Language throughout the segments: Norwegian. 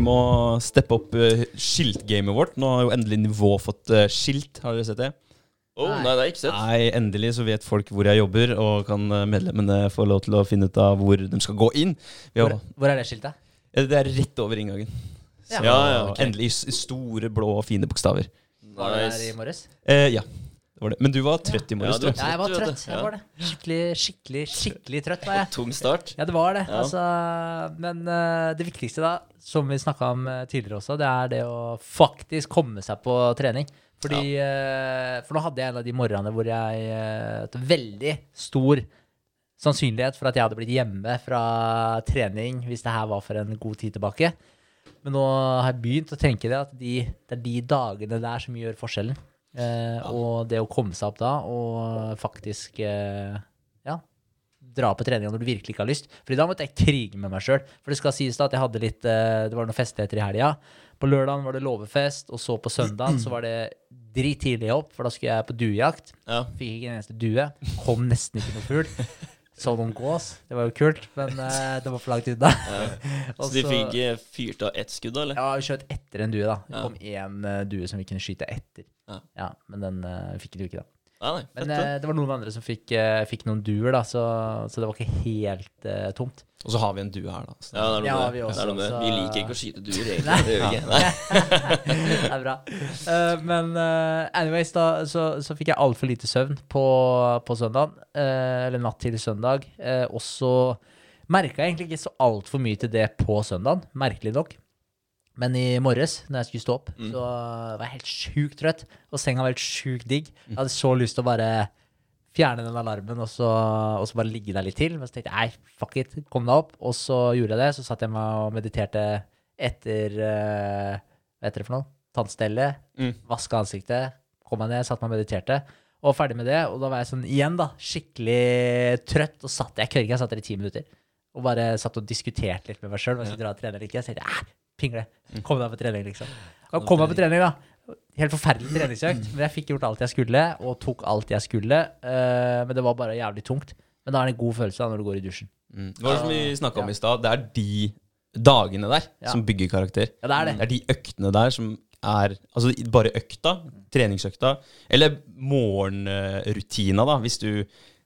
Vi må steppe opp uh, skiltgamet vårt. Nå har jo endelig nivå fått uh, skilt. Har dere sett det? Oh, nei, det har jeg ikke sett. Nei, endelig så vet folk hvor jeg jobber, og kan uh, medlemmene få lov til å finne ut av hvor de skal gå inn. Hvor, hvor er det skiltet? Eh, det er rett over inngangen. Så Ja, ja, okay. endelig i store, blå og fine bokstaver. Var det der i morges? Eh, ja, det var det. Men du var trøtt i morges, Ja. Ja, jeg var Trøtt. Jeg var det. Skikkelig, skikkelig, skikkelig trøtt var jeg. Tung start. Ja, det var det. Ja. Altså, men uh, det viktigste, da, som vi snakka om eh, tidligere også, det er det å faktisk komme seg på trening. Fordi, uh, For nå hadde jeg en av de morgenene hvor jeg uh, Veldig stor sannsynlighet for at jeg hadde blitt hjemme fra trening hvis det her var for en god tid tilbake. Men nå har jeg begynt å tenke det at de, det er de dagene der som gjør forskjellen. Eh, Og det å komme seg opp da og faktisk eh, ja, dra på treninga når du virkelig ikke har lyst. For da måtte jeg krige med meg sjøl. For det skal sies da at jeg hadde litt eh, Det var noen festligheter i helga. På lørdagen var det låvefest, og så på søndagen så var det drittidlig opp, for da skulle jeg på duejakt. Ja. Fikk ikke en eneste due. Kom nesten ikke noe fugl. Så noen gås. Det var jo kult, men uh, det var for langt unna. Ja. Så de fikk ikke fyrt av ett skudd, da, eller? ja, vi skjøt etter en due, da. Det Ja. kom én eh, due som vi kunne skyte etter. Ja. men den uh, fikk du ikke, da. Ja, nei, Men eh, det var noen andre som fikk, eh, fikk noen duer, da, så, så det var ikke helt eh, tomt. Og så har vi en due her, da. Så. Ja, det er noe Ja, med vi det. også, det er noe med det. så- Vi liker ikke å skyte duer, egentlig. Nei. Det gjør vi ikke. Nei. det er bra. Eh, men eh, anyways, da så, så fikk jeg altfor lite søvn på, på søndagen. eh, eller natt til søndag. Uh, og så merka jeg egentlig ikke så altfor mye til det på søndagen, merkelig nok. Men i morges, når jeg skulle stå opp, Mm. så var jeg helt sjukt trøtt. Og senga var helt sjukt digg. Jeg hadde så lyst til å bare fjerne den alarmen og så, og så bare ligge der litt til. Men så tenkte jeg nei, fuck it, kom deg opp. Og så gjorde jeg det. Så satt jeg meg og mediterte etter eh, Hva heter det for noe? Tannstellet. Mm. Vaska ansiktet. Kom meg ned, satt meg og mediterte. Og ferdig med det. Og da var jeg sånn igjen, da, skikkelig trøtt. Og satt jeg kødder ikke, jeg satt der i ti minutter. Og bare satt og diskuterte litt med meg sjøl. Om jeg skulle dra og trene eller ikke. Tenkte jeg, "Æ, pingle. Kom deg på trening, liksom. Kom meg på trening, da. Helt forferdelig treningsøkt. Men jeg fikk gjort alt jeg skulle, og tok alt jeg skulle. eh, men det var bare jævlig tungt. Men da er det en god følelse da når du går i dusjen. Mm. Det var som vi snakka om i stad. Det er de dagene der Ja. som bygger karakter. Ja, det er det. Det er de øktene der som er Altså bare økta, treningsøkta, eller morgenrutina, da, hvis du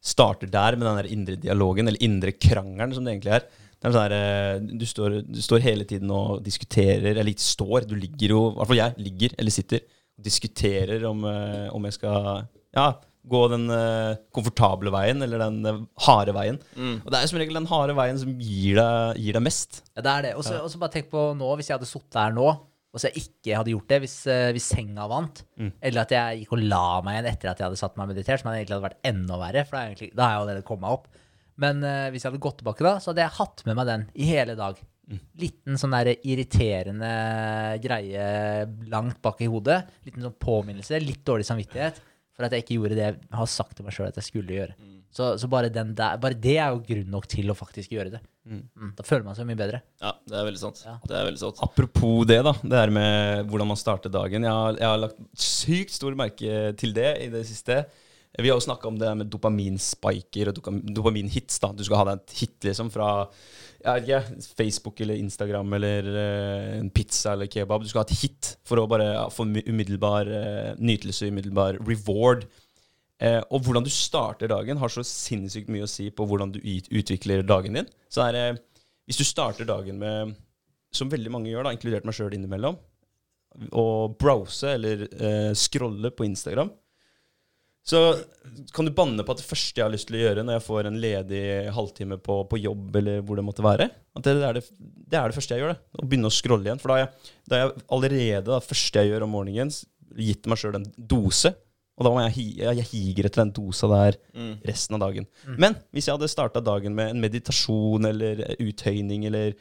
starter der med den der indre dialogen, eller indre krangelen, som det egentlig er. Det er sånn der, eh, du, står, du står hele tiden og diskuterer, eller ikke står, du ligger jo I hvert fall jeg ligger eller sitter og diskuterer om, eh, om jeg skal ja, gå den eh, komfortable veien eller den harde veien. Mm. Og det er som regel den harde veien som gir deg, gir deg mest. Ja, det er det. Og så bare tenk på nå, hvis jeg hadde sittet her nå, og så jeg ikke hadde gjort det, hvis, hvis senga vant, eller at jeg gikk og la meg igjen etter at jeg hadde satt meg og meditert, som egentlig hadde vært enda verre, for da, egentlig, da har jeg allerede kommet meg opp. Men eh, hvis jeg hadde gått tilbake da, så hadde jeg hatt med meg den i hele dag. Liten sånn der irriterende greie langt bak i hodet. Liten sånn påminnelse, litt dårlig samvittighet for at jeg ikke gjorde det jeg har sagt til meg sjøl at jeg skulle gjøre. Så, så bare, den der, bare det er jo grunn nok til å faktisk gjøre det. Mm, da føler man seg mye bedre. Ja, det er veldig sant. Ja. Det er veldig sant. Apropos det, da. Det her med hvordan man starter dagen. Jeg har, jeg har lagt sykt stor merke til det i det siste. Vi har jo snakka om det med dopaminspiker og dopaminhits. Du skal ha deg et hit liksom fra ikke, Facebook eller Instagram eller uh, en pizza eller kebab. Du skal ha et hit for å bare få umiddelbar uh, nytelse, umiddelbar reward. Uh, og hvordan du starter dagen, har så sinnssykt mye å si på hvordan du utvikler dagen din. Så er Hvis du starter dagen med, som veldig mange gjør, da, inkludert meg sjøl innimellom, å browse eller scrolle på Instagram, så kan du banne på at det første jeg har lyst til å gjøre når jeg får en ledig halvtime på, på jobb, eller hvor det måtte være, at det er det, det er det første jeg gjør. det, Å begynne å scrolle igjen. For da har jeg, da har jeg allerede, det første jeg gjør om morgenen, gitt meg sjøl en dose. Og da må jeg, jeg, jeg higer etter den dosa der Mm. resten av dagen. Men hvis jeg hadde starta dagen med en meditasjon eller uthøyning eller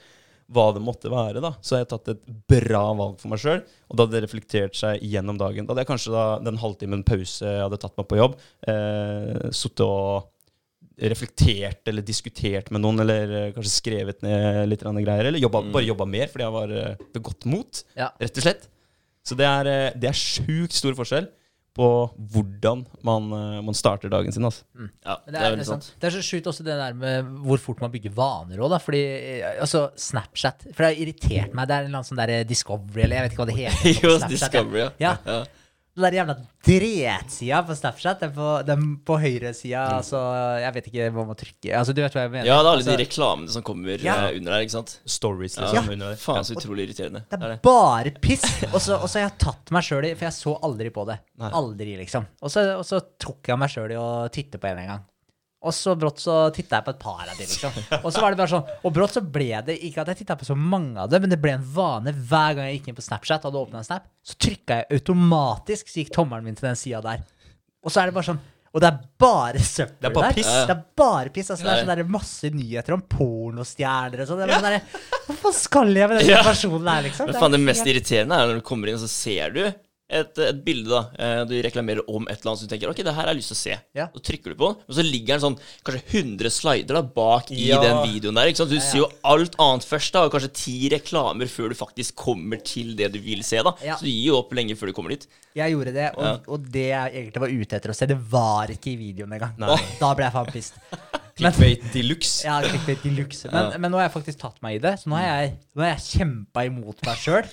hva det måtte være, da, så har jeg tatt et bra valg for meg sjøl. Og da hadde det reflektert seg gjennom dagen. Da hadde jeg kanskje da, den halvtimen pause jeg hadde tatt meg på jobb, eh, sittet og reflektert eller diskutert med noen, eller eh, kanskje skrevet ned litt greier, eller jobba, bare jobba mer fordi jeg var eh, ved godt mot, Ja. rett og slett. Så det er, eh, det er sjukt stor forskjell på hvordan man, eh, man starter dagen sin. Altså. Ja, det er det, er sant. sant. det er så sjukt også det der med hvor fort man bygger vaner òg, da. Fordi eh, altså, Snapchat For det har irritert meg. Det er en eller annen sånn der Discovery, eller jeg vet ikke hva det heter. Jo, Snapchat, Discovery, ja. Ja. Ja. Den der jævla dretsida på Snapchat, den på, den på høyresida, altså Jeg vet ikke hva man trykker Altså, du vet hva jeg mener? ja, det er alle altså, de reklamene som kommer Ja. eh, under her, ikke sant? Stories, Ja. liksom. under der. Faen, så utrolig irriterende. Det Det er er det. bare piss. Og så har jeg tatt meg sjøl i For jeg så aldri på det. Nei. Aldri, liksom. Og så tok jeg meg sjøl i å titte på en en gang. Og så brått så titta jeg på et par av de, liksom. Og så var det bare sånn Og brått så ble det ikke at jeg titta på så mange av det, men det ble en vane hver gang jeg gikk inn på Snapchat hadde åpna en snap, så trykka jeg automatisk, så gikk tommelen min til den sida der. Og så er det bare sånn Og det er bare søppel Det er bare der. piss. Det er bare piss. Altså, det er sånn der masse nyheter om pornostjerner og sånn. Bare sånn Hva faen skal jeg med den Ja. personen der, liksom? Men faen, det mest irriterende er når du kommer inn, og så ser du et, et bilde, da. Eh, Du reklamerer om et eller annet, så du tenker ok, det her har jeg lyst til å se. Ja. Så trykker du på den, og så ligger den sånn kanskje 100 slider da bak i Ja. den videoen der. ikke sant? Du ser jo alt annet først, da, og kanskje ti reklamer før du faktisk kommer til det du vil se. da. Ja. Så du gir jo opp lenge før du kommer dit. Jeg gjorde det, og, Ja. og det jeg egentlig var ute etter å se, det var ikke i videoen engang. Da ble jeg faen pissed. Clickbait de luxe. ja, clickbait de luxe. Men, men nå har jeg faktisk tatt meg i det, så nå har jeg, nå har jeg kjempa imot meg sjøl.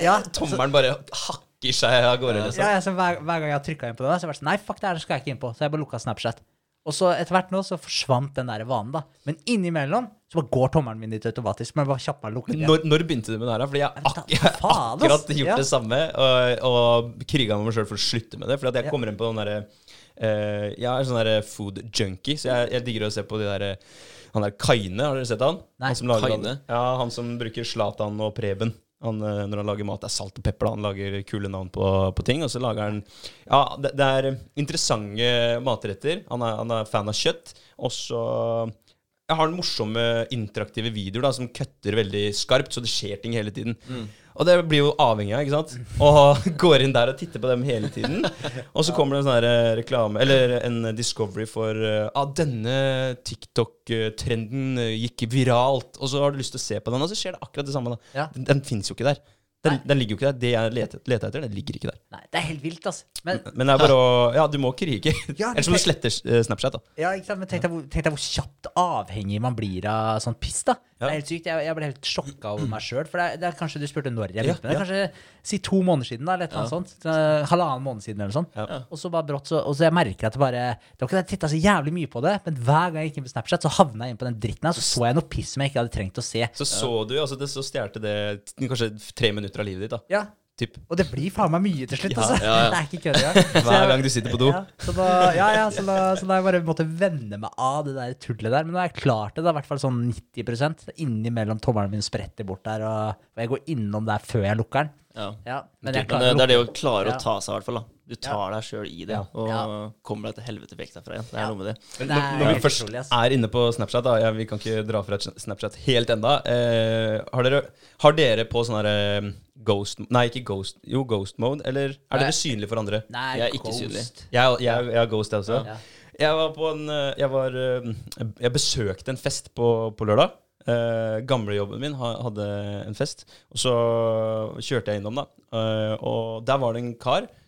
Ja, Tommelen bare hakker seg av gårde. Liksom. ja, ja, så hver, hver gang jeg har trykka inn på det, så har jeg vært sånn Nei, fuck det her skal jeg ikke inn på. Så jeg bare lukka Snapchat. Og så etter hvert nå så forsvant den der vanen, da. Men innimellom så bare går tommelen min dit automatisk. Men bare kjappere lukket lukker den igjen. Når, når begynte du med det her? da? Fordi jeg har ak akkurat gjort Ja. det samme og, og kriga med meg sjøl for å slutte med det. Fordi at jeg Ja. kommer inn på den derre uh, Jeg er sånn derre food junkie, så jeg, jeg digger å se på de derre Han der Kaine, har dere sett han? Nei, han som lager Kaine? Han, ja, han som bruker Zlatan og Preben. Han, eh, når han lager mat, det er salt og pepper. Han lager kule navn på, på ting. Og så lager han Ja, det, det er interessante matretter. Han er, han er fan av kjøtt. Og så jeg har morsomme interaktive videoer da, som kutter veldig skarpt, så det skjer ting hele tiden. Og det blir jo avhengig av, ikke sant? Og går inn der og titter på dem hele tiden. Og så kommer det en sånn eh, reklame, eller en discovery for Ja, ah, denne TikTok-trenden eh, gikk viralt, og så har du lyst til å se på den, og så skjer det akkurat det samme. da. Ja. Den, den fins jo ikke der. Den, den ligger jo ikke der. Det jeg leter, leter etter, den ligger ikke der. Nei, det er helt vilt, altså. Men Men det er bare å Ja, du må krige. Ja, Ellers må du slette eh, Snapchat, da. Ja, ikke sant? Men tenk deg, hvor, tenk deg hvor kjapt avhengig man blir av sånn piss, da. Det er helt sykt. Jeg, jeg ble helt sjokka over meg sjøl. For det er, det er kanskje du spurte når jeg Ja, begynte med det. Kanskje si to måneder siden, da, eller et eller annet sånt. Halvannen måned siden, eller noe sånt. Ja. Og så bare brått, så, og så jeg merker at det bare Det var ikke at jeg titta så jævlig mye på det, men hver gang jeg gikk inn på Snapchat, så havna jeg inn på den dritten her. Så så jeg noe piss som jeg ikke hadde trengt å se. Så så du, altså det, så stjerte det kanskje tre minutter av livet ditt, da. Ja, Typ. Og det blir faen meg mye til slutt, Ja, altså. ja, ja. Det er ikke kødd engang. Hver gang du sitter på do. Så da, ja, ja, så da, så da jeg bare måtte venne meg av det der tullet der. Men nå har jeg klart det, da, i hvert fall sånn 90 Innimellom tommelen min spretter bort der, og, jeg går innom der før jeg lukker den. Ja. Ja, men Men det, er det å klare å ta seg, i hvert fall. da Du tar deg sjøl i det, og kommer deg til helvete vekk derfra igjen. Det er noe med det. Det når, er når vi først er inne på Snapchat, da ja, Vi kan ikke dra fra Snapchat helt enda eh, har, dere, har dere på sånn herre ghost Nei, ikke ghost. Jo, ghost mode. Eller er dere synlige for andre? Nei, Jeg er ikke ghost. synlig. Jeg, jeg, jeg har ghost, jeg også. Ja. Jeg var på en eh, Jeg var eh, Jeg besøkte en fest på, på lørdag. Eh, Gamlejobben min hadde en fest, og så kjørte jeg innom, da. Eh, og der var det en kar, 20-åra, eller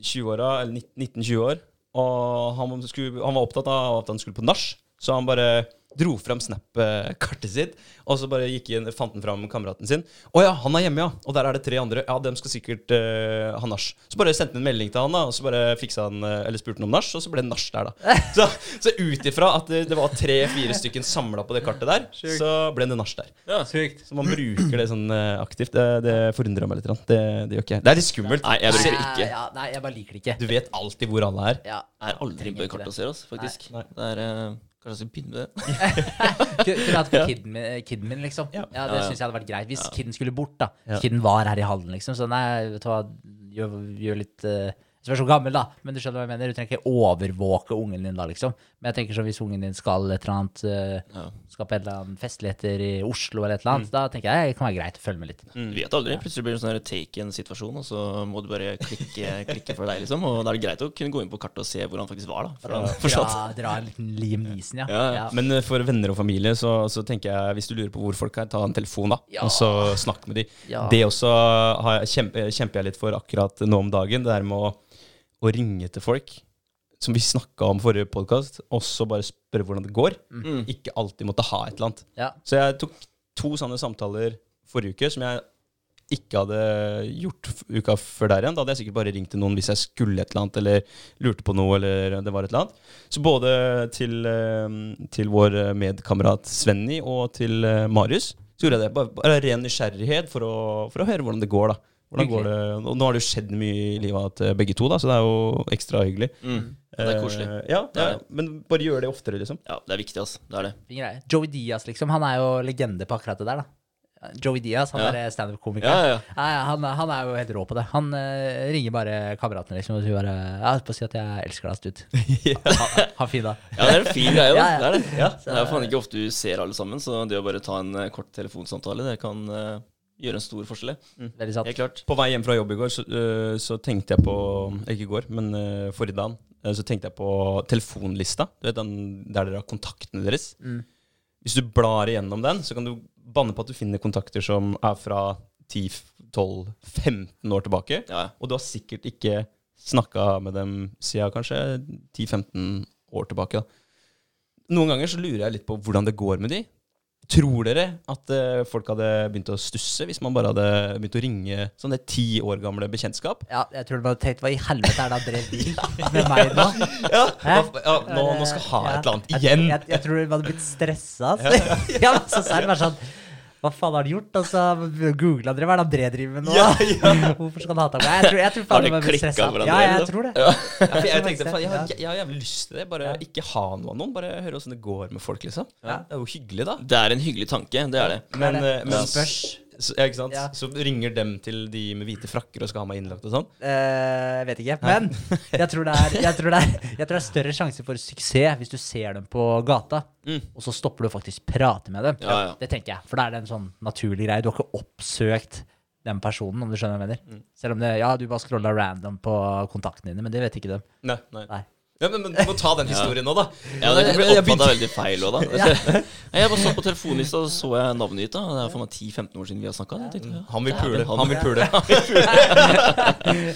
19-20 år, og han, skulle, han var opptatt av at han skulle på nach, så han bare dro fram Snap-kartet sitt, og så bare gikk inn, fant han fram kameraten sin. 'Å ja, han er hjemme, ja.' Og der er det tre andre. Ja, dem skal sikkert uh, ha nach. Så bare sendte han en melding til han, da, og så bare fiksa han, eh, eller spurte han om nach, og så ble det nach der, da. Så, så ut ifra at det, det var tre-fire stykken samla på det kartet der, Sykt. så ble det nach der. Ja, Sykt. Så man bruker det sånn eh, aktivt. Det, det forundrer meg litt. Det, det gjør ikke jeg. Det er litt skummelt. Nei, jeg bruker det ikke. Ja, nei, jeg bare liker det ikke. Du vet alltid hvor alle er. Ja. Jeg er aldri på kartet hos oss, faktisk. Nei. Det er, eh, kanskje jeg skal begynne med det. Kunne hatt på kiden min, kiden min, liksom. Ja. Ja, Det Ja, ja. syns jeg hadde vært greit. Hvis kiden skulle bort, da. Ja. Kiden var her i hallen, liksom. Så nei, vet du hva, gjør, gjør litt uh, Så er så gammel, da. Men du skjønner hva jeg mener. Du trenger ikke overvåke ungen din da, liksom. Men jeg tenker sånn hvis ungen din skal et eller annet uh, Ja. Skal på et eller annet festligheter i Oslo eller et eller annet, da tenker jeg det kan være greit å følge med litt. Du vet aldri. Plutselig blir det en sånn her take-in-situasjon, og så må du bare klikke, klikke for deg, liksom. Og da er det greit å kunne gå inn på kartet og se hvor han faktisk var, da. For han fortsatt. Dra, dra en liten Liam Neeson, ja. Ja, ja. Men eh, for venner og familie så, så tenker jeg hvis du lurer på hvor folk er, ta en telefon, da. Ja. Og så snakk med de. Ja. Det også har jeg, kjemper jeg litt for akkurat nå om dagen. Det der med å, å ringe til folk, som vi snakka om forrige podkast, og så bare spørre hvordan det går. Mm. Ikke alltid måtte ha et eller annet. Ja. Så jeg tok to sånne samtaler forrige uke som jeg ikke hadde gjort uka før der igjen. Da hadde jeg sikkert bare ringt til noen hvis jeg skulle et eller annet, eller lurte på noe, eller det var et eller annet. Så både til, eh, til vår medkamerat Svenny og til eh, Marius så gjorde jeg det. Bare, bare ren nysgjerrighet for å, for å høre hvordan det går, da. Hvordan går det? Og nå har det jo skjedd mye i livet til begge to, da, så det er jo ekstra hyggelig. Mm. Det er koselig. Eh, ja, Det er men bare gjør det oftere, liksom. Ja, det er viktig, altså. Det er det. Fin greie. Joey Diaz, liksom. Han er jo legende på akkurat det der, da. Joey Diaz, han Ja. er standup-komiker. Ja, ja. Ja, ja, han, han er jo helt rå på det. Han uh, ringer bare kameratene liksom, og sier bare Jeg holdt på å si at jeg elsker deg, Stud. Ha, ha fin dag. Ja, det er en fin greie, da. Ja, ja. Det er det. Ja. Det er jo faen ikke ofte du ser alle sammen, så det å bare ta en eh, kort telefonsamtale, det kan eh, gjøre en stor forskjell. Mm. Helt klart. På vei hjem fra jobb i går, så, øh, så tenkte jeg på Ikke i går, men uh, forrige dagen. øh, så tenkte jeg på telefonlista. Du vet den der dere har kontaktene deres. Mm. Hvis du blar igjennom den, så kan du banne på at du finner kontakter som er fra 10-12-15 år tilbake. Ja. Og du har sikkert ikke snakka med dem siden kanskje 10-15 år tilbake. Da. Noen ganger så lurer jeg litt på hvordan det går med de. Tror dere at uh, folk hadde begynt å stusse hvis man bare hadde begynt å ringe sånne ti år gamle bekjentskap? Ja, jeg tror de hadde tenkt hva i helvete er det han drev bil med meg nå? Ja, ja nå, nå skal jeg ha et eller annet igjen. Jeg, jeg, tror de hadde blitt stressa. Altså. Ja, så er det bare sånn Hva faen har de gjort? Og så googla dere hva er det André driver med nå? Ja, Hvorfor skal han hate meg? Jeg tror, jeg tror faen det de klikka klikket Ja, jeg tror det. Ja. Ja, jeg tenkte, faen, jeg, har, jeg har jævlig lyst til det. Bare Ja. ikke ha noe av noen. Bare høre åssen det går med folk, liksom. Ja. Det er jo hyggelig, da. Det er en hyggelig tanke, det er det. Men, det. eh, men Men spørs. Så, ja, ikke sant? Ja. så ringer dem til de med hvite frakker og skal ha meg innlagt og sånn. Eh, jeg vet ikke. Men jeg tror, det er, jeg, tror det er, jeg tror det er større sjanse for suksess hvis du ser dem på gata, Mm. og så stopper du å faktisk prater med dem. Ja, ja. Det tenker jeg. For da er det en sånn naturlig greie. Du har ikke oppsøkt den personen, om du skjønner hva jeg mener. Mm. Selv om det, ja, du bare scrolla random på kontaktene dine, men det vet ikke dem. Nei, nei. Nei. Ja, men, men du må ta den historien nå, da. Ja, det kan bli oppfatta veldig feil òg, da. Jeg bare så på telefonlista og så jeg navnet ditt. da Det er for meg 10-15 år siden vi har snakka. Han vil pule. Han- Han vil pule.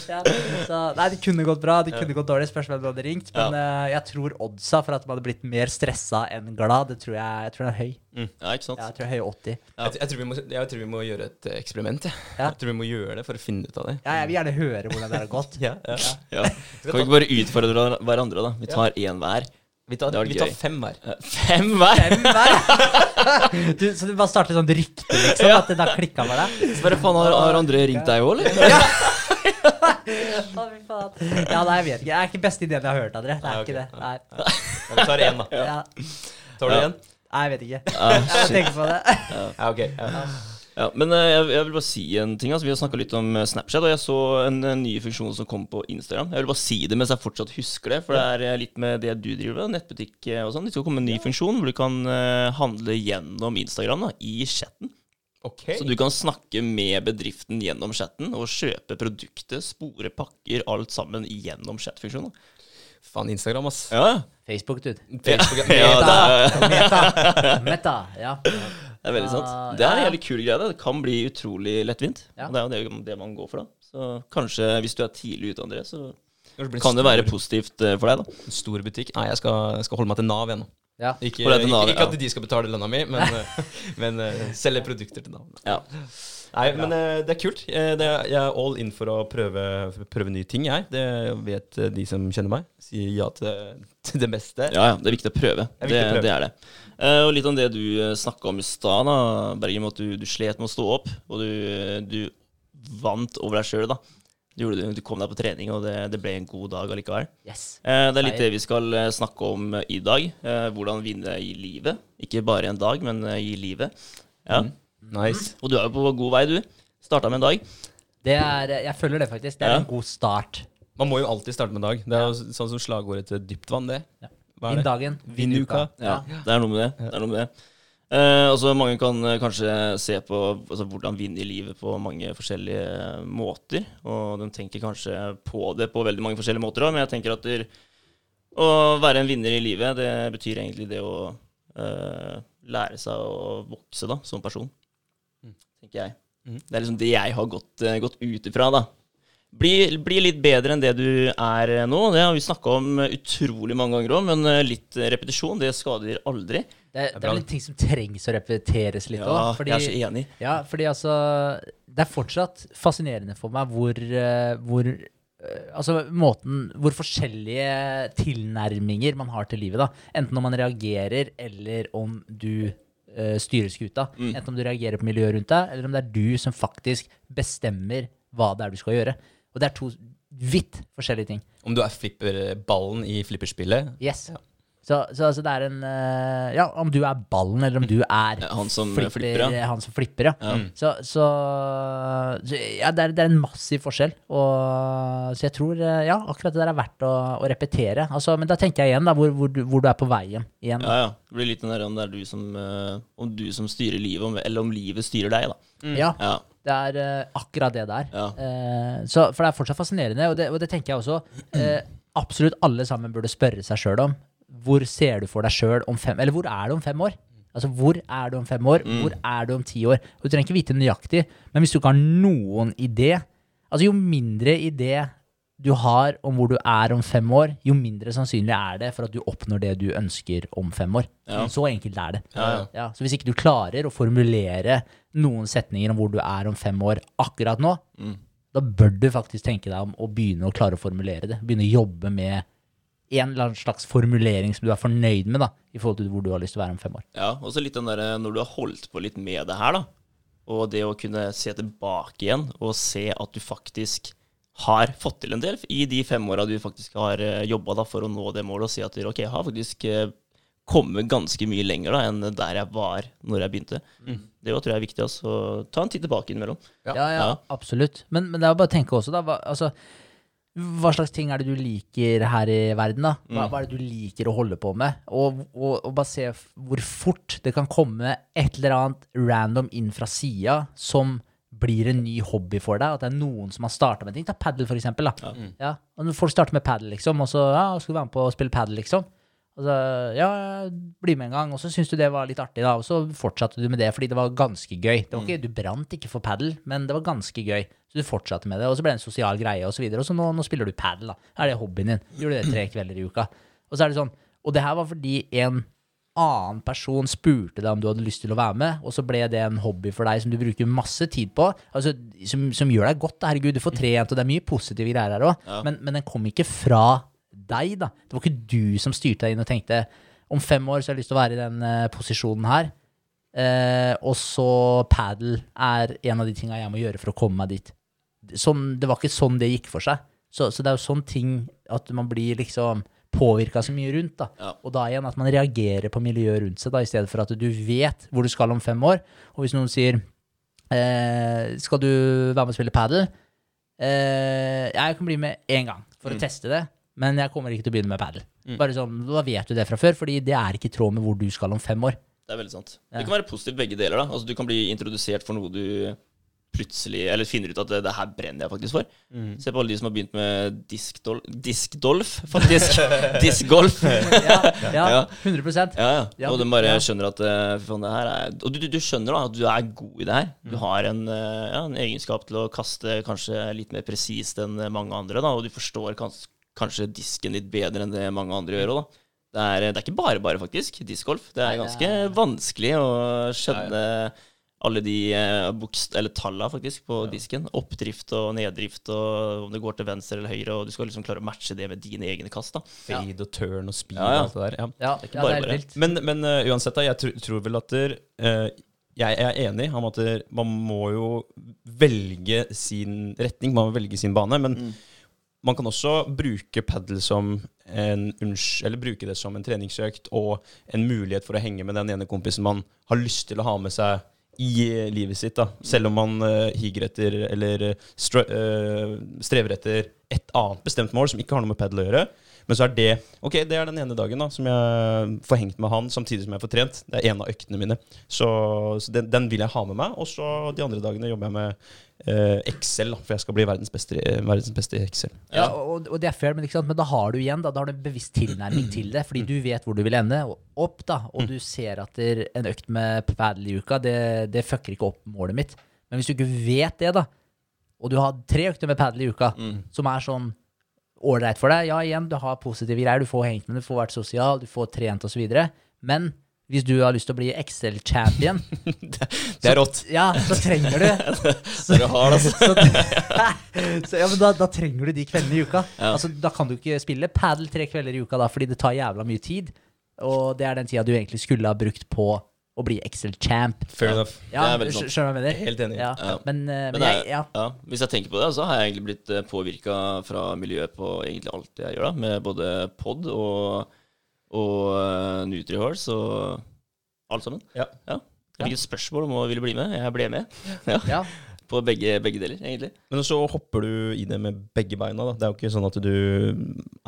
Ja, så, nei, det kunne gått bra, det kunne gått dårlig. Spørs hvem du hadde ringt. Men eh, jeg tror oddsa for at de hadde blitt mer stressa enn glad, det tror jeg, jeg tror den er høy. Ja, ikke sant? Ja, jeg tror jeg er høy 80. Jeg, jeg, tror vi må, jeg tror vi må gjøre et eksperiment. Jeg. Ja. jeg tror vi må gjøre det for å finne ut av det. Ja, jeg vil gjerne høre hvordan det har gått. Ja, ja. Ja. Kan vi ikke bare utfordre hverandre, da? Vi tar én hver. Vi, tar, Det vi tar fem hver. Fem hver? Fem hver? Du, så du bare starter sånn rykte, liksom? At det da klikka med deg? Så bare faen, har, har andre ringt deg òg, eller? Ja. Ja, nei, jeg vet ikke. Det er ikke beste ideen jeg har hørt av dere. Det er Nei, ikke det. Nei. Ja, vi tar én, da. Ja. Tar du Ja. én? Nei, jeg vet ikke. Ah, Jeg må tenke på det. Ja, ok. Ja. Ja, men eh, jeg, jeg vil bare si en ting. Altså, vi har snakka litt om eh, Snapchat, og jeg så en, en ny funksjon som kom på Instagram. Jeg vil bare si det mens jeg fortsatt husker det, for det er eh, litt med det du driver med, nettbutikk og sånn. Det skal komme en ny funksjon hvor du kan handle gjennom Instagram da, i chatten. Ok. Så du kan snakke med bedriften gjennom chatten og kjøpe produktet, spore pakker, alt sammen gjennom chatfunksjonen. Faen, Instagram, ass. Ja, Facebook, dude. Facebook, ja, det er, Meta. Meta. Ja. det er veldig sant. Det er en jævlig kul greie. Det Det kan bli utrolig lettvint. Ja. Og det er jo det, det man går for, da. Så kanskje hvis du er tidlig ute, André, så det kan det være positivt eh, for deg, da. En stor butikk. Nei, jeg skal, jeg skal holde meg til Nav igjen nå. ja. Ikke, ikke, ikke at de skal betale lønna mi, men, eh, men eh, selge produkter til Nav. Ja. Nei, men eh, det er kult. Eh, det er, jeg er all in for å prøve, prøve nye ting, jeg. Det vet eh, de som kjenner meg. Sier ja til, til det meste. Ja, ja, det er viktig å prøve. Det er Det, å prøve. det er det. Eh, og litt om det du snakka om i stad, Bergen, at du, du slet med å stå opp, og du, du vant over deg sjøl, da. Du, gjorde du kom deg på trening, og det, det ble en god dag allikevel. Yes. Eh, det er litt det vi skal snakke om i dag. Eh, hvordan vinne i livet. Ikke bare en dag, men i livet. Ja. Mm. Nice. Og du er jo på god vei, du. Starta med en dag. Det er, jeg føler det, faktisk. Det er Ja. en god start. Man må jo alltid starte med en dag. Det er jo sånn som slagordet til dyptvann, det. Ja. Hva er det? dagen, Vinn vinn uka. uka. Ja, det er noe med det. det, er noe med det. Eh, altså, mange kan eh, kanskje se på altså, hvordan vinne i livet på mange forskjellige eh, måter. Og de tenker kanskje på det på veldig mange forskjellige måter òg, men jeg tenker at der, å være en vinner i livet, det betyr egentlig det å eh, lære seg å vokse da, som person. Tenker jeg. Mm. Det er liksom det jeg har gått, eh, gått ut ifra, da. Bli, bli litt bedre enn det du er eh, nå. Det har vi snakka om eh, utrolig mange ganger òg, men litt repetisjon, det skader aldri. Det, det er vel ting som trengs å repeteres litt Ja, fordi, jeg er så enig. Ja, fordi altså Det er fortsatt fascinerende for meg hvor, hvor Altså måten Hvor forskjellige tilnærminger man har til livet, da. Enten om man reagerer, eller om du eh, styrer skuta. Mm. Enten om du reagerer på miljøet rundt deg, eller om det er du som faktisk bestemmer hva det er du skal gjøre. Og det er to vidt forskjellige ting. Om du er flipperballen i flipperspillet Yes. Så, så altså det er en eh, Ja, om du er ballen, eller om du er han som flipper, ja. Han som flipper, ja. Ja. Så, så, så ja, det er, det er en massiv forskjell. Og, så jeg tror eh, ja, akkurat det der er verdt å, å repetere. Altså, men da tenker jeg igjen da, hvor, hvor, du, hvor du er på veien igjen. Ja, ja. Det blir litt den der om det er du som, eh, om du som styrer livet, eller om livet styrer deg, da. Ja, Ja. det er uh, akkurat det der. Ja. Uh, så, for det er fortsatt fascinerende, og det, og det tenker jeg også uh, absolutt alle sammen burde spørre seg sjøl om. Hvor ser du for deg sjøl om fem Eller hvor er du om fem år? Altså, Hvor er du om fem år? Hvor er du om ti år? Du trenger ikke vite nøyaktig, men hvis du ikke har noen idé Altså, jo mindre idé du har om hvor du er om fem år, jo mindre sannsynlig er det for at du oppnår det du ønsker om fem år. Ja. Så enkelt er det. Ja, ja. Ja, så hvis ikke du klarer å formulere noen setninger om hvor du er om fem år akkurat nå, Mm. da bør du faktisk tenke deg om å begynne å klare å formulere det. Begynne å jobbe med en eller annen slags formulering som du er fornøyd med, da, i forhold til hvor du har lyst til å være om fem år. Ja, og så litt den der, når du har holdt på litt med det her, da. Og det å kunne se tilbake igjen og se at du faktisk har fått til en del i de fem åra du faktisk har jobba for å nå det målet, og se at du, ok, jeg har faktisk eh, kommet ganske mye lenger da, enn der jeg var når jeg begynte. Det tror jeg er viktig. Altså. Ta en titt tilbake innimellom. Ja. Ja, ja, Ja. absolutt. Men, men det er bare å tenke også, da. Hva, altså, hva slags ting er det du liker her i verden, da? Hva, hva er det du liker å holde på med? Og, og, og bare se hvor fort det kan komme et eller annet random inn fra sida som blir en ny hobby for deg. At det er noen som har starta med ting. Ta padel, for eksempel. Da. Ja. Og når folk starter med padel, liksom, og så ja, skal du være med på å spille padel, liksom. Og så, ja, bli med en gang. Og så syntes du det var litt artig, da. Og så fortsatte du med det fordi det var ganske gøy. Det var ikke, Du brant ikke for padel, men det var ganske gøy. Så du fortsatte med det. Og så ble det en sosial greie, og så videre. Og så nå, nå spiller du padel, da. Er det hobbyen din? Gjør du det tre kvelder i uka? Og så er det sånn Og det her var fordi en annen person spurte deg om du hadde lyst til å være med, og så ble det en hobby for deg som du bruker masse tid på, altså, som, som gjør deg godt. Herregud, du får trent, og det er mye positive greier her òg, Ja. men, men den kom ikke fra deg, da. Det var ikke du som styrte deg inn og tenkte om fem år så har jeg lyst til å være i den uh, posisjonen her. Uh, og så padel er en av de tinga jeg må gjøre for å komme meg dit. Sånn, det var ikke sånn det gikk for seg. Så, så det er jo sånn ting at man blir liksom påvirka så mye rundt. da. Ja. Og da igjen at man reagerer på miljøet rundt seg, da, i stedet for at du vet hvor du skal om fem år. Og hvis noen sier eh, skal du være med og spille padel? Eh, jeg kan bli med én gang for å teste det, men jeg kommer ikke til å begynne med padel. Bare sånn, Da vet du det fra før, fordi det er ikke i tråd med hvor du skal om fem år. Det er veldig sant. Ja. Det kan være positivt begge deler. da. Altså, du kan bli introdusert for noe du plutselig Eller finner ut at det, det her brenner jeg faktisk for. Se på alle de som har begynt med diskdol diskdolf, faktisk. Diskgolf. Ja, ja, Ja. 100 Ja, ja. Og de bare skjønner at eh, faen, det her er Og du, du, du skjønner da at du er god i det her. Du har en, eh, ja, en egenskap til å kaste kanskje litt mer presist enn mange andre, da, og du forstår kans kanskje disken litt bedre enn det mange andre gjør òg, da. Det er, det er ikke bare bare, faktisk, discgolf. Det Nei, er det ganske er- vanskelig å skjønne alle de eh, bokst eller talla faktisk på disken. Oppdrift og neddrift, og om det går til venstre eller høyre, og du skal liksom klare å matche det med dine egne kast. da. Fade og turn og speed Ja, ja. og alt det der. Ja. Ja, er ikke ja, bare er bare. vilt. Men, men uh, uansett, da, jeg tr tror vel at der, uh, jeg er enig om at der, man må jo velge sin retning, man må velge sin bane. Men man kan også bruke padel som en eller bruke det som en treningsøkt og en mulighet for å henge med den ene kompisen man har lyst til å ha med seg i eh, livet sitt. da Selv om man uh, higer etter eller eh, stra eh, strever etter et annet bestemt mål som ikke har noe med padel å gjøre. Men så er det Ok, det er den ene dagen da som jeg får hengt med han samtidig som jeg får trent. Det er en av øktene mine. Så, så den, den vil jeg ha med meg. Og så de andre dagene jobber jeg med Excel, da, for jeg skal bli verdens beste, verdens beste i Excel. Ja, og, og det er fair, men, ikke sant? men da har du igjen da, da har du en bevisst tilnærming til det. Fordi du vet hvor du vil ende opp, da, og du ser at en økt med padel i uka, det, det fucker ikke opp målet mitt. Men hvis du ikke vet det, da, og du har tre økter med padel i uka, Mm. som er sånn ålreit for deg. Ja, igjen, du har positive greier, du får hengt med, du får vært sosial, du får trent osv. Men hvis du har lyst til å bli Excel-champion, Det er rått. ja, så trenger du Så du har det altså. så, så, ja, men da, da trenger du de kveldene i uka. Ja. Altså, da kan du ikke spille padel tre kvelder i uka, da, fordi det tar jævla mye tid. Og det er den tida du egentlig skulle ha brukt på å bli Excel-champ. Fair enough. Ja, Det veldig. Skjønner hva jeg mener? Helt enig. Ja. Ja. Men, eh, men, Men jeg, ja. ja, hvis jeg tenker på det, så har jeg egentlig blitt påvirka fra miljøet på egentlig alt jeg gjør, da, med både pod og, og uh, Nutrihorse og alt sammen. Ja. Jeg fikk et spørsmål om å ville bli med. Jeg ble med. Ja, ja. på begge, begge deler, egentlig. Men så hopper du i det med begge beina. da. Det er jo ikke sånn at du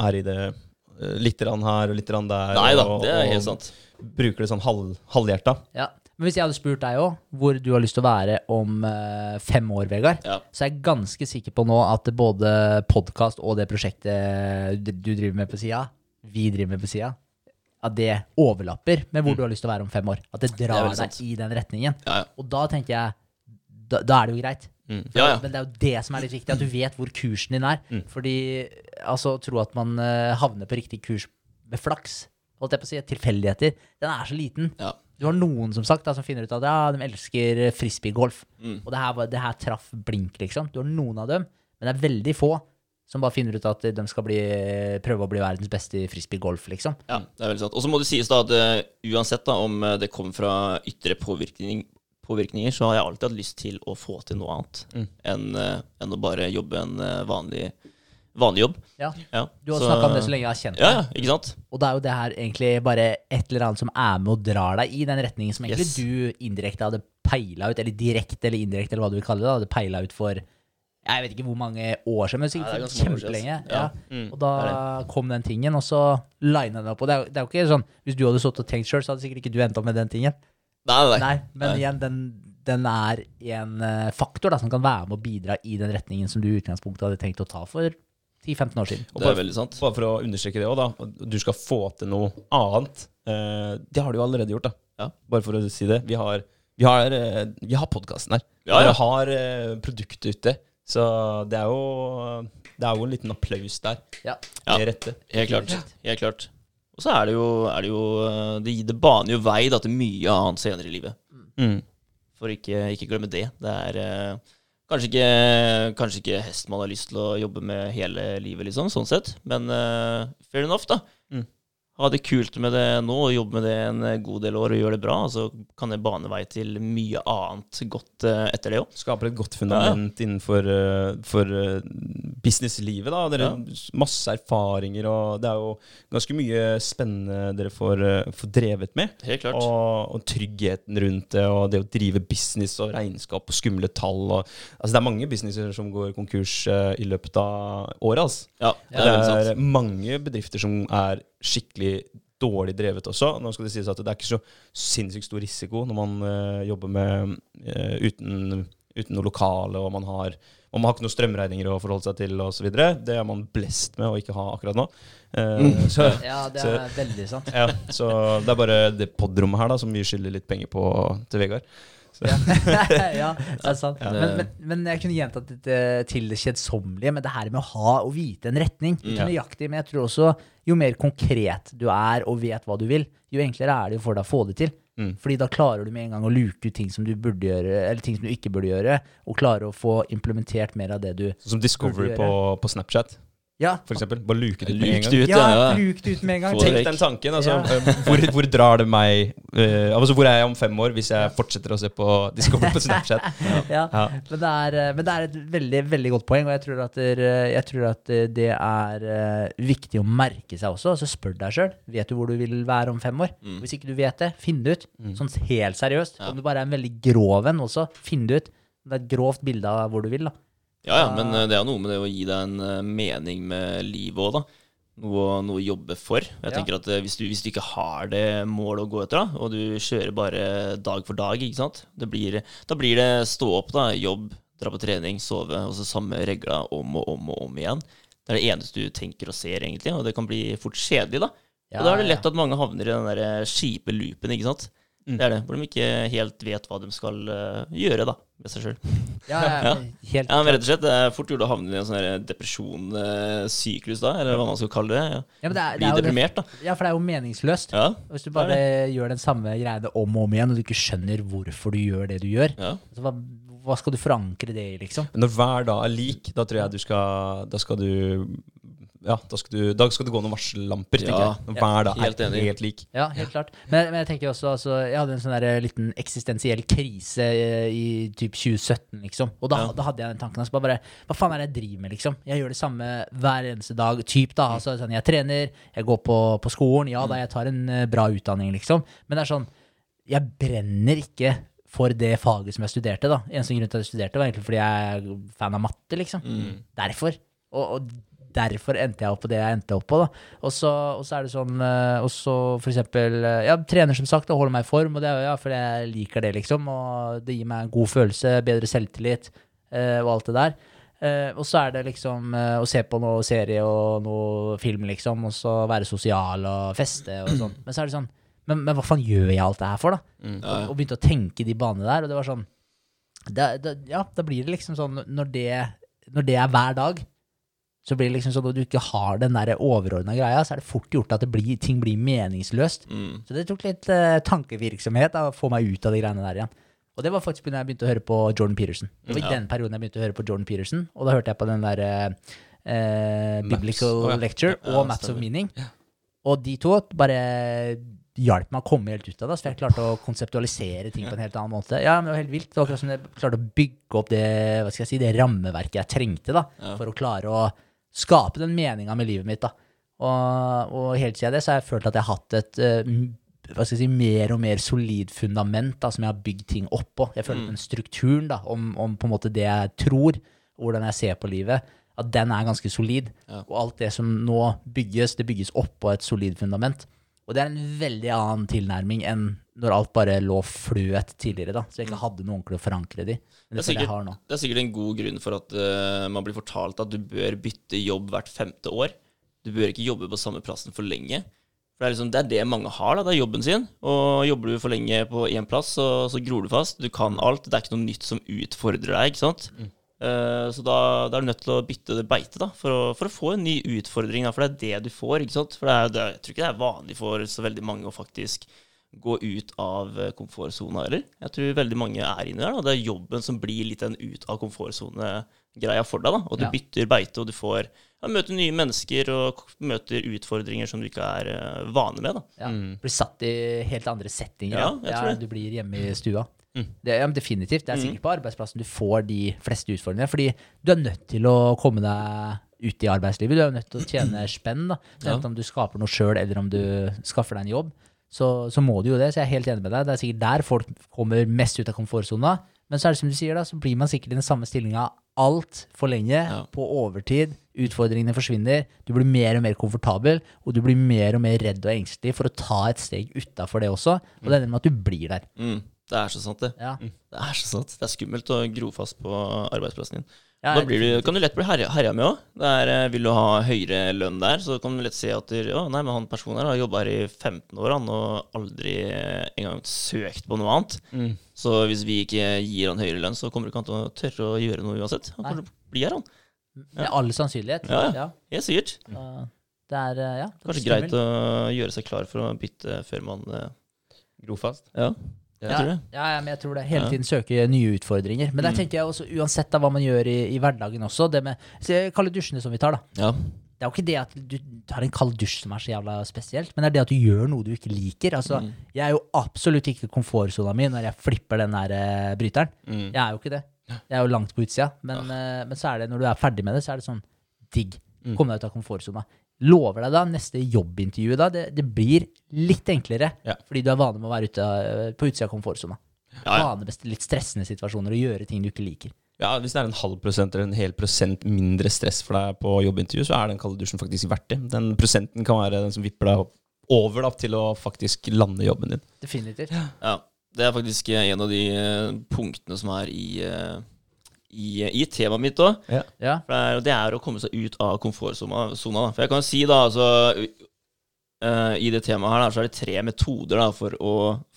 er i det eh, litt her og litt der. Nei da, og, det er og helt sant. Bruker det sånn halv, halvhjerta. ja. Men hvis jeg hadde spurt deg òg, hvor du har lyst til å være om eh, fem år, Vegard, Ja. så er jeg ganske sikker på nå at både podkast og det prosjektet du du driver med på sida, vi driver med på sida, at det overlapper med hvor du har lyst til å være om fem år. At det Mm. drar det deg i den retningen. Ja, ja. Og da tenker jeg Da, da er det jo greit. Mm. Ja. Men det er jo det som er litt viktig, at du vet hvor kursen din er. Mm. Fordi altså, tro at man uh, havner på riktig kurs med flaks, holdt jeg på å si, tilfeldigheter, den er så liten. Du har noen som sagt da, som finner ut at ja, de elsker frisbeegolf. Mm. Og det her, det her traff blink, liksom. Du har noen av dem, men det er veldig få som bare finner ut at de skal bli, prøve å bli verdens beste i frisbeegolf, liksom. Ja, det er veldig sant. Og så må det sies da at uh, uansett da, om eh, det kommer fra ytre påvirkning, påvirkninger, så har jeg alltid hatt lyst til å få til noe annet Mm. enn, uh, enn å bare jobbe en uh, vanlig, vanlig jobb. Ja. Ja, Du har snakka om det så lenge jeg har kjent Ja, deg. ja, ikke sant? Og det er jo det her egentlig bare et eller annet som er med og drar deg i den retningen som egentlig Yes. du indirekte hadde peila ut, eller direkte eller indirekte, eller hva du vil kalle det, da, hadde peila ut for jeg vet ikke hvor mange år siden, men er sikkert ja, kjempelenge. Ja. Ja. Mm. Og da kom den tingen, og så lina den opp. Og det er, jo- det er jo ikke sånn Hvis du hadde sittet og tenkt sjøl, så hadde sikkert ikke du endt opp med den tingen. Nei, nei, nei. Men Nei. igjen, den, den er en eh, faktor da, som kan være med å bidra i den retningen som du i utgangspunktet hadde tenkt å ta for 10-15 år siden. Og Det er veldig sant. bare for å understreke det òg, da. Du skal få til noe annet. Eh, det har du jo allerede gjort, da. Ja. Bare for å si det. Vi har, vi har, eh, vi har podkasten her. Ja, ja. Vi har produktet ute. Så det er jo Det er jo en liten applaus der. Ja. Ja. Med rette. Helt klart. Helt klart. Og så er det jo, er det, jo det, det baner jo vei da, til mye annet senere i livet. Mm. For ikke, ikke glemme det. Det er eh, kanskje, ikke, kanskje ikke hest man har lyst til å jobbe med hele livet, liksom, sånn sett. Men uh, fair enough, da. Ha det kult med det nå, og jobbe med det en god del år og gjøre det bra. Så kan det bane vei til mye annet godt eh, etter det òg. Skaper et godt fundament innenfor eh, for eh, businesslivet. da Dere Masse erfaringer, og det er jo ganske mye spennende dere får, eh, får drevet med. Helt klart. Og, og tryggheten rundt det, og det å drive business og regnskap og skumle tall. Og, altså det er mange businesser som går konkurs eh, i løpet av året. Altså. Ja, det Det er veldig er mange bedrifter som er skikkelig dårlig drevet også. Nå skal det sies at det er ikke så sinnssykt stor risiko når man uh, jobber med uh, uten, uten noe lokale, og man har, og man har ikke noen strømregninger å forholde seg til osv. Det er man blest med å ikke ha akkurat nå. Uh, så, Ja, det Så- er veldig sant. ja, så det er bare det podrommet her da som vi skylder litt penger på til Vegard. Ja, ja det er sant. Ja. Men, men, men jeg kunne gjentatt det til det kjedsommelige, men det her med å ha og vite en retning. mm, Ja. nøyaktig, men jeg tror også jo mer konkret du er og vet hva du vil, jo enklere er det for deg å få det til. Mm. Fordi da klarer du med en gang å luke ut ting som du burde gjøre, eller ting som du ikke burde gjøre, og klarer å få implementert mer av det du Som Discovery på, på Snapchat, Ja, for eksempel. Bare luke det ut med en gang. ut, ja, ja. luk det ut med en gang. Tenk den tanken. Altså, Ja. eh, hvor, hvor drar det meg uh, altså, Hvor er jeg om fem år hvis jeg fortsetter å se på Discovery på Snapchat? ja. Ja. Men, det er, eh, men det er et veldig veldig godt poeng, og jeg tror at, det, jeg tror at det er viktig å merke seg også. Altså, spør deg sjøl. Vet du hvor du vil være om fem år? Mm. Hvis ikke du vet det, finn det ut. Sånn helt seriøst. Ja. Om du bare er en veldig grov en også, finn det ut. Det er et grovt bilde av hvor du vil. da. Ja, ja, men eh, det er noe med det å gi deg en eh, mening med livet òg, da. Noe, noe å jobbe for. Jeg Ja. tenker at eh, hvis du, hvis du ikke har det målet å gå etter, da, og du kjører bare dag for dag, ikke sant? Det blir, da blir det stå opp, da, jobb, dra på trening, sove, og så samme regla om og om og om igjen. Det er det eneste du tenker og ser, egentlig, og det kan bli fort kjedelig, da. Ja, og da er det lett at mange havner i den der eh, kjipe loopen, ikke sant. Det er det. Hvor de ikke helt vet hva de skal eh, gjøre da, med seg sjøl. Ja, ja, Ja. Ja, men rett og slett, det er fort gjort å havne i en sånn depresjonssyklus depresjonsyklus da, eller hva man skal kalle det. Ja. Ja, men det er, det Bli er det, deprimert, da. ja, for det er jo meningsløst. Ja. Hvis du bare gjør den samme greiene om og om igjen, og du ikke skjønner hvorfor du gjør det du gjør, ja. så hva, hva skal du forankre det i, liksom? Når hver dag er lik, da tror jeg du skal Da skal du ja, da skal du, da skal du gå noen varsellamper, Ja, jeg. Hver dag helt er helt lik. Ja, helt klart. Men, men jeg tenker også, altså, jeg hadde en sånn der liten eksistensiell krise eh, i typ 2017, liksom. Og da, Ja. da hadde jeg den tanken. Altså, bare, hva faen er det jeg driver med, liksom? Jeg gjør det samme hver eneste dag. Typ da, altså, sånn, Jeg trener, jeg går på, på skolen. Ja da, jeg tar en eh, bra utdanning, liksom. Men det er sånn, jeg brenner ikke for det faget som jeg studerte, da. Eneste grunn til at jeg studerte, var egentlig fordi jeg er fan av matte, liksom. Derfor. Og, og derfor endte jeg opp på det jeg endte opp på. da. Og så, og så er det sånn eh, Og så for eksempel eh, Jeg trener som sagt og holder meg i form, og det er ja, fordi jeg liker det, liksom. Og det gir meg en god følelse, bedre selvtillit eh, og alt det der. Eh, og så er det liksom eh, å se på noe serie og noe film, liksom, og så være sosial og feste og sånn. Men så er det sånn men, men hva faen gjør jeg alt det her for, da? Mm. Og, Og begynte å tenke de banene der, og det var sånn det, det, Ja, da blir det liksom sånn når det, når det er hver dag, så blir det liksom sånn at du ikke har den der overordna greia, så er det fort gjort at det blir, ting blir meningsløst. Mm. Så det tok litt uh, tankevirksomhet da, å få meg ut av de greiene der igjen. Og det var faktisk da jeg begynte å høre på Jordan Peterson. Det var i Ja. den perioden jeg begynte å høre på Jordan Peterson, og da hørte jeg på den der uh, Biblical oh, ja. Lecture Ja, og Maps of. Meaning. Og de to bare hjalp meg å komme helt ut av det. Så jeg klarte å konseptualisere ting på en helt annen måte. Ja, men Det var helt vilt. Det var akkurat som jeg klarte å bygge opp det hva skal jeg si, det rammeverket jeg trengte da, for å klare å skape den meninga med livet mitt. da. Og, og helt siden det så har jeg følt at jeg har hatt et eh, hva skal jeg si, mer og mer solid fundament da, som jeg har bygd ting oppå. Jeg føler mm. den strukturen da, om, om på en måte det jeg tror, hvordan jeg ser på livet, at den er ganske solid. Ja. Og alt det som nå bygges, det bygges oppå et solid fundament. Og det er en veldig annen tilnærming enn når alt bare lå fløt tidligere, da. Så jeg ikke hadde noe ordentlig å forankre det i. Det Det er sikkert-. Det er sikkert en god grunn for at uh, man blir fortalt at du bør bytte jobb hvert femte år. Du bør ikke jobbe på samme plassen for lenge. For det er, liksom, det er det mange har, da. Det er jobben sin. Og jobber du for lenge på én plass, så, så gror du fast. Du kan alt. Det er ikke noe nytt som utfordrer deg, ikke sant. Mm. så da, da er du nødt til å bytte det beite, da, for å, for å få en ny utfordring. Da, for det er det du får, ikke sant. For det er, det, jeg tror ikke det er vanlig for så veldig mange å faktisk gå ut av eh, komfortsona heller. Jeg tror veldig mange er inni der. Da. Det er jobben som blir litt den ut av komfortsone-greia for deg. da. Og du Ja. bytter beite, og du får ja, møter nye mennesker og møter utfordringer som du ikke er uh, vane med. da. Ja. Blir satt i helt andre settinger. Ja, jeg tror det. Du blir hjemme i stua. Mm. Det, ja, definitivt. Det er sikkert på arbeidsplassen du får de fleste utfordringene. Fordi du er nødt til å komme deg ut i arbeidslivet. Du er nødt til å tjene spenn. da. Enten om du skaper noe sjøl, eller om du skaffer deg en jobb. Så, så må du jo det. Så jeg er helt enig med deg. Det er sikkert der folk kommer mest ut av komfortsona. Men så er det som du sier, da, så blir man sikkert i den samme stillinga altfor lenge, Ja. på overtid. Utfordringene forsvinner. Du blir mer og mer komfortabel, og du blir mer og mer redd og engstelig for å ta et steg utafor det også. Og det ender med at du blir der. Mm, det er så sant, det. Ja. Det er så sant. Det er skummelt å gro fast på arbeidsplassen din. Ja, da blir du, kan du lett bli herja, herja med òg. Vil du ha høyere lønn der, så kan du lett si at du, å, nei, men han personen her har jobba her i 15 år han, og aldri eh, engang søkt på noe annet. Mm. Så hvis vi ikke gir han høyere lønn, så kommer du ikke han til å tørre å gjøre noe uansett. Han kommer til å bli her, han. Med all sannsynlighet. Ja, ja. Helt sikkert. Så Det er, eh, ja, det Kanskje greit å gjøre seg klar for å bytte før man eh, Gro fast. Ja, jeg ja, tror det. Ja, ja, men jeg tror det. Hele tiden søke nye utfordringer. Men der Mm. tenker jeg også, uansett da hva man gjør i, i hverdagen også, det med se, Kall dusjene som vi tar, da. Ja. Det er jo ikke det at du tar en kald dusj som er så jævla spesielt, men det er det at du gjør noe du ikke liker. Altså, Mm. Jeg er jo absolutt ikke i komfortsona mi når jeg flipper den der uh, bryteren. Mm. Jeg er jo ikke det. Jeg er jo langt på utsida. Men, uh, men så er det, når du er ferdig med det, så er det sånn digg. Mm. Kom deg ut av komfortsona. Lover deg da, neste jobbintervju da, det, det blir litt enklere. Ja. Fordi du er vane med å være ute, eh, på utsida av komfortsona. Ja, ja. Litt stressende situasjoner og gjøre ting du ikke liker. Ja, Hvis det er en halv prosent eller en hel prosent mindre stress for deg på jobbintervju, så er den kalde dusjen faktisk verdt det. Den prosenten kan være den som vipper deg opp- over da, til å faktisk lande jobben din. Definitivt. Ja, det er faktisk en av de eh, punktene som er i, eh, i, i temaet mitt òg. Ja. Det, er- det er å komme seg ut av komfortsona. For jeg kan si, da, altså uh, i det temaet her da, så er det tre metoder da, for, å,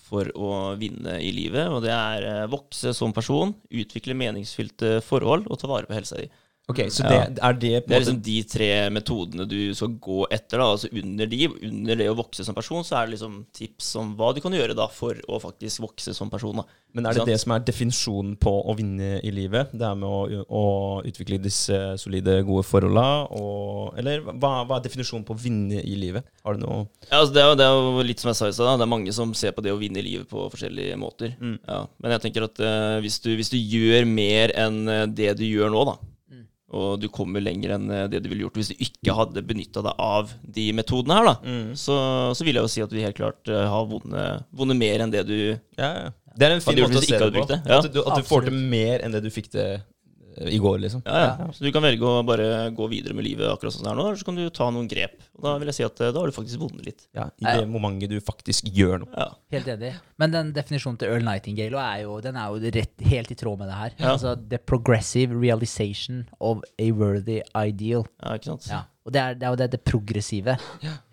for å vinne i livet. Og det er uh, vokse som person, utvikle meningsfylte forhold og ta vare på helsa di. Ok, Så det, er det på Det er liksom de tre metodene du skal gå etter. da, altså Under de, under det å vokse som person, så er det liksom tips om hva du kan gjøre da for å faktisk vokse som person. da. Men er det Sant? det som er definisjonen på å vinne i livet? Det er med å, å utvikle disse solide, gode forholda? Og, eller hva, hva er definisjonen på å vinne i livet? Har du noe Ja, altså det, er, det er jo litt som jeg sa i stad, det er mange som ser på det å vinne i livet på forskjellige måter. Mm. Ja, men jeg tenker at uh, hvis, du, hvis du gjør mer enn eh, det du gjør nå, da, og du kommer lenger enn eh, det du ville gjort hvis du ikke hadde benytta deg av de metodene her, da, så, så vil jeg jo si at du helt klart eh, har vunnet, vunnet mer enn det du Ja, ja. Det er en fin måte å se det på. det, ja. At, du, at du får til mer enn det du fikk til i går, liksom. ja, ja. Så du kan velge å bare gå videre med livet akkurat sånn det er nå, eller så kan du ta noen grep. Og da vil jeg si at eh, da har du faktisk vunnet litt. Ja, I det momentet du faktisk gjør noe. Ja. Helt enig. Men den definisjonen til Earl Nightingale er jo, den er jo rett, helt i tråd med det her. Ja. Altså, The progressive realization of a worthy ideal. ja, ikke sant? Ja. Og det er, det er jo det, det progressive.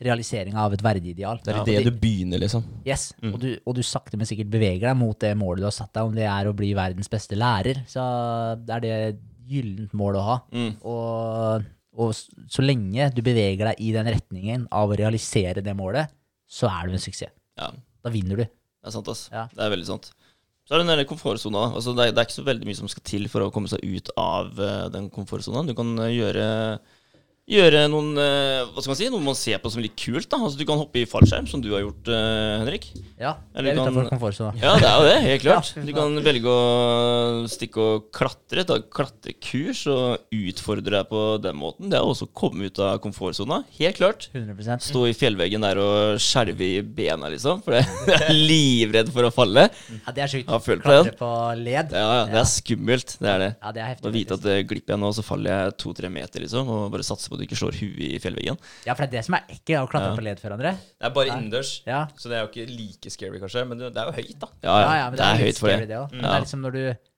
Realiseringa av et verdig ideal. Det er det du begynner, liksom. Yes, og, du, og du sakte, men sikkert beveger deg mot det målet du har satt deg, om det er å bli verdens beste lærer. Så det er det gyllent mål å ha. Mm. Og, og så lenge du beveger deg i den retningen av å realisere det målet, så er du en suksess. Ja. Da vinner du. Det er sant, ass. Ja. Det er veldig sant. Så er det den komfortsona. Altså, det, er, det er ikke så veldig mye som skal til for å komme seg ut av uh, den komfortsona. Du kan eh, gjøre Gjøre noen eh, Hva skal man si? Noe man ser på som litt kult. da Altså Du kan hoppe i fallskjerm, som du har gjort, eh, Henrik. Ja, Eller det er utenfor komfortsona. Ja, det er jo det. Helt klart. Ja, Du kan velge å stikke og klatre. Ta klatrekurs og utfordre deg på den måten. Det er også å komme ut av komfortsona. Helt klart. 100% Stå i fjellveggen der og skjelve i bena, liksom. For jeg er livredd for å falle. Ja, det er sjukt. Klatre på led. Ja, ja, det er skummelt. Det er det. Ja, det er heftig. Å vite at det glipper jeg nå, så faller jeg to-tre meter, liksom. Og bare satse på at du ikke slår huet i fjellveggen. Ja, for det er det som er ekkelt, å klatre Ja. på led for andre. Det er bare innendørs, Ja. så det er jo ikke like scary, kanskje. Men det det er jo høyt, da. Ja, ja. men det er litt høyt for det. også. Ja. Det er liksom når du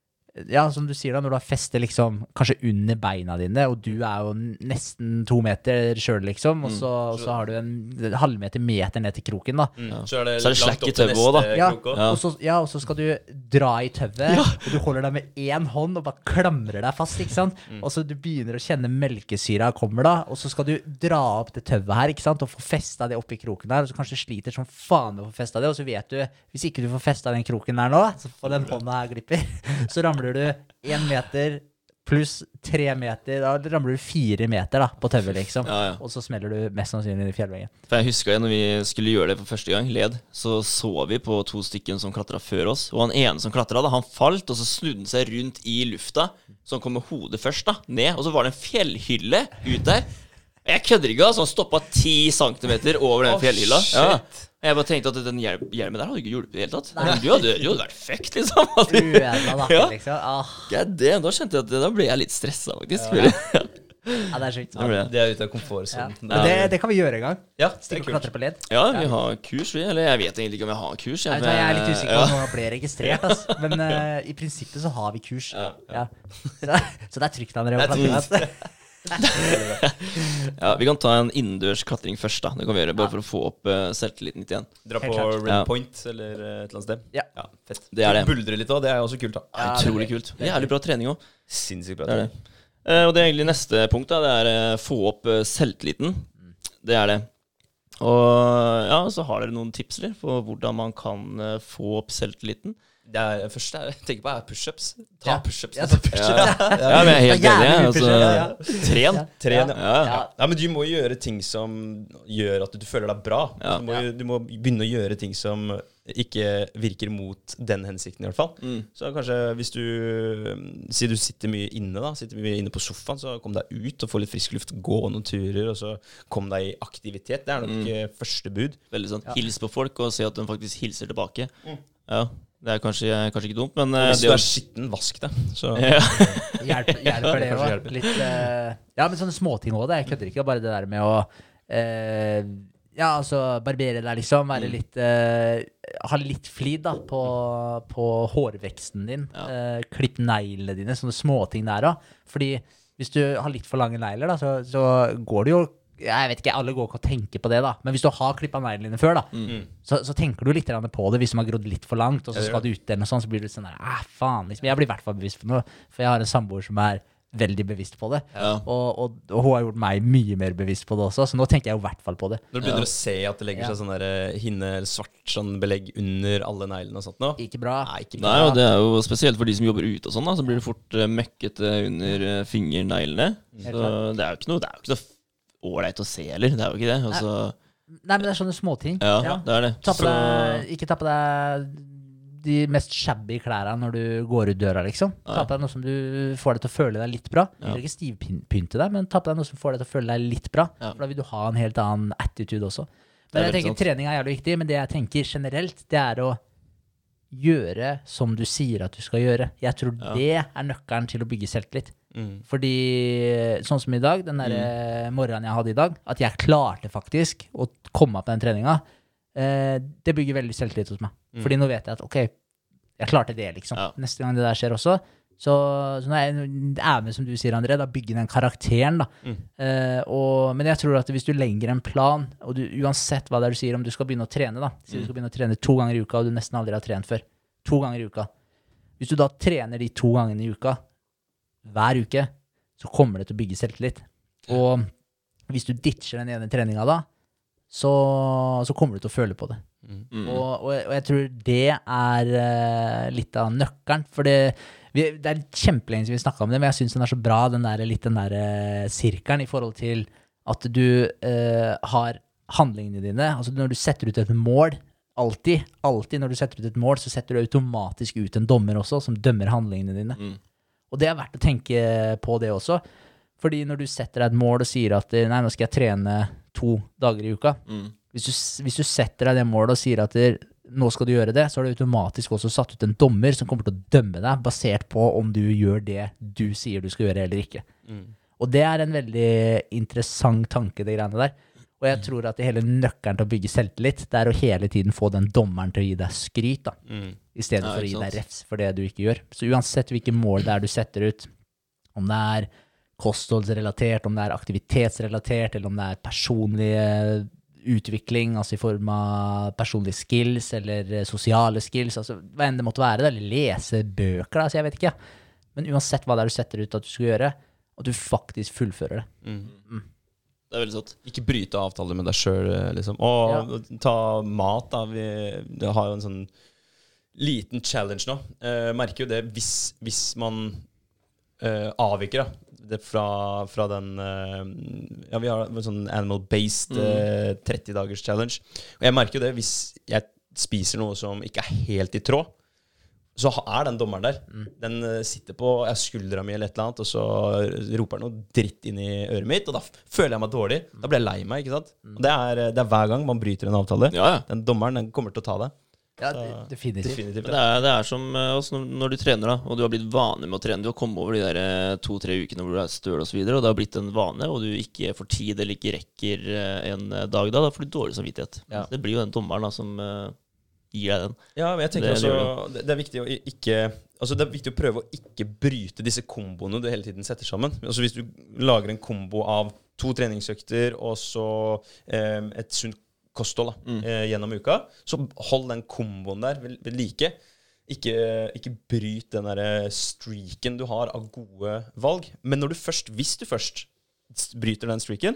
Ja, som du sier da, når du har festet liksom kanskje under beina dine, og du er jo nesten to meter sjøl, liksom, og så, og så har du en halvmeter meter ned til kroken, da. Så er det, Så er det slakk i tauet også, da. Ja. Ja. og, så, ja, og så skal du dra i tauet, og du holder deg med én hånd og bare klamrer deg fast. ikke sant? Mm. Og så du begynner å kjenne melkesyra kommer, da, og så skal du dra opp det tauet her ikke sant? og få festa det oppi kroken der. Og så kanskje du sliter som faen med å få festa det, og så vet du hvis ikke du får festa den kroken der nå, og den hånda her glipper, så ramler du én meter pluss tre meter, da ramler du fire meter da, på tauet, liksom. Ja, ja. Og så smeller du mest sannsynlig i fjellveggen. For jeg husker når vi skulle gjøre det for første gang, led, så så vi på to stykken som klatra før oss. Og han ene som klatra, han falt, og så snudde han seg rundt i lufta. Så han kom med hodet først, da, ned. Og så var det en fjellhylle ut der. Jeg kødder ikke, altså. Han stoppa ti centimeter over den Å, fjellhylla. shit. Ja. Jeg bare tenkte at den hjelmen der hadde ikke hjulpet i det hele tatt. Du hadde, du hadde vært fucked, liksom. Uedla nakke, Ja. liksom. Ah, God damn, da kjente jeg at da ble jeg litt stressa, faktisk. Ja. ja, det er sjukt. Det ble det. Det er ute av Ja. komfortsonen. Ja. det, det kan vi gjøre en gang. Ja, det Stikke og klatre på led. Ja, vi har kurs, vi. Eller jeg vet egentlig ikke om jeg har kurs. Jeg, Jeg, vet jeg er litt usikker på om noen ble registrert, altså. men uh, i prinsippet så har vi kurs. Ja, Ja. Så det er trygt André, å Det er klatre. Ja, Vi kan ta en innendørs klatring først, da. Det kan vi gjøre, Bare for å få opp uh, selvtilliten litt igjen. Dra på. Red Ja. Point eller uh, et eller annet sted. Ja. fett. Det er det. Buldre litt òg, det er også kult. da Ja, Utrolig kult. Jævlig bra trening òg. Sinnssykt bra. Det er det. Uh, og det er egentlig neste punkt. da Det er uh, få opp uh, selvtilliten. Det er det. Og ja, så har dere noen tips eller, for hvordan man kan få opp selvtilliten? Det er, første jeg tenker på, er pushups. Ta Ja. pushups. Ja, push Ja, ja men jeg er helt Det enig. Altså, Tren. Tren, ja. Ja. Ja. Ja, men du må gjøre ting som gjør at du føler deg bra. Ja. Du, må, jo- du må begynne å gjøre ting som ikke virker mot den hensikten, i hvert fall. Mm. Så kanskje hvis du Si du sitter mye inne, da. Sitter mye inne på sofaen, så kom deg ut og få litt frisk luft. Gå noen turer, og så kom deg i aktivitet. Det er nok Mm. eh, første bud. Veldig sånn Ja. Hils på folk og se at de faktisk hilser tilbake. Ja, Det er kanskje, kanskje ikke dumt, men eh, Hvis du å er skitten, vask det. Så ja. Hjelper, hjelper det òg. Litt uh, Ja, men sånne småting òg. Jeg kødder ikke. Bare det der med å uh, Ja, altså barbere deg, liksom. Være Mm. litt uh, Ha litt flid da på, på hårveksten din. Ja. Eh, klipp neglene dine. Sånne småting der òg. Fordi hvis du har litt for lange negler, da, så, så går det jo Jeg vet ikke, alle går ikke og tenker på det, da. Men hvis du har klippa neglene dine før, da, Mm. så, så tenker du litt på det hvis de har grodd litt for langt, og så skal du ut eller og sånn, så blir du sånn der Æh, faen, liksom. Jeg blir i hvert fall bevisst på noe, for jeg har en samboer som er veldig bevisst på det. Ja. Og, og, og hun har gjort meg mye mer bevisst på det også, så nå tenker jeg i hvert fall på det. Når du begynner å se at det legger Ja. seg sånn der eh, hinne svart sånn belegg under alle neglene og sånt nå Ikke bra. Nei, ikke Nei, og det er jo spesielt for de som jobber ute og sånn, da, så blir det fort uh, møkkete under uh, fingerneglene. Så det er jo ikke noe Det er jo ikke så ålreit å se heller. Det er jo ikke det. Altså, Nei, men det er sånne småting. Ja, det er det. Ta på Så- deg, ikke ta på deg de mest shabby klærne når du går ut døra, liksom. Ta på deg noe som du får deg til å føle deg litt bra. Ja. Ja. Ikke stivpynte deg, men ta på deg noe som får deg til å føle deg litt bra. Ja. For da vil du ha en helt annen attitude også. Men jeg tenker sant. trening er jævlig viktig, men det jeg tenker generelt, det er å gjøre som du sier at du skal gjøre. Jeg tror Ja. det er nøkkelen til å bygge selvtillit. Mm. Fordi sånn som i dag, den der mm. morgenen jeg hadde i dag, at jeg klarte faktisk å komme opp på den treninga, eh, det bygger veldig selvtillit hos meg. Fordi nå vet jeg at ok, jeg klarte det, liksom. Ja. Neste gang det der skjer også. Så, så når jeg er med, som du sier, André, da bygge den karakteren, da. Mm. Eh, og, men jeg tror at hvis du legger en plan, og du, uansett hva det er du sier, om du skal begynne å trene, da, si du skal begynne å trene to ganger i uka, og du nesten aldri har trent før, to ganger i uka. Hvis du da trener de to gangene i uka, hver uke, så kommer det til å bygge selvtillit. Og hvis du ditcher den ene treninga da, så, så kommer du til å føle på det. Mm. Og, og, og jeg tror det er uh, litt av nøkkelen. For det, vi, det er kjempelenge siden vi snakka om det, men jeg syns den er så bra, den der, litt den der uh, sirkelen i forhold til at du uh, har handlingene dine. Altså når du setter ut et mål, alltid, alltid når du setter ut et mål, så setter du automatisk ut en dommer også, som dømmer handlingene dine. Mm. Og det er verdt å tenke på det også. Fordi når du setter deg et mål og sier at eh, nei, nå skal jeg trene to dager i uka, Mm. hvis du, hvis du setter deg det målet og sier at nå skal du gjøre det, så har du automatisk også satt ut en dommer som kommer til å dømme deg basert på om du gjør det du sier du skal gjøre eller ikke. Mm. Og det er en veldig interessant tanke, det greiene der. Og jeg tror at det hele nøkkelen til å bygge selvtillit, det er å hele tiden få den dommeren til å gi deg skryt, da, Mm. i stedet Ja, for å gi deg refs for det du ikke gjør. Så uansett hvilke mål det er du setter ut, om det er kostholdsrelatert, om det er aktivitetsrelatert, eller om det er personlig eh, utvikling, altså i form av personlige skills eller eh, sosiale skills, altså hva enn det måtte være, eller lese bøker, da, altså jeg vet ikke. Men uansett hva det er du setter ut at du skal gjøre, at du faktisk fullfører det. Mm. Det er veldig sant. Ikke bryte avtaler med deg sjøl, liksom. Og ta mat, da. Vi, har jo en sånn liten challenge nå. Eh, merker jo det hvis, hvis man eh, avviker da. Det fra, fra den eh, Ja, vi har en sånn animal-based eh, 30 dagers challenge. Og jeg merker jo det hvis jeg spiser noe som ikke er helt i tråd. Så er den dommeren der. Den eh, sitter på ja, skuldra mi eller et eller annet, og så roper han noe dritt inn i øret mitt, og da føler jeg meg dårlig. Da blir jeg lei meg. ikke sant? Og det er, eh, det er hver gang man bryter en avtale. Ja, ja. Den dommeren den kommer til å ta deg. Ja, definitivt. Definitivt. ja. det er, det er som altså, når, når du trener, da, og du har blitt vane med å trene. Du har kommet over de der to-tre ukene hvor du er støl osv., og, så videre, og det har blitt en vane, og du ikke får tid eller ikke rekker en dag da, da får du dårlig samvittighet. Ja. Det blir jo den dommeren da, som gir deg den. Ja, men jeg tenker Det- det også det, det er viktig å ikke Altså det er viktig å prøve å ikke bryte disse komboene du hele tiden setter sammen. Altså Hvis du lager en kombo av to treningsøkter og så eh, et sunt kosthold da, Mm. eh, gjennom uka, så hold den komboen der ved, ved like. Ikke, ikke bryt den der streaken du har av gode valg. Men når du først, hvis du først bryter den streaken,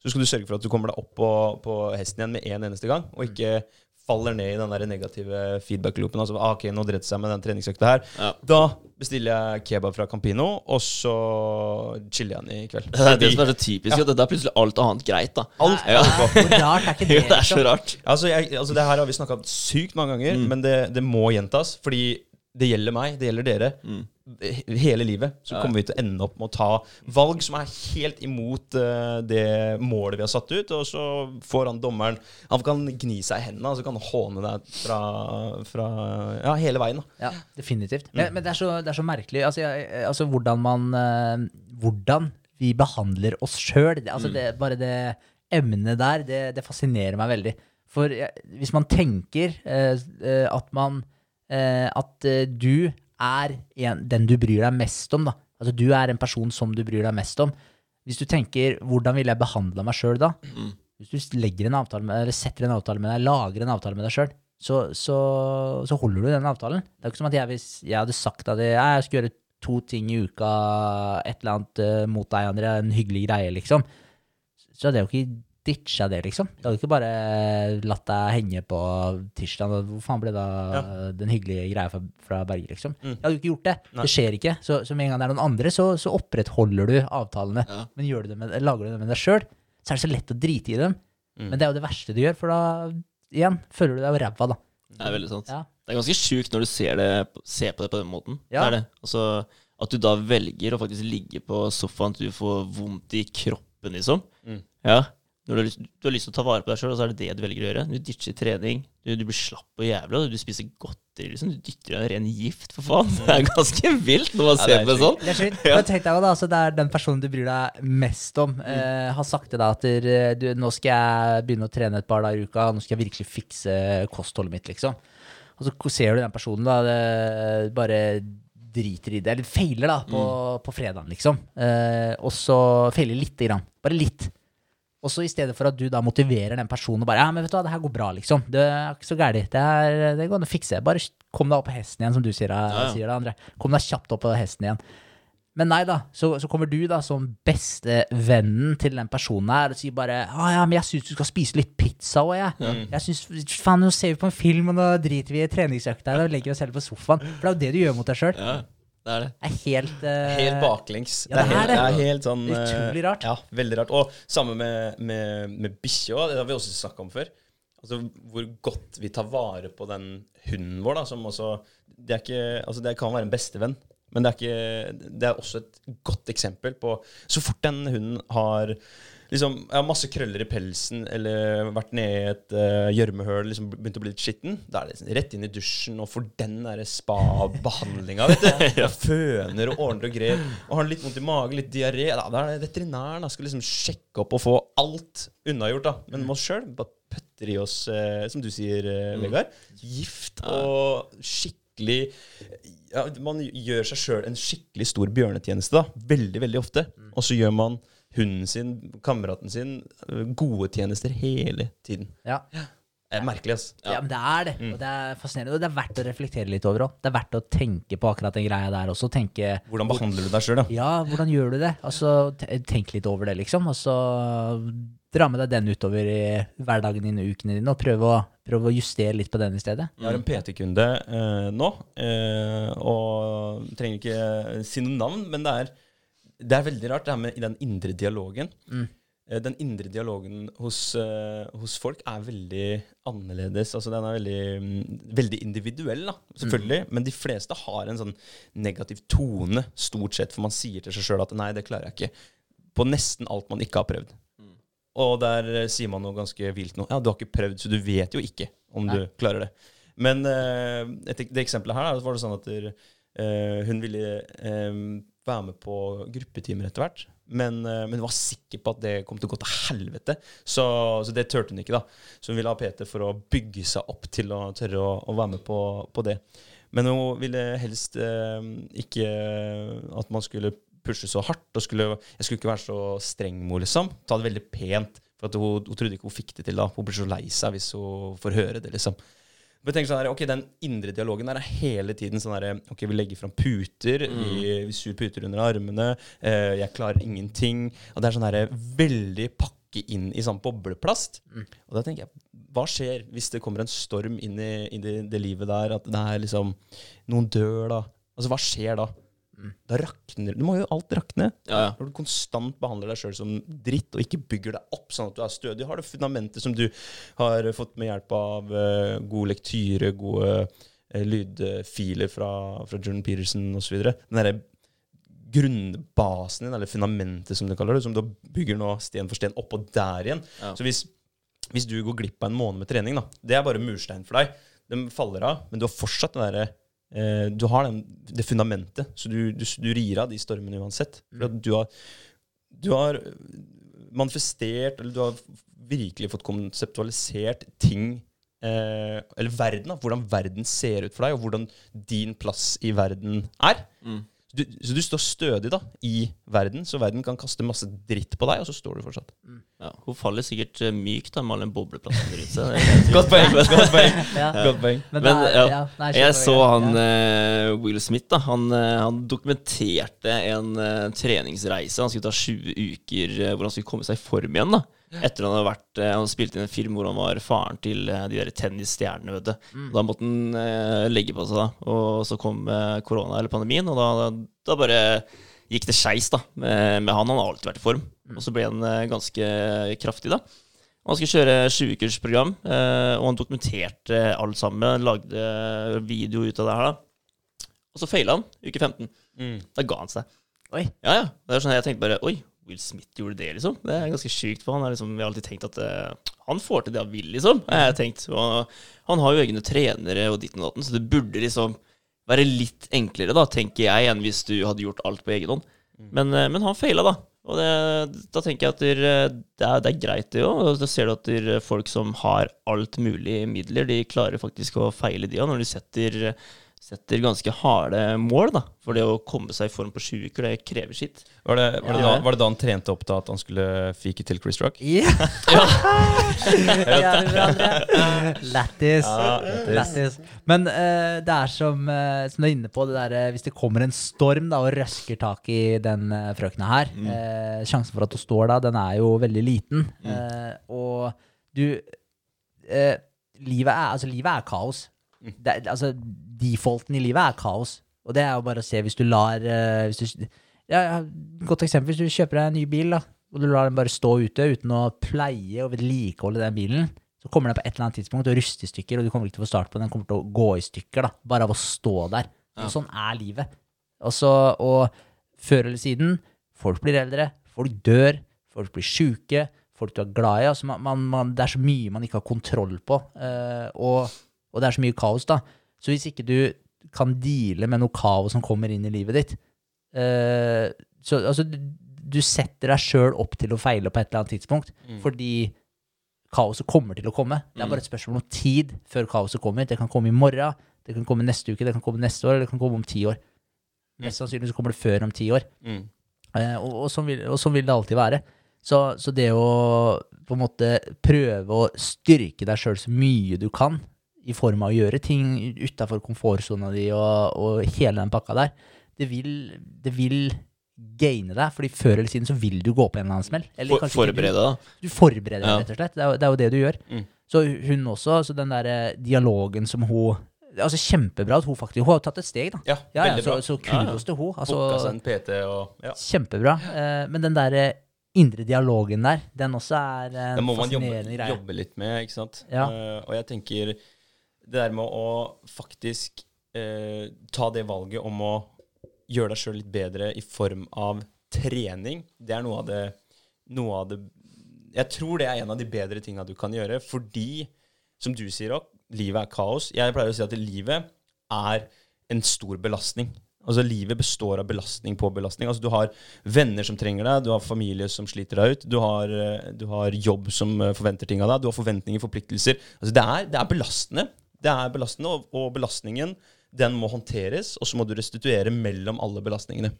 så skal du sørge for at du kommer deg opp på, på hesten igjen med en eneste gang, og ikke faller ned i den der negative feedback-loopen. Altså, ah, ok, nå dreit seg med den treningsøkta her. Ja. Da bestiller jeg kebab fra Campino, og så chiller jeg den i kveld. Det er det som er så typisk, at det er plutselig alt annet greit, da. Alt, Ja. Hvor rart er ikke det? Jo, det er så liksom? rart. Altså, jeg, altså Det her har vi snakka sykt mange ganger, Mm. men det, det må gjentas. Fordi det gjelder meg, det gjelder dere. Mm. Hele livet så Ja. kommer vi til å ende opp med å ta valg som er helt imot uh, det målet vi har satt ut. Og så får han dommeren Han kan gni seg i hendene og så kan han håne deg fra, fra Ja, hele veien. da Ja, definitivt. Men, men det, er så, det er så merkelig altså, jeg, altså hvordan man eh, Hvordan vi behandler oss sjøl. Altså, det, bare det emnet der, det, det fascinerer meg veldig. For jeg, hvis man tenker eh, eh, at man At eh, du er en, den du bryr deg mest om, da. Altså du er en person som du bryr deg mest om. Hvis du tenker 'hvordan ville jeg behandla meg sjøl da'? Mm. Hvis du legger en avtale med, eller setter en avtale med deg, lager en avtale med deg sjøl, så, så, så holder du den avtalen. Det er ikke som at jeg, hvis jeg hadde sagt at jeg, jeg skulle gjøre to ting i uka, et eller annet eh, mot deg, André, en hyggelig greie, liksom. Så hadde jeg jo ikke ditcha det, liksom. Du hadde ikke bare latt deg henge på tirsdag. Hvor faen ble da den hyggelige greia fra, fra Berge, liksom? Jeg hadde jo ikke gjort det. Nei. Det skjer ikke. Så, så med en gang det er noen andre, så, så opprettholder du avtalene. Ja. Men gjør du det med, lager du det med deg sjøl, så er det så lett å drite i dem. Mm. Men det er jo det verste du gjør, for da igjen føler du deg jo ræva, da. Det er veldig sant. Ja. Det er ganske sjukt når du ser, det, ser på det på den måten. Ja. Det er det. Altså, at du da velger å faktisk ligge på sofaen til du får vondt i kroppen, liksom. Mm. Ja. Når du, har lyst, du har lyst til å ta vare på deg sjøl, så er det det du velger å gjøre. Du ditcher trening, du, du blir slapp og jævla, du spiser godteri, liksom. Du dytter i deg ren gift, for faen. Det er ganske vilt når man Ja, ser er på det sånn. Det er sjukt. Men tenk deg da, altså, det er den personen du bryr deg mest om, eh, har sagt til deg at du, nå skal jeg begynne å trene et par dager i uka, nå skal jeg virkelig fikse kostholdet mitt, liksom. Og så ser du den personen da, det, bare driter i det, eller feiler da, på, på fredagen, liksom. Eh, og så feiler lite grann, bare litt. Og så i stedet for at du da motiverer den personen og bare Ja, men vet du hva, det her går bra, liksom. Det er ikke så gærent. Det, er- det går an å fikse. Bare kom deg opp på hesten igjen, som du sier, Ja, ja. sier det, André. Kom deg kjapt opp på hesten igjen. Men nei da, så, så kommer du da som bestevennen til den personen her og sier bare ah, ja, men jeg syns du skal spise litt pizza òg, jeg. Jeg synes, Faen, nå ser vi på en film, og nå driter vi i treningsøkta og legger oss heller på sofaen. For det er jo det du gjør mot deg sjøl. Det er det. Det er helt uh, Helt baklengs. Ja, det er helt, det. det er helt sånn Det eh, utrolig rart. Ja, veldig rart. Og samme med, med, med bikkje òg. Det har vi også snakka om før. Altså Hvor godt vi tar vare på den hunden vår. da Som også Det, ikke, altså, det kan være en bestevenn, men det er, ikke, det er også et godt eksempel på Så fort den hunden har liksom, jeg har masse krøller i pelsen eller vært nede i et uh, liksom begynt å bli litt skitten, da er det liksom rett inn i dusjen og får den derre spa-behandlinga. vet du. Og Føner og ordner og greier. Og har litt vondt i magen, litt diaré. Da, da er det veterinæren da skal liksom sjekke opp og få alt unnagjort. da. Men med oss sjøl bare putter i oss, eh, som du sier, eh, Vegard, gift og skikkelig ja, Man gjør seg sjøl en skikkelig stor bjørnetjeneste da, veldig, veldig ofte. Og så gjør man hunden sin, kameraten sin, gode tjenester hele tiden. Ja. Det er merkelig, ass. Ja. men det er det. Og det er fascinerende. Og det er verdt å reflektere litt over òg. Det er verdt å tenke på akkurat den greia der også. Tenke Hvordan behandler du deg sjøl, da? Ja, hvordan gjør du det? Altså, tenk litt over det, liksom. Og så dra med deg den utover i hverdagen din og ukene dine, og prøve å, prøve å justere litt på den i stedet. Jeg har en PT-kunde eh, nå, eh, og trenger ikke si noe navn, men det er, det er veldig rart det her med den indre dialogen. Mm. Den indre dialogen hos, eh, hos folk er veldig annerledes. Altså Den er veldig, mm, veldig individuell, da, selvfølgelig. Men de fleste har en sånn negativ tone, stort sett, for man sier til seg sjøl at 'nei, det klarer jeg ikke'. På nesten alt man ikke har prøvd. Og der eh, sier man noe ganske vilt nå. Ja, du har ikke prøvd, så du vet jo ikke om du klarer det. Men uh, et, det eksempelet her da, var det sånn at der, uh, hun ville eh, være med på gruppetimer etter hvert. Men, eh, men var sikker på at det kom til å gå til helvete. Så, så det turte hun ikke. da. Så hun ville ha PT for å bygge seg opp til å tørre å, å være med på, på det. Men hun ville helst eh, ikke at man skulle pushe så hardt. Og skulle, jeg skulle ikke være så streng med henne, liksom. Ta det veldig pent. For hun, hun trodde ikke hun fikk det til. da. Hun blir så lei seg hvis hun får høre det, liksom. Men tenk sånn der, ok, Den indre dialogen der er hele tiden sånn der, ok, vi legger fram puter, vi, vi sur puter under armene, eh, jeg klarer ingenting. Og det er sånn der, veldig pakke inn i sånn bobleplast. Og da tenker jeg, hva skjer hvis det kommer en storm inn i, i det, det livet der, at det er liksom Noen dør, da. Altså, hva skjer da? Da rakner Du må jo alt rakne. Ja, ja. Når du konstant behandler deg sjøl som dritt, og ikke bygger deg opp sånn at du er stødig, har det fundamentet som du har fått med hjelp av uh, god lektyre, gode uh, lydfiler fra, fra Jordan Peterson osv. Den derre grunnbasen din, eller fundamentet som du kaller det, som du bygger nå sten for sten oppå der igjen. Ja. Så hvis, hvis du går glipp av en måned med trening, da, det er bare murstein for deg. Den faller av, men du har fortsatt den derre eh, Du har den, det fundamentet, så du, du, du rir av de stormene uansett. For at du har, du har manifestert, eller du har virkelig fått konseptualisert ting eh, Eller verden, da. Hvordan verden ser ut for deg, og hvordan din plass i verden er. Mm. Så Du, så du står stødig da, i verden, så verden kan kaste masse dritt på deg, og så står du fortsatt. Ja, hun faller sikkert eh, mykt da, med all den bobleplassen rundt seg. Godt poeng! Godt poeng. Ja. Godt poeng. Men, Men, er, ja, ja, nei, Jeg så han Ja. eh, Will Smith, da. Han, uh, han dokumenterte en uh, treningsreise. Han skulle ta 20 uker hvor han skulle komme seg i form igjen. da Etter han hadde vært eh, Han spilte inn en film hvor han var faren til eh, de der tennisstjernene. vet du Mm. Da måtte han eh, legge på seg, da. Og så kom eh, korona eller pandemien, og da, da bare gikk det skeis med, med han. Han har alltid vært i form. Mm. Og så ble han eh, ganske kraftig, da. Han skulle kjøre 20-ukersprogram, eh, og han dokumenterte alt sammen. Lagde video ut av det her. da Og så feila han uke 15. Mm. Da ga han seg. Oi. Ja, ja. Det er sånn Jeg tenkte bare Oi, Will Smith gjorde det, liksom. Det er ganske sykt, for han har liksom, jeg har alltid tenkt at uh, han får til det han vil, liksom. har Jeg tenkt. Og han har jo egne trenere og ditten og datten, så det burde liksom være litt enklere, da, tenker jeg, enn hvis du hadde gjort alt på egen hånd. Men, uh, men han feila, da. Og det, da tenker jeg at det, det, er, det er greit, det òg. Da ser du at der, folk som har alt mulig midler, de klarer faktisk å feile, de òg, når de setter, setter ganske harde mål. da. For det å komme seg i form på sju uker, det krever sitt. Var det, var, det Ja. da, var det da han trente opp til at han skulle fike til Chris Rock? Ja! Lættis. Ja, lættis. Lættis. Men uh, det er som, uh, som du er inne på, det der, uh, hvis det kommer en storm da, og røsker tak i den uh, frøkna her eh, Sjansen for at hun står da, den er jo veldig liten. Eh, og du eh, livet, er, altså, livet er kaos. Det, er- altså, defaulten i livet er kaos. Og det er jo bare å se hvis du lar eh, hvis du, ja, Godt eksempel hvis du kjøper deg en ny bil, da, og du lar den bare stå ute uten å pleie og vedlikeholde den bilen. Så kommer den på et eller annet tidspunkt og å ruste i stykker, og du kommer ikke til å få start på den. Den kommer til å gå i stykker, da, bare av å stå der. Og sånn er livet. Og, så, og før eller siden, folk blir eldre, folk dør, folk blir sjuke, folk du er glad i. Altså man, man, man, det er så mye man ikke har kontroll på, Uh, og, og det er så mye kaos, da. Så hvis ikke du kan deale med noe kaos som kommer inn i livet ditt, eh, så altså, du, du setter deg sjøl opp til å feile på et eller annet tidspunkt, fordi kaoset kommer til å komme. Det er bare et spørsmål om tid før kaoset kommer. Det kan komme i morgen, det kan komme neste uke, det kan komme neste år, eller det kan komme om ti år. Mest sannsynlig så kommer det før om ti år. Mm. Eh, og, og, sånn vil, og sånn vil det alltid være. Så, så det å på en måte prøve å styrke deg sjøl så mye du kan, i form av å gjøre ting utafor komfortsona di og, og hele den pakka der, det vil, det vil gaine deg, fordi før eller siden så vil du gå på en eller annen smell. Eller For, du- forberede deg. du forbereder deg, Ja. rett og slett. Det er, det er jo det du gjør. Mm. Så hun også, så den der eh, dialogen som hun Altså Kjempebra at hun faktisk Hun har tatt et steg, da. Ja, Ja, ja, så, bra. så kudos til hun. Altså, Booka seg en PT og ja. Kjempebra. Eh, men den der eh, indre dialogen der, den også er en fascinerende greie. Det må man jobbe, jobbe litt med, ikke sant. Ja. Uh, og jeg tenker det der med å faktisk eh, ta det valget om å gjøre deg sjøl litt bedre i form av trening, det er noe av det, noe av det Jeg tror det er en av de bedre tinga du kan gjøre, fordi, som du sier òg, livet er kaos. Jeg pleier å si at livet er en stor belastning. Altså Livet består av belastning på belastning. Altså Du har venner som trenger deg, du har familie som sliter deg ut, du har, eh, du har jobb som eh, forventer ting av deg, du har forventninger, forpliktelser. Altså Det er, det er belastende. Det er belastende, og, belastningen den må håndteres, og så må du restituere mellom alle belastningene.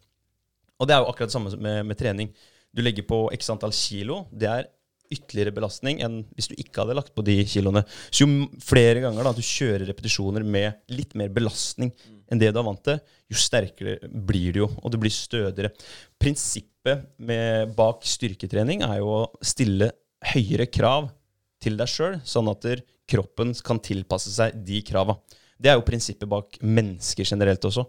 Og det er jo akkurat det samme med, med trening. Du legger på x antall kilo. Det er ytterligere belastning enn hvis du ikke hadde lagt på de kiloene. Så jo flere ganger da, du kjører repetisjoner med litt mer belastning enn det du er vant til, jo sterkere blir du jo, og du blir stødigere. Prinsippet med, bak styrketrening er jo å stille høyere krav til deg sjøl, sånn at kroppen kan tilpasse seg de krava. Det er jo prinsippet bak mennesker generelt også.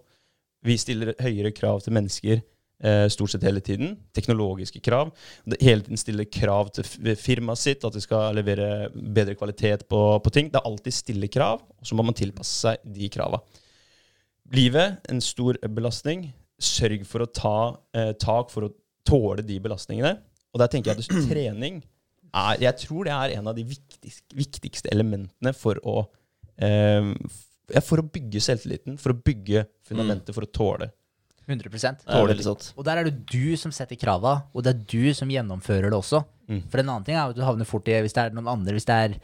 Vi stiller høyere krav til mennesker eh, stort sett hele tiden. Teknologiske krav. Det, hele tiden stiller krav til firmaet sitt, at de skal levere bedre kvalitet på, på ting. Det er alltid stille krav, og så må man tilpasse seg de krava. Livet, en stor belastning. Sørg for å ta eh, tak for å tåle de belastningene. Og der tenker jeg at trening er Jeg tror det er en av de viktigste, viktigste elementene for å eh, For å bygge selvtilliten, for å bygge fundamentet for å tåle. 100 Det er veldig. Og der er det du som setter krava, og det er du som gjennomfører det også. Mm. For en annen ting er at du havner fort i hvis det er noen andre Hvis, det er,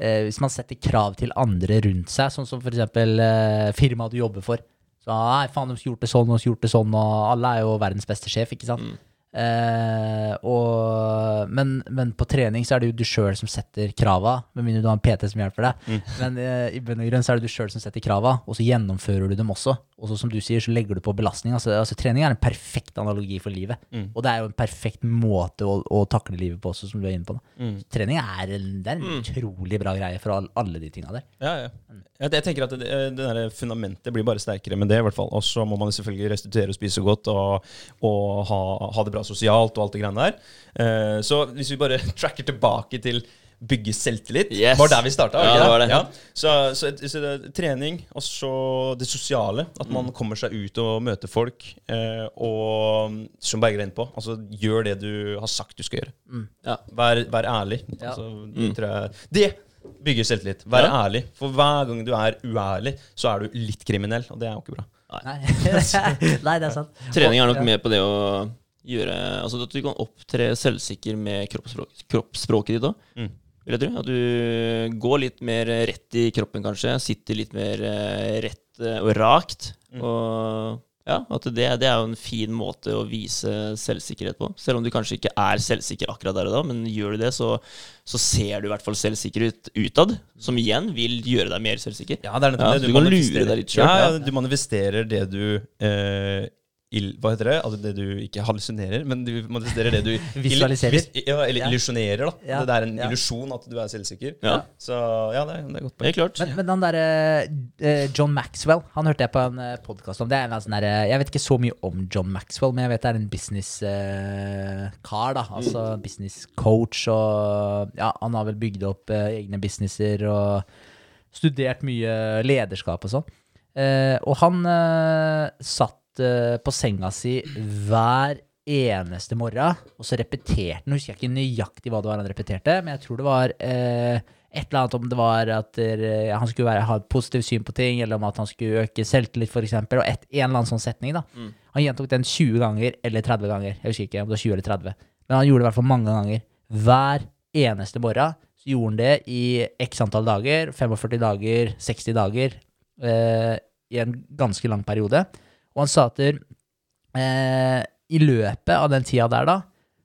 eh, hvis man setter krav til andre rundt seg, sånn som f.eks. Eh, firmaet du jobber for. Så nei, faen, de skulle gjort det sånn og de skulle gjort det sånn, og alle er jo verdens beste sjef, ikke sant. Eh, og, men, men på trening så er det jo du sjøl som setter krava, med mindre du har en PT som hjelper deg. Men eh, i bunn og grunn så er det du sjøl som setter krava, og så gjennomfører du dem også. Og så som du sier, så legger du på belastning. Altså, altså Trening er en perfekt analogi for livet. Og det er jo en perfekt måte å, å takle livet på også, som du er inne på. Så trening er, en- det er en utrolig bra greie for all, alle de tinga der. Ja, ja. Jeg, jeg tenker at det, det der fundamentet blir bare sterkere med det, i hvert fall. Og så må man selvfølgelig restituere og spise godt og, og ha, ha det bra sosialt og alt det greiene der. Eh, så hvis vi bare tracker tilbake til bygge selvtillit Yes. var der vi starta. Ja, det var det. Ja. Så, så, så det, trening, og så det sosiale. At man kommer seg ut og møter folk. Eh, og som Berger er inne på, altså gjør det du har sagt du skal gjøre. Ja. Vær, vær ærlig. Ja. Altså, det, tror jeg, det bygger selvtillit. Vær Ja. ærlig. For hver gang du er uærlig, så er du litt kriminell, og det er jo ikke bra. Nei. Nei, det er sant. Trening er nok med på det å gjøre Altså at du kan opptre selvsikker med kroppsspråk, kroppsspråket ditt òg. Mm. Vil jeg tro. At du går litt mer rett i kroppen, kanskje. Sitter litt mer eh, rett eh, og rakt. Mm. Og ja, at det, det er jo en fin måte å vise selvsikkerhet på. Selv om du kanskje ikke er selvsikker akkurat der og da, men gjør du det, så, så ser du i hvert fall selvsikker ut utad. Som igjen vil gjøre deg mer selvsikker. Ja, det er nettopp Ja, det. du kan lure deg litt Ja, ja, ja. du manifesterer det du eh, ill, Hva heter det? Altså det du ikke hallusinerer, men du manifesterer det du Visualiserer. vis- ja, eller Ja. illusjonerer, da. Ja, Det er en ja. illusjon at du er selvsikker. Ja. Så ja, det er, det er godt poeng. Klart. Men, men han derre uh, John Maxwell, han hørte jeg på en uh, podkast om. Det er en sånn derre- jeg vet ikke så mye om John Maxwell, men jeg vet det er en business-kar. da Altså business coach, og ja, han har vel bygd opp uh, egne businesser og studert mye lederskap og sånn. Eh, og han eh, satt eh, på senga si hver eneste morgen, og så repeterte han. Husker jeg ikke nøyaktig hva det var han repeterte, men jeg tror det var eh, et eller annet om det var at eh, han skulle være, ha et positivt syn på ting, eller om at han skulle øke selvtillit, f.eks., og et, en eller annen sånn setning. da. Han gjentok den 20 ganger eller 30 ganger. Jeg husker ikke om det var 20 eller 30. Men han gjorde det i hvert fall mange ganger. Hver eneste morgen så gjorde han det i x antall dager, 45 dager, 60 dager, eh, i en ganske lang periode. Og han sa at eh, i løpet av den tida der, da,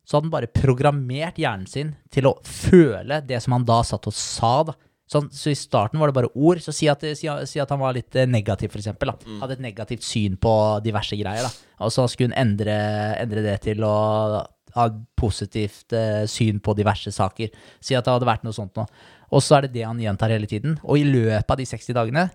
så hadde han bare programmert hjernen sin til å føle det som han da satt og sa. da. Så, han, så i starten var det bare ord. Så si at, si, si at han var litt eh, negativ, for eksempel. Da. Hadde et negativt syn på diverse greier. da. Og så skulle han endre, endre det til å ha positivt eh, syn på diverse saker. Si at det hadde vært noe sånt noe. Og så er det det han gjentar hele tiden. Og i løpet av de 60 dagene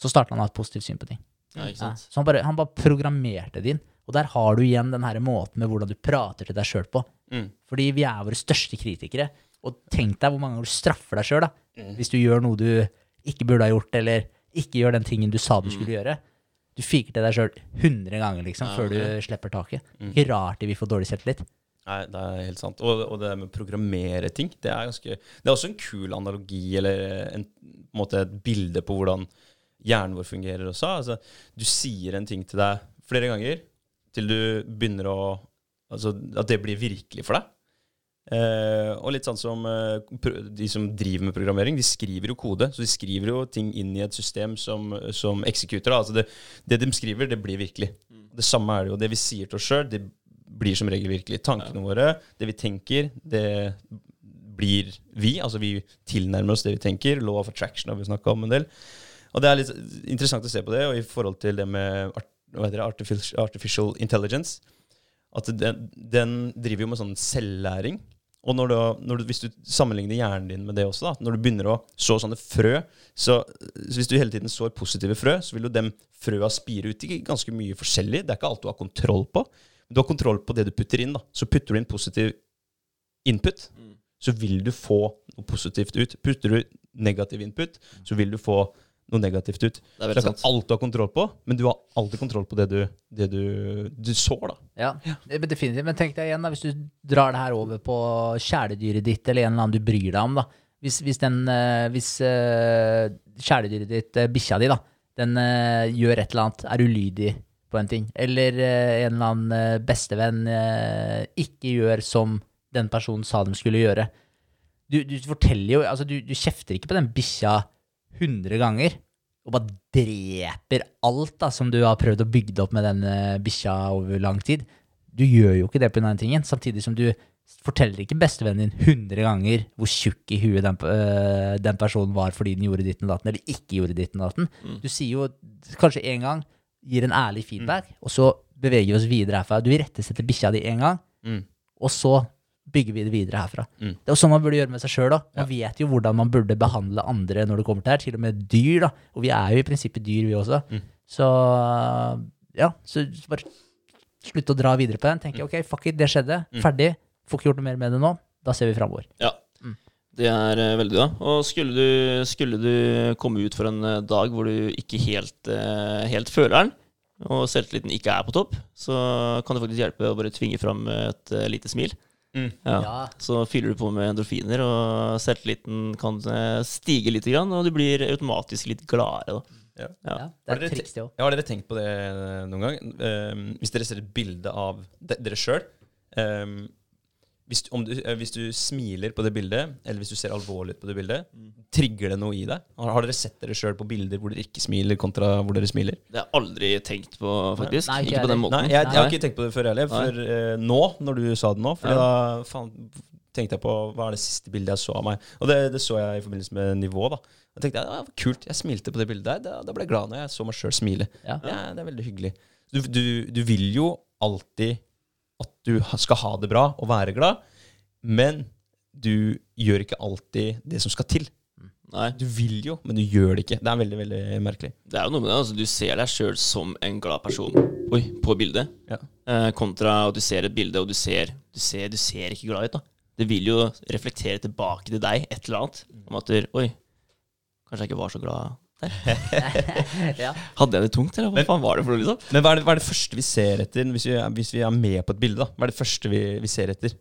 så starter han å ha et positivt syn på ting. Ja, ikke sant? så han bare, han bare programmerte det inn. Og der har du igjen den her måten med hvordan du prater til deg sjøl på. Mm. Fordi vi er våre største kritikere. Og tenk deg hvor mange ganger du straffer deg sjøl Mm. hvis du gjør noe du ikke burde ha gjort, eller ikke gjør den tingen du sa du Mm. skulle gjøre. Du fiker til deg sjøl 100 ganger liksom, Ja, før du ja. slipper taket. Mm. Ikke rart de vil få dårlig selvtillit. Nei, det er helt sant. Og, og det med å programmere ting, det er ganske Det er også en kul analogi, eller en, en måte et bilde på hvordan hjernen vår fungerer også. Altså, du sier en ting til deg flere ganger til du begynner å Altså at det blir virkelig for deg. Eh, og litt sånn som eh, de som driver med programmering, de skriver jo kode. Så de skriver jo ting inn i et system som, som executor. da. Altså det, det de skriver, det blir virkelig. Det samme er det jo. Det vi sier til oss sjøl, det blir som regel virkelig. Tankene våre, det vi tenker, det blir vi. Altså vi tilnærmer oss det vi tenker. Law of attraction har vi snakka om en del. Og det er litt interessant å se på det, og i forhold til det med art, det, artificial, artificial intelligence. At den, den driver jo med sånn selvlæring. Og når du, når du, hvis du sammenligner hjernen din med det også, da, når du begynner å så sånne frø så, så Hvis du hele tiden sår positive frø, så vil jo dem frøa spire ut i ganske mye forskjellig. Det er ikke alt du har kontroll på. Men du har kontroll på det du putter inn. da. Så putter du inn positiv input, så vil du få noe positivt ut. Putter du negativ input, så vil du få noe negativt ut. Det er Så det veldig er ikke sant. alt du har kontroll på, men du har alltid kontroll på det du, det du, du sår. da. Ja, ja. men definitivt. Men tenk deg igjen, da, hvis du drar det her over på kjæledyret ditt, eller en eller annen du bryr deg om, da. Hvis, hvis, den, eh, hvis uh, kjæledyret ditt, uh, bikkja di, da, den uh, gjør et eller annet, er ulydig på en ting, eller uh, en eller annen bestevenn ikke gjør som den personen sa de skulle gjøre. Du, du forteller jo Altså, du, du kjefter ikke på den bikkja 100 ganger. og bare dreper alt da, som du har prøvd å bygge opp med den eh, bikkja over lang tid. Du gjør jo ikke det på den tingen, samtidig som du forteller ikke bestevennen din 100 ganger hvor tjukk i huet den, øh, den personen var fordi den gjorde ditten og datten, eller ikke gjorde ditten og datten. Du sier jo kanskje én gang, gir en ærlig feedback, og så beveger vi oss videre herfra. Du irettesetter bikkja di én gang, Mm. og så bygger vi det videre herfra. Mm. Det er jo sånn man burde gjøre med seg sjøl òg. Man vet jo hvordan man burde behandle andre når det kommer til her, til og med dyr, da. Og vi er jo i prinsippet dyr, vi også. Mm. Så ja, så bare slutt å dra videre på den. Tenke ok, fuck it, det skjedde. Mm. Ferdig. Får ikke gjort noe mer med det nå. Da ser vi framover. Ja. Mm. Det er eh, veldig bra. Og skulle du, skulle du komme ut for en eh, dag hvor du ikke helt, eh, helt føler den, og selvtilliten ikke er på topp, så kan det faktisk hjelpe å bare tvinge fram et eh, lite smil. Mm. Ja. Ja. Så fyller du på med endorfiner, og selvtilliten kan eh, stige litt, og du blir automatisk litt gladere. Da. Ja. Ja. Ja, det Har er dere et triks, det òg. Har dere tenkt på det eh, noen gang? Um, hvis dere ser et bilde av de, dere sjøl hvis, du- om du- eh, hvis du smiler på det bildet, eller hvis du ser alvorlig ut på det bildet, trigger det noe i deg? Har, har dere sett dere sjøl på bilder hvor dere ikke smiler, kontra hvor dere smiler? Det har jeg aldri tenkt på, faktisk. Nei, ikke ikke på den måten. Nei, jeg, jeg har ikke tenkt på det før heller. For eh, nå, når du sa det nå For Ja. da faen, tenkte jeg på hva er det siste bildet jeg så av meg. Og det, det så jeg i forbindelse med nivå. da Da tenkte jeg, ja, Kult, jeg smilte på det bildet der. Da, da ble jeg glad når jeg så meg sjøl smile. Ja. Ja, det er veldig hyggelig. Du, du, du vil jo alltid at du skal ha det bra og være glad, men du gjør ikke alltid det som skal til. Nei, Du vil jo, men du gjør det ikke. Det er veldig veldig merkelig. det er jo noe med det. Altså, du ser deg sjøl som en glad person Oi, på bildet, Ja. eh, kontra at du ser et bilde, og du ser, du ser, du ser ikke glad ut. da Det vil jo reflektere tilbake til deg et eller annet. Om at du, Oi, kanskje jeg ikke var så glad. ja. Hadde jeg det tungt, eller hva Men- faen var det for noe, liksom? Men hva er, det, hva er det første vi ser etter hvis vi, er- hvis vi er med på et bilde? da? Hva er det første vi, vi ser etter?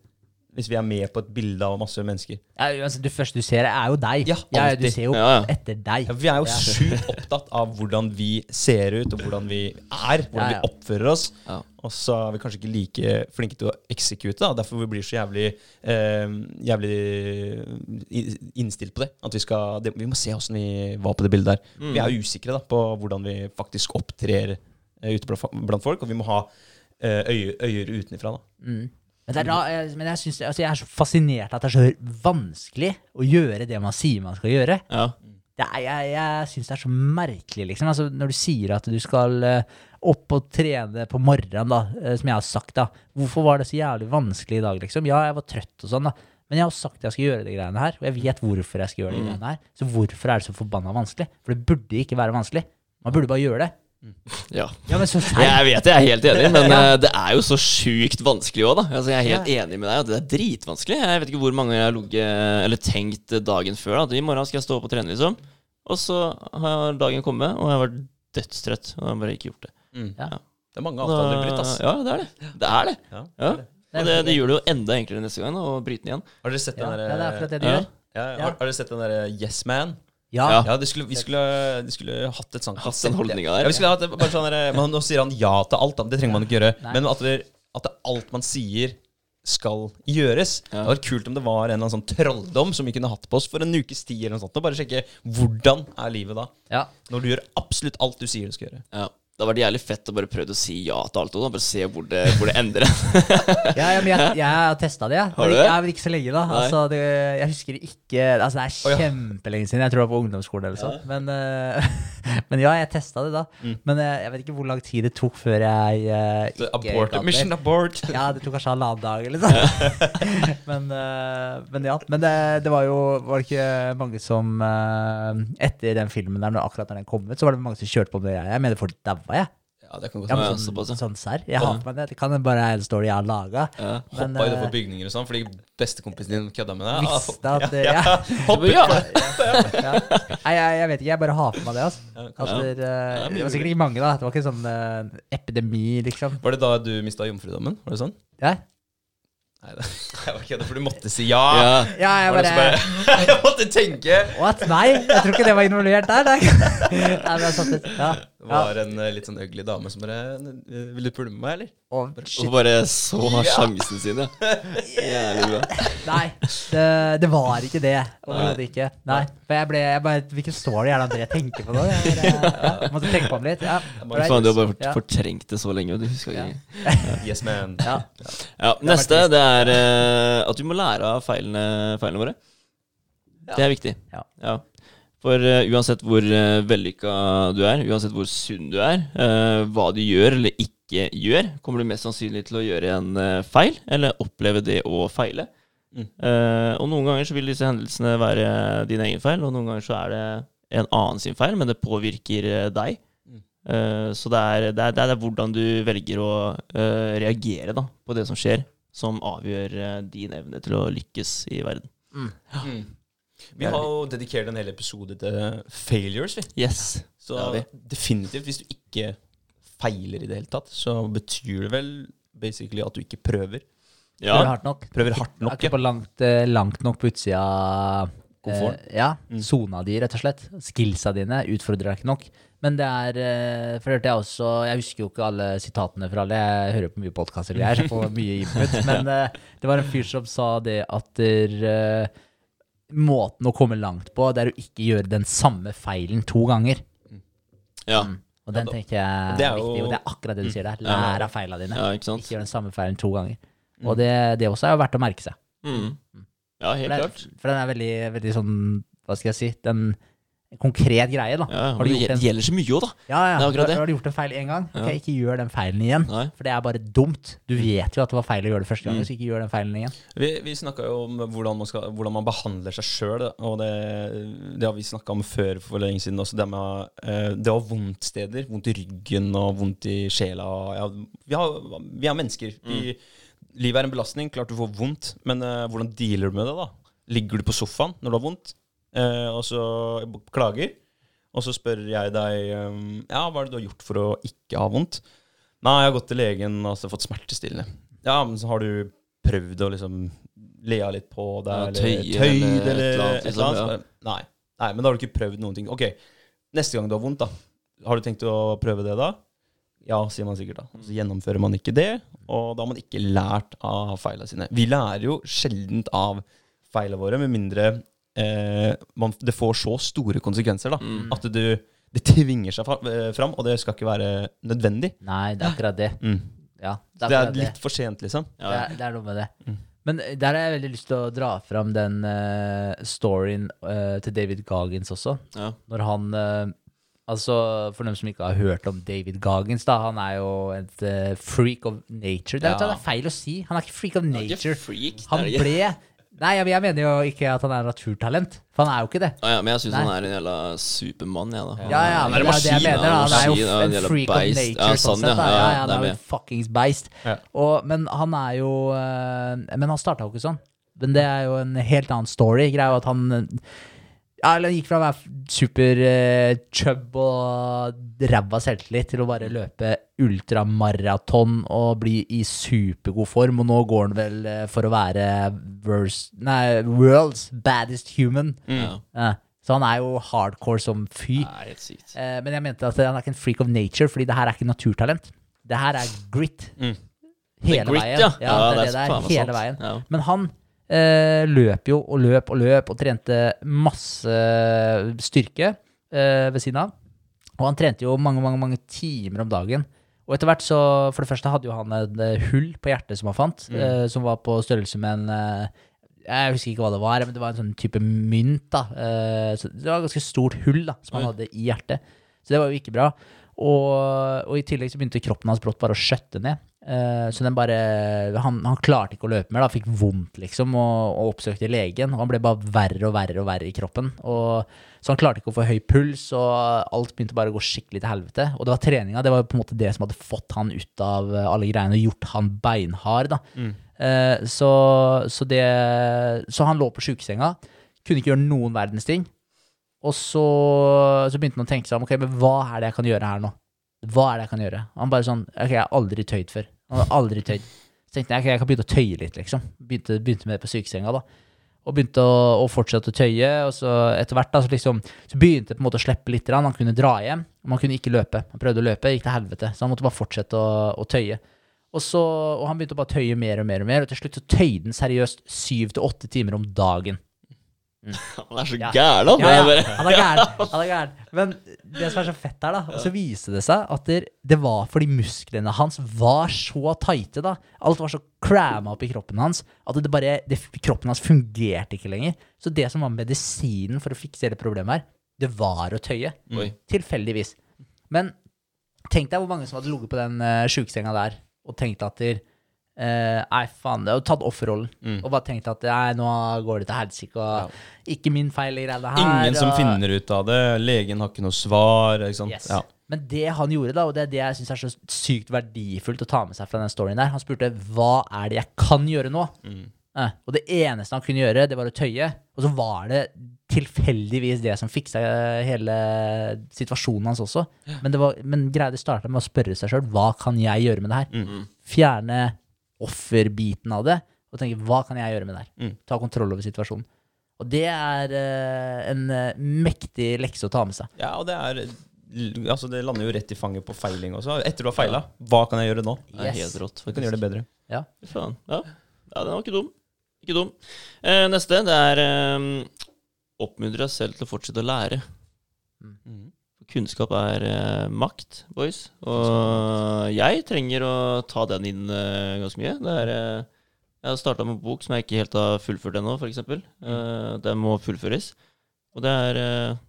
Hvis vi er med på et bilde av masse mennesker? Ja, altså, det første du ser, er jo deg. Ja, du ser jo Ja, ja. etter deg. Ja, vi er jo Ja. sjukt opptatt av hvordan vi ser ut, og hvordan vi er. Hvordan Ja, ja. vi oppfører oss. Ja. Og så er vi kanskje ikke like flinke til å eksekute. Da. Derfor vi blir så jævlig, eh, jævlig innstilt på det. At vi, skal, det, vi må se åssen vi var på det bildet der. Mm. Vi er jo usikre da, på hvordan vi faktisk opptrer eh, ute blant, folk, og vi må ha eh, øye, øyer utenfra. Da. Mm. Men, det er, jeg- men jeg, synes, altså, jeg er så fascinert at det er så vanskelig å gjøre det man sier man skal gjøre. Ja. Det er, jeg jeg syns det er så merkelig, liksom. Altså, når du sier at du skal eh, opp og trene på morgenen, da, eh, som jeg har sagt, da. Hvorfor var det så jævlig vanskelig i dag, liksom? Ja, jeg var trøtt og sånn, da. Men jeg har sagt at jeg skal gjøre de greiene her, og jeg vet hvorfor jeg skal gjøre de Mm. greiene her. Så hvorfor er det så forbanna vanskelig? For det burde ikke være vanskelig. Man burde bare gjøre det. Ja. Ja, men så Jeg vet det, jeg er helt enig, men Ja. eh, det er jo så sjukt vanskelig òg, da. Altså, jeg er helt enig med deg, at det er dritvanskelig. Jeg vet ikke hvor mange jeg har ligget eller tenkt dagen før. Da. At I morgen skal jeg stå opp og trene, liksom. Og så har dagen kommet, og jeg har vært dødstrøtt. Og jeg har bare ikke gjort det. Ja. Det er mange avtaler brutt, ass. Ja, det er det. Det er det. Ja, Ja. det er det. Og det, det gjør det jo enda enklere neste gang å bryte den igjen. Har dere sett den ja, der, det er akkurat det du gjør. ja, Ja. har, har dere sett den der Yes Man? Ja. Ja. Ja, det skulle, vi skulle, de skulle hatt et sånt Hatt den holdninga der. Ja, vi skulle hatt bare sånn der, man, Nå sier han ja til alt, da. det trenger man ikke gjøre. Nei. Men at, det, at det, alt man sier, skal gjøres. Ja. Det hadde vært kult om det var en eller annen sånn trolldom som vi kunne hatt på oss for en ukes tid. eller noe sånt, og Bare sjekke hvordan er livet da. Ja. Når du gjør absolutt alt du sier du skal gjøre. Ja. Det hadde vært jævlig fett å bare prøve å si ja til alt. og da, Bare se hvor det, hvor det endrer. Ja, ja, men jeg, jeg har testa det, jeg. Har du det? Ja, men ikke så lenge, da. Altså, det, jeg husker ikke Altså, det er kjempelenge siden. Jeg tror det var på ungdomsskolen eller sånn. Men, uh, men ja, jeg testa det da. Mm. Men eh, jeg vet ikke hvor lang tid det tok før jeg uh, ikke abort, mission abort. Ja, det tok kanskje halvannen dag eller sånn. men, eh, men ja. Men det, var jo Var det ikke mange som Etter den filmen der, når akkurat når den kom ut, så var det mange som kjørte på med det. Jeg mener folk daua, jeg. Ja, det kan godt være. men Ja, sånn, såpass, sånn serr. Jeg har på meg det. Det kan bare være en story jeg har laga. Ja. Hoppa eh, utfor bygninger og sånn fordi bestekompisen din kødda med deg. Visste at det- ja, ja. ja. Hopp Ja. ja. Nei, jeg, jeg vet ikke, jeg bare har på meg det. Altså. altså Ja. det, eh, Ja, det var sikkert ikke mange, da. Det var ikke sånn uh, epidemi, liksom. Var det da du mista jomfrudommen? Var det sånn? Ja, Nei, det jeg var det for du måtte si ja. Ja. ja jeg bare bare Jeg måtte tenke! What? Nei, jeg tror ikke det var involvert der. Nei, Nei men jeg satt litt Ja. Var en eh, litt sånn ugly dame som bare eh, Vil du pule med meg, eller? Og Og bare så sjansen sin, ja. Jævlig bra. Nei, det, det var ikke det. Overhodet ikke. Nei, for jeg ble jeg bare, Hvilken story er det André tenker på nå? Jeg, ja, måtte tenke på ham litt. Ja, alright. Faen, du har bare Ja. fortrengt det så lenge, og du husker ikke. Yes, man. Ja. Ja, neste det er uh, at vi må lære av feilene, feilene våre. Det er viktig. Ja. For uh, uansett hvor uh, vellykka du er, uansett hvor sunn du er, uh, hva du gjør eller ikke gjør, kommer du mest sannsynlig til å gjøre en feil, eller oppleve det å feile. Mm. Og noen ganger så vil disse hendelsene være din egen feil, og noen ganger så er det en annen sin feil, men det påvirker deg. Mm. Så det er, det, er, det er hvordan du velger å reagere da, på det som skjer, som avgjør din evne til å lykkes i verden. Mm. Vi har jo dedikert en hel episode til failures, vi. Yes. Så Det definitivt, hvis du ikke feiler i det hele tatt, så betyr det vel basically at du ikke prøver. Ja. Prøver hardt nok. Prøver hardt nok. ikke Ja. på langt, eh, langt nok på utsida Komforten? Eh, ja. Mm. Sona di, rett og slett. Skillsa dine utfordrer deg ikke nok. Men det er eh, For det hørte jeg også Jeg husker jo ikke alle sitatene fra alle. Jeg hører på mye podkaster, jeg får mye input. Men eh, det var en fyr som sa det at der, eh, måten å komme langt på, det er å ikke gjøre den samme feilen to ganger. Ja. Mm. Og den tenker jeg er det er viktig, jo- og det er akkurat det du sier der. Lær av feilene dine. ja, ikke? Ikke gjør den samme feilen to ganger. Og det, det også er jo verdt å merke seg. Mm. Ja, helt For, klart. for den er veldig, veldig sånn Hva skal jeg si? Den en konkret greie, da. Ja, Har du gjort det gjelder så mye òg, da. Ja, ja. Har, har du gjort en feil én gang? ja. okay, Ikke gjør den feilen igjen. Nei. For det er bare dumt. Du vet jo at det var feil å gjøre det første gang, Mm. så ikke gjør den feilen igjen. Vi, vi snakka jo om hvordan man, skal, hvordan man behandler seg sjøl, og det, det har vi snakka om før for lenge siden også. Det med eh, det å ha vondt steder. Vondt i ryggen og vondt i sjela. Ja, vi, har, vi er mennesker. Vi, livet er en belastning. Klart du får vondt, men uh, hvordan dealer du med det, da? Ligger du på sofaen når du har vondt, og så klager? Og så spør jeg deg eh, Ja, hva er det du har gjort for å ikke ha vondt? Nei, jeg har gått til legen og så fått smertestillende. Ja, men så har du prøvd å liksom le av litt på deg, eller tøyd, eller eller et eller annet, et eller annet. Ja. Nei. Nei, men da har du ikke prøvd noen ting. Ok, neste gang du har vondt, da. Har du tenkt å prøve det da? Ja, sier man sikkert da. Så gjennomfører man ikke det, og da har man ikke lært av feilene sine. Vi lærer jo sjeldent av feilene våre, med mindre eh, man, det får så store konsekvenser da, Mm. at du, det tvinger seg eh, fram, og det skal ikke være nødvendig. Nei, det er akkurat det. Mm. Ja, det Det er litt det. for sent, liksom. Det er, det er noe med det. Mm. Men der har jeg veldig lyst til å dra fram den uh, storyen uh, til David Goggins også. Ja. Når han uh, Altså, for dem som ikke har hørt om David Goggins, da, han er jo et uh, freak of nature. Det er, Ja. det er feil å si. Han er ikke freak of Han er ikke nature. freak. Han er ble Nei, jeg, jeg mener jo ikke at han er naturtalent, for han er jo ikke det. Ah, ja, men jeg syns han er en jævla supermann, jeg, da. Ja, ja, Han men er det er det jeg mener. da. Han er jo en en freak of beist. nature, Ja, sånn sånn, sett. ja. Ja, Ja, ja, han er jo en fuckings beist. Ja. Og, men han er jo eh, Men han starta jo ikke sånn. Men det er jo en helt annen story. Greia er jo at han ja, eller han gikk fra å være super uh, chub og ræva selvtillit til å bare løpe ultramaraton og bli i supergod form. Og nå går han vel eh, for å være worst, nei, world's baddest human. Mm. Ja. Så han er jo hardcore som fy. Er helt sykt. Eh, men jeg mente at han er ikke en freak of nature, fordi det her er ikke naturtalent. Det her er grit. Mm. Hele Grit, veien. ja. Ja, Ja, det er det er det er. Hele veien. Ja. Men han eh, løp jo og løp og løp og trente masse styrke eh, ved siden av. Og han trente jo mange, mange, mange timer om dagen. Og etter hvert så, for det første hadde jo han et eh, hull på hjertet som han fant, Mm. eh, som var på størrelse med en eh, Jeg husker ikke hva det var, men det var en sånn type mynt. da. Eh, så det var et ganske stort hull da, som han hadde i hjertet. Så det var jo ikke bra. Og, og i tillegg så begynte kroppen hans brått bare å skjøtte ned. Eh, så den bare han, han klarte ikke å løpe mer, da. Fikk vondt, liksom, og, og oppsøkte legen. Og han ble bare verre og verre og verre i kroppen. Og, så han klarte ikke å få høy puls, og alt begynte bare å gå skikkelig til helvete. Og det var treninga, det var på en måte det som hadde fått han ut av alle greiene og gjort han beinhard, da. Mm. Eh, så, så det Så han lå på sjukesenga, kunne ikke gjøre noen verdens ting. Og så, så begynte han å tenke seg om, ok, men hva er det jeg kan gjøre her nå? Hva er det jeg kan gjøre? Han bare sånn, ok, jeg har aldri tøyd før. Han har aldri tøyd. Så tenkte jeg, ok, jeg kan begynne å tøye litt, liksom. Begynte, begynte med det på sykesenga, da. Og begynte å, å fortsette å tøye. Og så etter hvert da, så, liksom, så begynte det på en måte å slippe litt. Han kunne dra hjem, og han kunne ikke løpe. Han prøvde å løpe, gikk til helvete. Så han måtte bare fortsette å, å tøye. Og, så, og han begynte å bare tøye mer og mer, og mer, og til slutt så tøyde han seriøst syv til åtte timer om dagen. Han er så Ja. gæren, han. Ja, er ja, han er gæren. Han er gæren. Men det som er så fett her, da, og så viste det seg at det, det var fordi musklene hans var så tighte, da. Alt var så cramma opp i kroppen hans at det bare, det, kroppen hans fungerte ikke lenger. Så det som var medisinen for å fikse hele problemet her, det var å tøye. Oi. Tilfeldigvis. Men tenk deg hvor mange som hadde ligget på den uh, sjukesenga der og tenkt at der, eh, Nei, faen, det har tatt offerrollen. Mm. Og bare tenkt at nei, nå går det til helsike, og ikke min feil i her. Ingen som og- finner ut av det. Legen har ikke noe svar. Ikke? Yes. Ja. Men det han gjorde, da, og det er det jeg syns er så sykt verdifullt å ta med seg fra den storyen der Han spurte hva er det jeg kan gjøre nå? Mm. Eh, og det eneste han kunne gjøre, det var å tøye. Og så var det tilfeldigvis det som fiksa hele situasjonen hans også. Men, det var, men greide å starte med å spørre seg sjøl hva kan jeg gjøre med det her? Mm. Fjerne offerbiten av det, og tenke hva kan jeg gjøre med det her? Mm. Ta kontroll over situasjonen. Og det er uh, en eh, mektig lekse å ta med seg. ja, og det er Altså, det lander jo rett i fanget på feiling også. Etter du har feila, hva kan jeg gjøre nå? Det er helt rått, du kan gjøre det bedre. Ja. faen. Ja. ja, den var ikke dum. Ikke dum. Eh, neste, det er eh, oppmuntre deg selv til å fortsette å lære. Mm. Kunnskap er eh, makt, boys. Og jeg trenger å ta den inn eh, ganske mye. Det er, eh, jeg har starta med en bok som jeg ikke helt har fullført ennå, f.eks. Uh, den må fullføres. Og det er eh,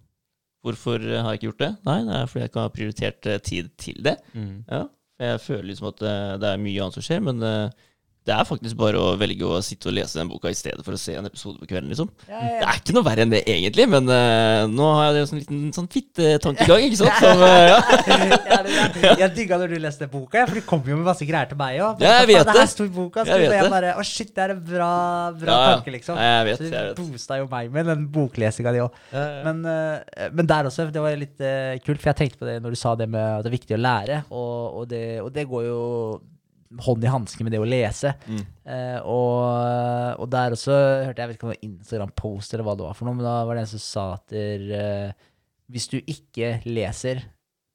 Hvorfor har jeg ikke gjort det? Nei, det er fordi jeg ikke har prioritert eh, tid til det. Mm. Ja, jeg føler liksom at det, er mye annet som skjer, men eh, det er faktisk bare å velge å sitte og lese den boka i stedet for å se en episode på kvelden, liksom. Det er ikke noe verre enn det, egentlig, men uh, nå har jeg en sånn liten sånn fittetankegang, ikke sant? Som, uh, ja. Ja, jeg, jeg digga når du leste boka, for du kom jo med masse greier til meg òg. Ja, jeg vet det. det. her sto boka, Jeg så vet jeg bare Å, shit, det er en bra, bra Ja, ja. tanke, liksom. Ja, jeg vet, så vet. det du boosta jo meg med den boklesinga di òg. Men, men der også, det var litt eh, kult, for jeg tenkte på det når du sa det med at det er viktig å lære, og, og, det, og det går jo hånd i hanske med det å lese. Mm. Eh, og, og der også hørte jeg, jeg vet ikke om det var Instagram-post eller hva det var for noe, men da var det en som sa at der, eh, hvis du ikke leser,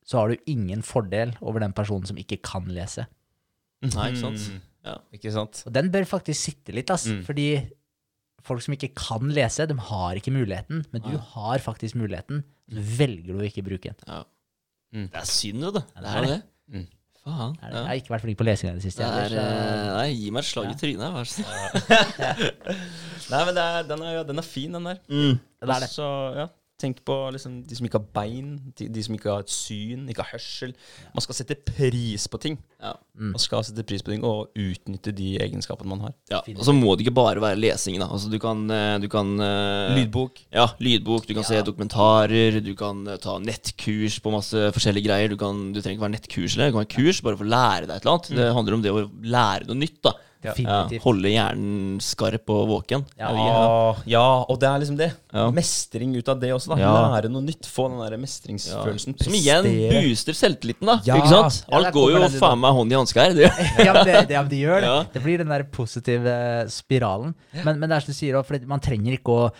så har du ingen fordel over den personen som ikke kan lese. Nei, ikke sant? Mm. Ja. Ikke sant? Og den bør faktisk sitte litt, ass. Mm. Fordi folk som ikke kan lese, de har ikke muligheten. Men du har faktisk muligheten. Så velger du å ikke bruke den. Ja. Mm. Det er synd, jo, det. Ja, det er det. Mm. Faen. Er det- Ja. Jeg har ikke vært flink på lesing i det siste. Det er, eh, så- nei, gi meg et slag i trynet, vær så snill. Nei, men er, den, er, den er fin, den der. Mm. det er det. Så, ja, tenk på liksom, de som ikke har bein, de, de som ikke har et syn, ikke har hørsel. Man skal sette pris på ting. Ja. Mm. Man skal sette pris på ting og utnytte de egenskapene man har. Ja, og så må det ikke bare være lesing. da Altså Du kan, eh, du kan eh, Lydbok. Ja, lydbok. Du kan se dokumentarer. Du kan eh, ta nettkurs på masse forskjellige greier. Du, kan, du trenger ikke være nettkurs, eller, du kan ha kurs bare for å lære deg et eller annet. Det handler om det å lære noe nytt. da ja, Definitivt. Holde hjernen skarp og våken. Ja. Ja, ja, og det er liksom det. Ja. Mestring ut av det også. da Ja. Lære noe nytt. Få den der Ja. mestringsfølelsen. Som igjen booster selvtilliten, da. Ja. Ikke sant? Alt går jo faen meg hånd i hanske her. Det, ja, men det, det gjør det. Det blir den der positive spiralen. Men, men det er som du sier for man trenger ikke å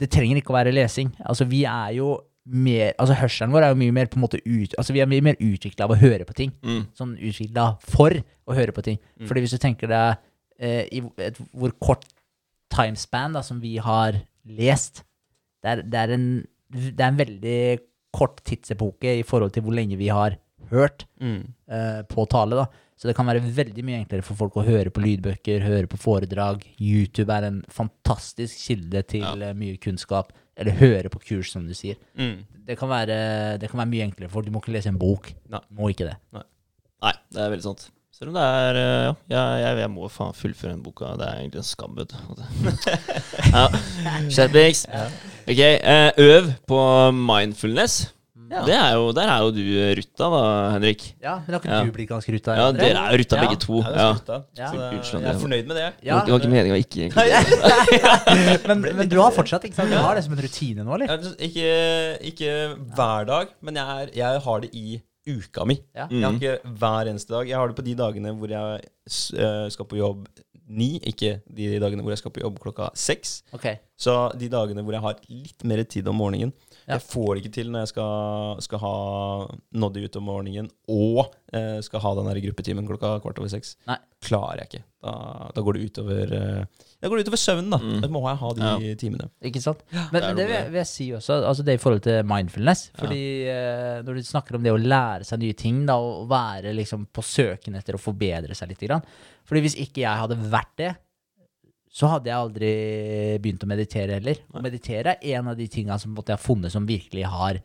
Det trenger ikke å være lesing. Altså, vi er jo mer Altså, hørselen vår er jo mye mer på en måte ut, Altså, vi er mye mer utvikla av å høre på ting. mm. Sånn utvikla for å høre på ting. Fordi hvis du tenker deg eh, i et, hvor kort timespan da, som vi har lest det er, det, er en, det er en veldig kort tidsepoke i forhold til hvor lenge vi har hørt Mm. eh, på tale. da. Så det kan være veldig mye enklere for folk å høre på lydbøker, høre på foredrag. YouTube er en fantastisk kilde til Ja. eh, mye kunnskap. Eller høre på kurs, som du sier. Mm. Det kan være, det kan være mye enklere, for du må ikke lese en bok. Nei. Må ikke det. Nei, det er veldig sant. Selv om det er eh, Ja, jeg, jeg, jeg må faen fullføre den boka. Det er egentlig en skam, vet du. Skjerpings. Ok, eh, øv på mindfulness. Ja. Det er jo, der er jo du rutta, da, Henrik. Ja, Men har ikke Ja. du blitt ganske rutta? Ja, dere er jo rutta Ja. begge to. Ja, Ja. er. Ja. Så jeg er fornøyd med det. Ja. Det var ikke meninga å ikke men, men du har fortsatt ikke sant? Du har det som en rutine nå, eller? Er Ikke, ikke hver dag, men jeg, er, jeg har det i uka mi. Ja. Jeg har Mm. ikke hver eneste dag. Jeg har det på de dagene hvor jeg eh, skal på jobb ni, ikke de dagene hvor jeg skal på jobb klokka seks. Okay. Så de dagene hvor jeg har litt mer tid om morgenen Ja. Jeg får det ikke til når jeg skal, skal ha Noddy ut om morgenen og eh, skal ha den gruppetimen klokka kvart over seks. Nei. Klarer jeg ikke. Da, da går det utover eh, Da går det utover søvnen, da. Mm. Da må jeg ha de timene. Ikke sant? Men, det men det vil, jeg- vil jeg si også, altså det i forhold til mindfulness. Fordi ja. når du snakker om det å lære seg nye ting, da, og være liksom på søken etter å forbedre seg litt grann. Fordi hvis ikke jeg hadde vært det, så hadde jeg aldri begynt å meditere heller. Å meditere er en av de tinga som på jeg har funnet som virkelig har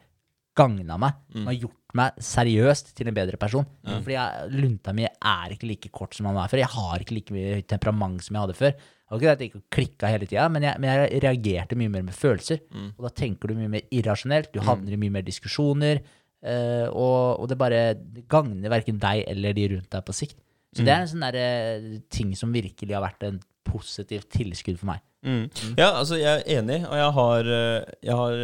gagna meg. Som har gjort meg seriøst til en bedre person. Fordi jeg, lunta mi er ikke like kort som den var før. Jeg har ikke like mye temperament som jeg hadde før. Det var ikke det at jeg ikke klikka hele tida, men, men jeg reagerte mye mer med følelser. Og da tenker du mye mer irrasjonelt, du havner i mye mer diskusjoner. eh, og, og det bare gagner verken deg eller de rundt deg på sikt. Så det er en sånn derre ting som virkelig har vært en positivt tilskudd for meg. Mm. Ja, altså jeg er enig, og jeg har, eh, jeg har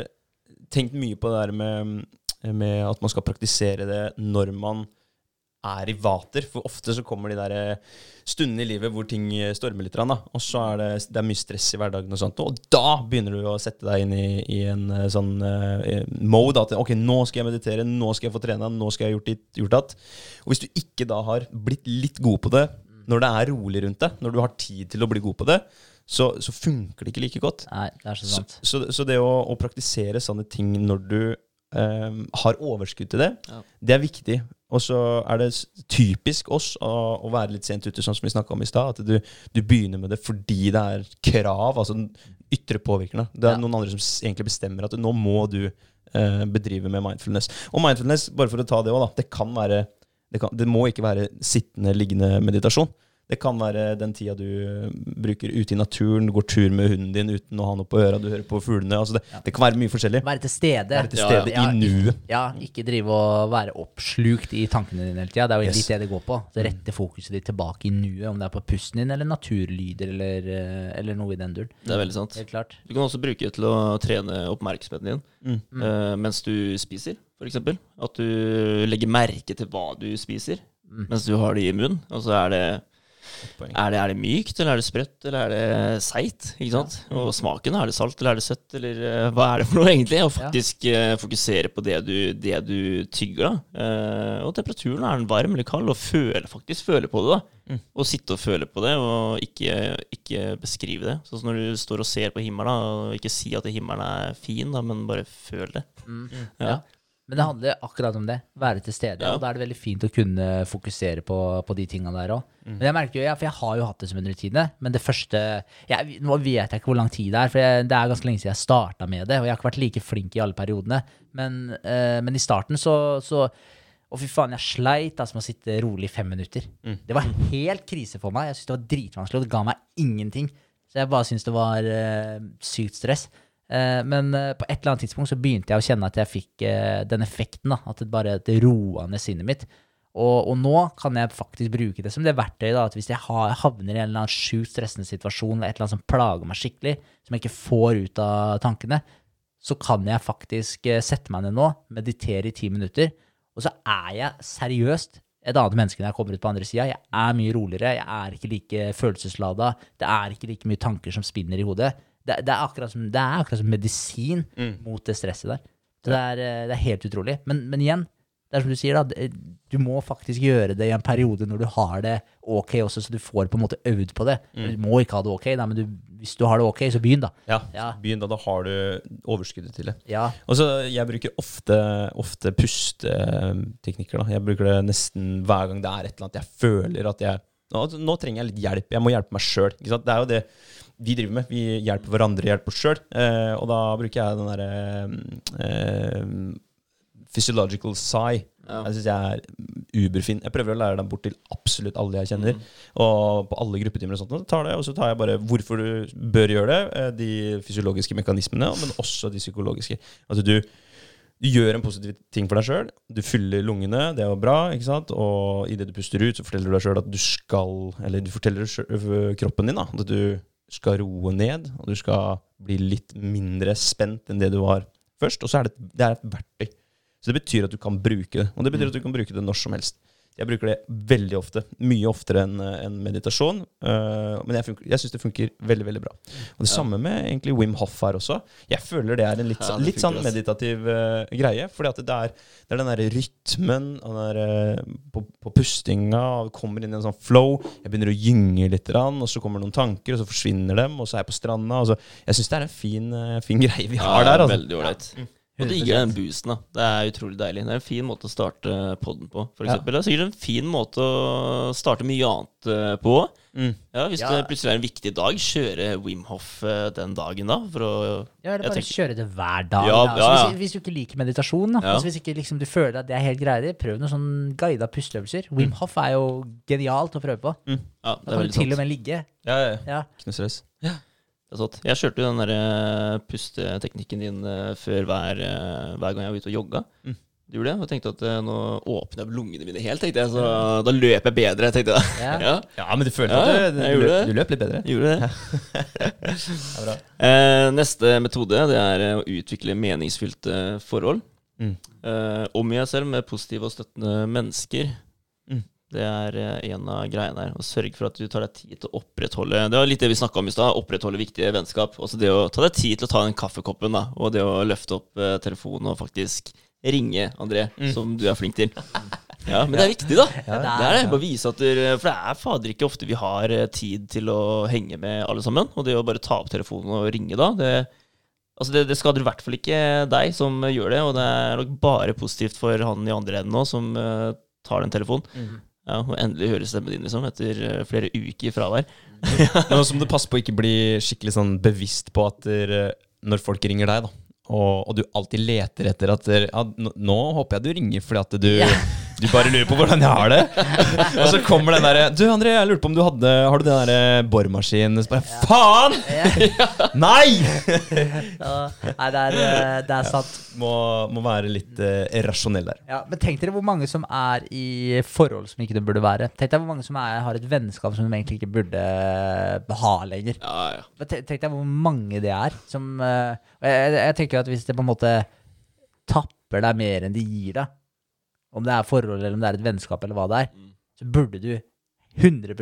tenkt mye på det der med, med at man skal praktisere det når man er i vater. For ofte så kommer de der eh, stundene i livet hvor ting eh, stormer litt, og så er det, det er mye stress i hverdagen, og sånt, og da begynner du å sette deg inn i, i en eh, sånn uh, mode at ok, nå skal jeg meditere, nå skal jeg få trene, nå skal jeg gjort ditt, gjort datt. Og hvis du ikke da har blitt litt god på det når det er rolig rundt deg, når du har tid til å bli god på det, så, så funker det ikke like godt. Nei, det er så Så, sant. så, så det å, å praktisere sånne ting når du Um, har overskudd til det, Ja. det er viktig. Og så er det typisk oss å, å være litt sent ute, sånn som vi snakka om i stad. At du, du begynner med det fordi det er krav, altså den ytre påvirkende. Det er Ja. noen andre som egentlig bestemmer at nå må du eh, bedrive med mindfulness. Og mindfulness, bare for å ta det òg, da. Det kan være det, kan, det må ikke være sittende, liggende meditasjon. Det kan være den tida du bruker ute i naturen, du går tur med hunden din uten å ha noe på øra, du hører på fuglene. Altså det, det kan være mye forskjellig. Være til stede. Være til stede ja. i nuet. Ja, ikke drive og være oppslukt i tankene dine hele tida. Det er jo Yes. litt det det går på. Så rette fokuset ditt tilbake i nuet, om det er på pusten din eller naturlyder eller, eh, eller noe i den duren. Det er veldig sant. Helt klart. Du kan også bruke det til å trene oppmerksomheten din Mm. uh, mens du spiser, f.eks. At du legger merke til hva du spiser mens du har det i munnen. Og så er det. Er det, er det mykt, eller er det sprøtt, eller er det seigt? Og smaken, er det salt, eller er det søtt, eller eh, hva er det for noe, egentlig? Og faktisk eh, fokusere på det du, det du tygger, da. Eh, og temperaturen, er den varm eller kald? Og føle, faktisk føle på det, da. Og sitte og føle på det, og ikke, ikke beskrive det. Sånn som når du står og ser på himmelen, da, og ikke si at himmelen er fin, da, men bare føl det. Ja. Men det handler akkurat om det. Være til stede. Ja. Og da er det veldig fint å kunne fokusere på, på de tinga der òg. Men jeg merker jo, ja, for jeg har jo hatt det som en rutine. Men det første jeg, Nå vet jeg ikke hvor lang tid det er, for jeg, det er ganske lenge siden jeg starta med det. Og jeg har ikke vært like flink i alle periodene. Men, eh, men i starten så, så og fy faen, jeg sleit altså med å sitte rolig i fem minutter. Det var helt krise for meg. Jeg syntes det var dritvanskelig, og det ga meg ingenting. Så jeg bare syntes det var eh, sykt stress. Eh, men eh, på et eller annet tidspunkt så begynte jeg å kjenne at jeg fikk eh, den effekten. At det bare det roa ned sinnet mitt. Og, og nå kan jeg faktisk bruke det som det verktøyet. da, at Hvis jeg havner i en eller annen sjukt stressende situasjon, eller et eller annet som plager meg skikkelig, som jeg ikke får ut av tankene, så kan jeg faktisk sette meg ned nå, meditere i ti minutter, og så er jeg seriøst et annet menneske når jeg kommer ut på andre sida. Jeg er mye roligere, jeg er ikke like følelseslada, det er ikke like mye tanker som spinner i hodet. Det, det, er, akkurat som, det er akkurat som medisin mot det stresset der. Det er, eh, det er helt utrolig. Men, men igjen, det er som du sier, da, du må faktisk gjøre det i en periode når du har det ok også, så du får på en måte øvd på det. Du må ikke ha det ok, da, men du, hvis du har det ok, så begynn, da. Ja, Ja. begynn da. Da har du overskuddet til det. Ja, så Jeg bruker ofte, ofte pusteteknikker. da. Jeg bruker det nesten hver gang det er et eller annet jeg føler at jeg Nå, nå trenger jeg litt hjelp. Jeg må hjelpe meg sjøl. Det er jo det vi driver med. Vi hjelper hverandre, hjelper oss sjøl. Eh, og da bruker jeg den derre eh, physiological sigh. Ja. Jeg syns jeg er uberfin. Jeg prøver å lære den bort til absolutt alle jeg kjenner. Og på alle gruppetimer og sånt. Og, tar det, og så tar jeg bare hvorfor du bør gjøre det. eh, De fysiologiske mekanismene, men også de psykologiske. Altså du, du gjør en positiv ting for deg sjøl. Du fyller lungene, det er jo bra. ikke sant? Og idet du puster ut, så forteller du deg sjøl at du skal Eller du forteller kroppen din da, at du skal roe ned, og du skal bli litt mindre spent enn det du var først. Og så er det, det er et verktøy. Så det betyr at du kan bruke det. Og det betyr at du kan bruke det når som helst. Jeg bruker det veldig ofte. Mye oftere enn en meditasjon. Eh, men jeg, funker- jeg syns det funker veldig veldig bra. Og det samme med egentlig Wim Hoff her også. Jeg føler det er en litt, Ja, litt sånn meditativ uh, greie. Fordi at det er, det er den derre rytmen den der, uh, på, på pustinga. og Kommer inn i en sånn flow. Jeg begynner å gynge litt, og så kommer noen tanker, og så forsvinner dem, og så er jeg på stranda. Så, jeg syns det er en fin, uh, fin greie vi har der. Altså. Veldig ålreit. Og digger den boosten. da Det er utrolig deilig. Det er en fin måte å starte podden på. For Ja. eksempel. Det er sikkert en fin måte å starte mye annet eh, på. Mm. Ja, Hvis Ja. det plutselig er en viktig dag, kjøre Wim Hof eh, den dagen da. For å Ja, eller bare tenker- kjøre det hver dag. Ja, da. Altså, ja, ja. Hvis, hvis du ikke liker meditasjon, da. Ja. Altså, hvis ikke liksom, du føler at det er helt greie, prøv noen sånn guida pusteøvelser. Wim Hof er jo genialt å prøve på. Ja, Da det er kan du til til og med ligge. Ja, ja, ja. Ja. Ikke noe stress. Det sant. Jeg kjørte jo den der eh, pusteteknikken din eh, før hver, eh, hver gang jeg var ute og jogga. Mm. Du gjorde det? Og tenkte at nå åpner jeg lungene mine helt, tenkte jeg. Så da løper jeg bedre, tenkte jeg. Ja. Ja, Ja, men du følte Ja, at du, du, løp, du løp litt bedre. jeg gjorde det. Eh, neste metode det er å utvikle meningsfylte forhold. Mm. Eh, omgi deg selv med positive og støttende mennesker. Det er eh, en av greiene her. Og sørg for at du tar deg tid til å opprettholde Det var litt det vi snakka om i stad. Opprettholde viktige vennskap. Også det å ta deg tid til å ta den kaffekoppen, da. Og det å løfte opp eh, telefonen og faktisk ringe André, Mm. som du er flink til. Ja, Men det er viktig, da. Ja, det er det. Bare vise at du, For det er fader ikke ofte vi har eh, tid til å henge med alle sammen. Og det å bare ta opp telefonen og ringe da, det, altså det, det skader i hvert fall ikke deg som eh, gjør det. Og det er nok bare positivt for han i andre enden nå som eh, tar den telefonen. Mm. Ja, Og endelig høre stemmen din, liksom, etter eh, flere uker fravær. Men også må du passe på å ikke bli skikkelig sånn bevisst på at der, når folk ringer deg, da, og, og du alltid leter etter at der, ja, nå, håper jeg du ringer fordi at du, Ja. Du bare lurer på hvordan jeg har det. og så kommer den derre Du, André, jeg lurte på om du hadde Har du den derre boremaskinen? Så bare Faen! Nei! Ja. Nei, det er, eh, det er sant. Må, må være litt uh, rasjonell der. Ja, men tenk dere hvor mange som er i forhold som ikke det burde være. Tenk deg hvor mange som er, har et vennskap som de egentlig ikke burde ha lenger. Ja, ja. Tenk deg hvor mange det er som uh, jeg, jeg, tenker at hvis det på en måte tapper deg mer enn det gir deg, om det er forhold eller om det er et vennskap eller hva det er, Mm. så burde du 100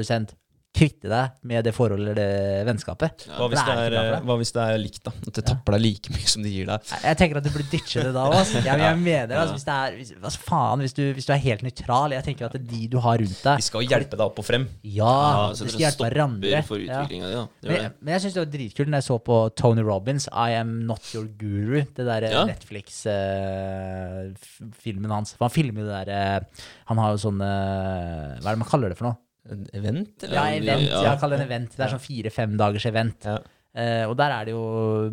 kvitte deg med det forholdet eller det vennskapet. Hva hvis, det det er eh, deg. hva hvis det er likt, da? At det tapper deg like mye som det gir deg? Jeg- tenker at du burde ditche det da òg. Altså. Jeg, jeg mener altså, hvis er hvis, faen, hvis du, hvis du er helt nøytral Jeg tenker at det er de du har rundt De deg skal hjelpe deg opp og frem. Ja, Ja, så skal hjelpe hverandre. For Ja. Men, men jeg syns det var dritkult når jeg så på Tony Robins, I Am Not Your Guru. Det der Ja. Netflix-filmen hans. For han filmer jo det der uh, Han har jo sånn eh, Hva er det man kaller det for noe? En event, eller? Ja, event. ja. Ja, kall det en event. Det er sånn fire-fem dagers event. Ja. Eh, og der er det jo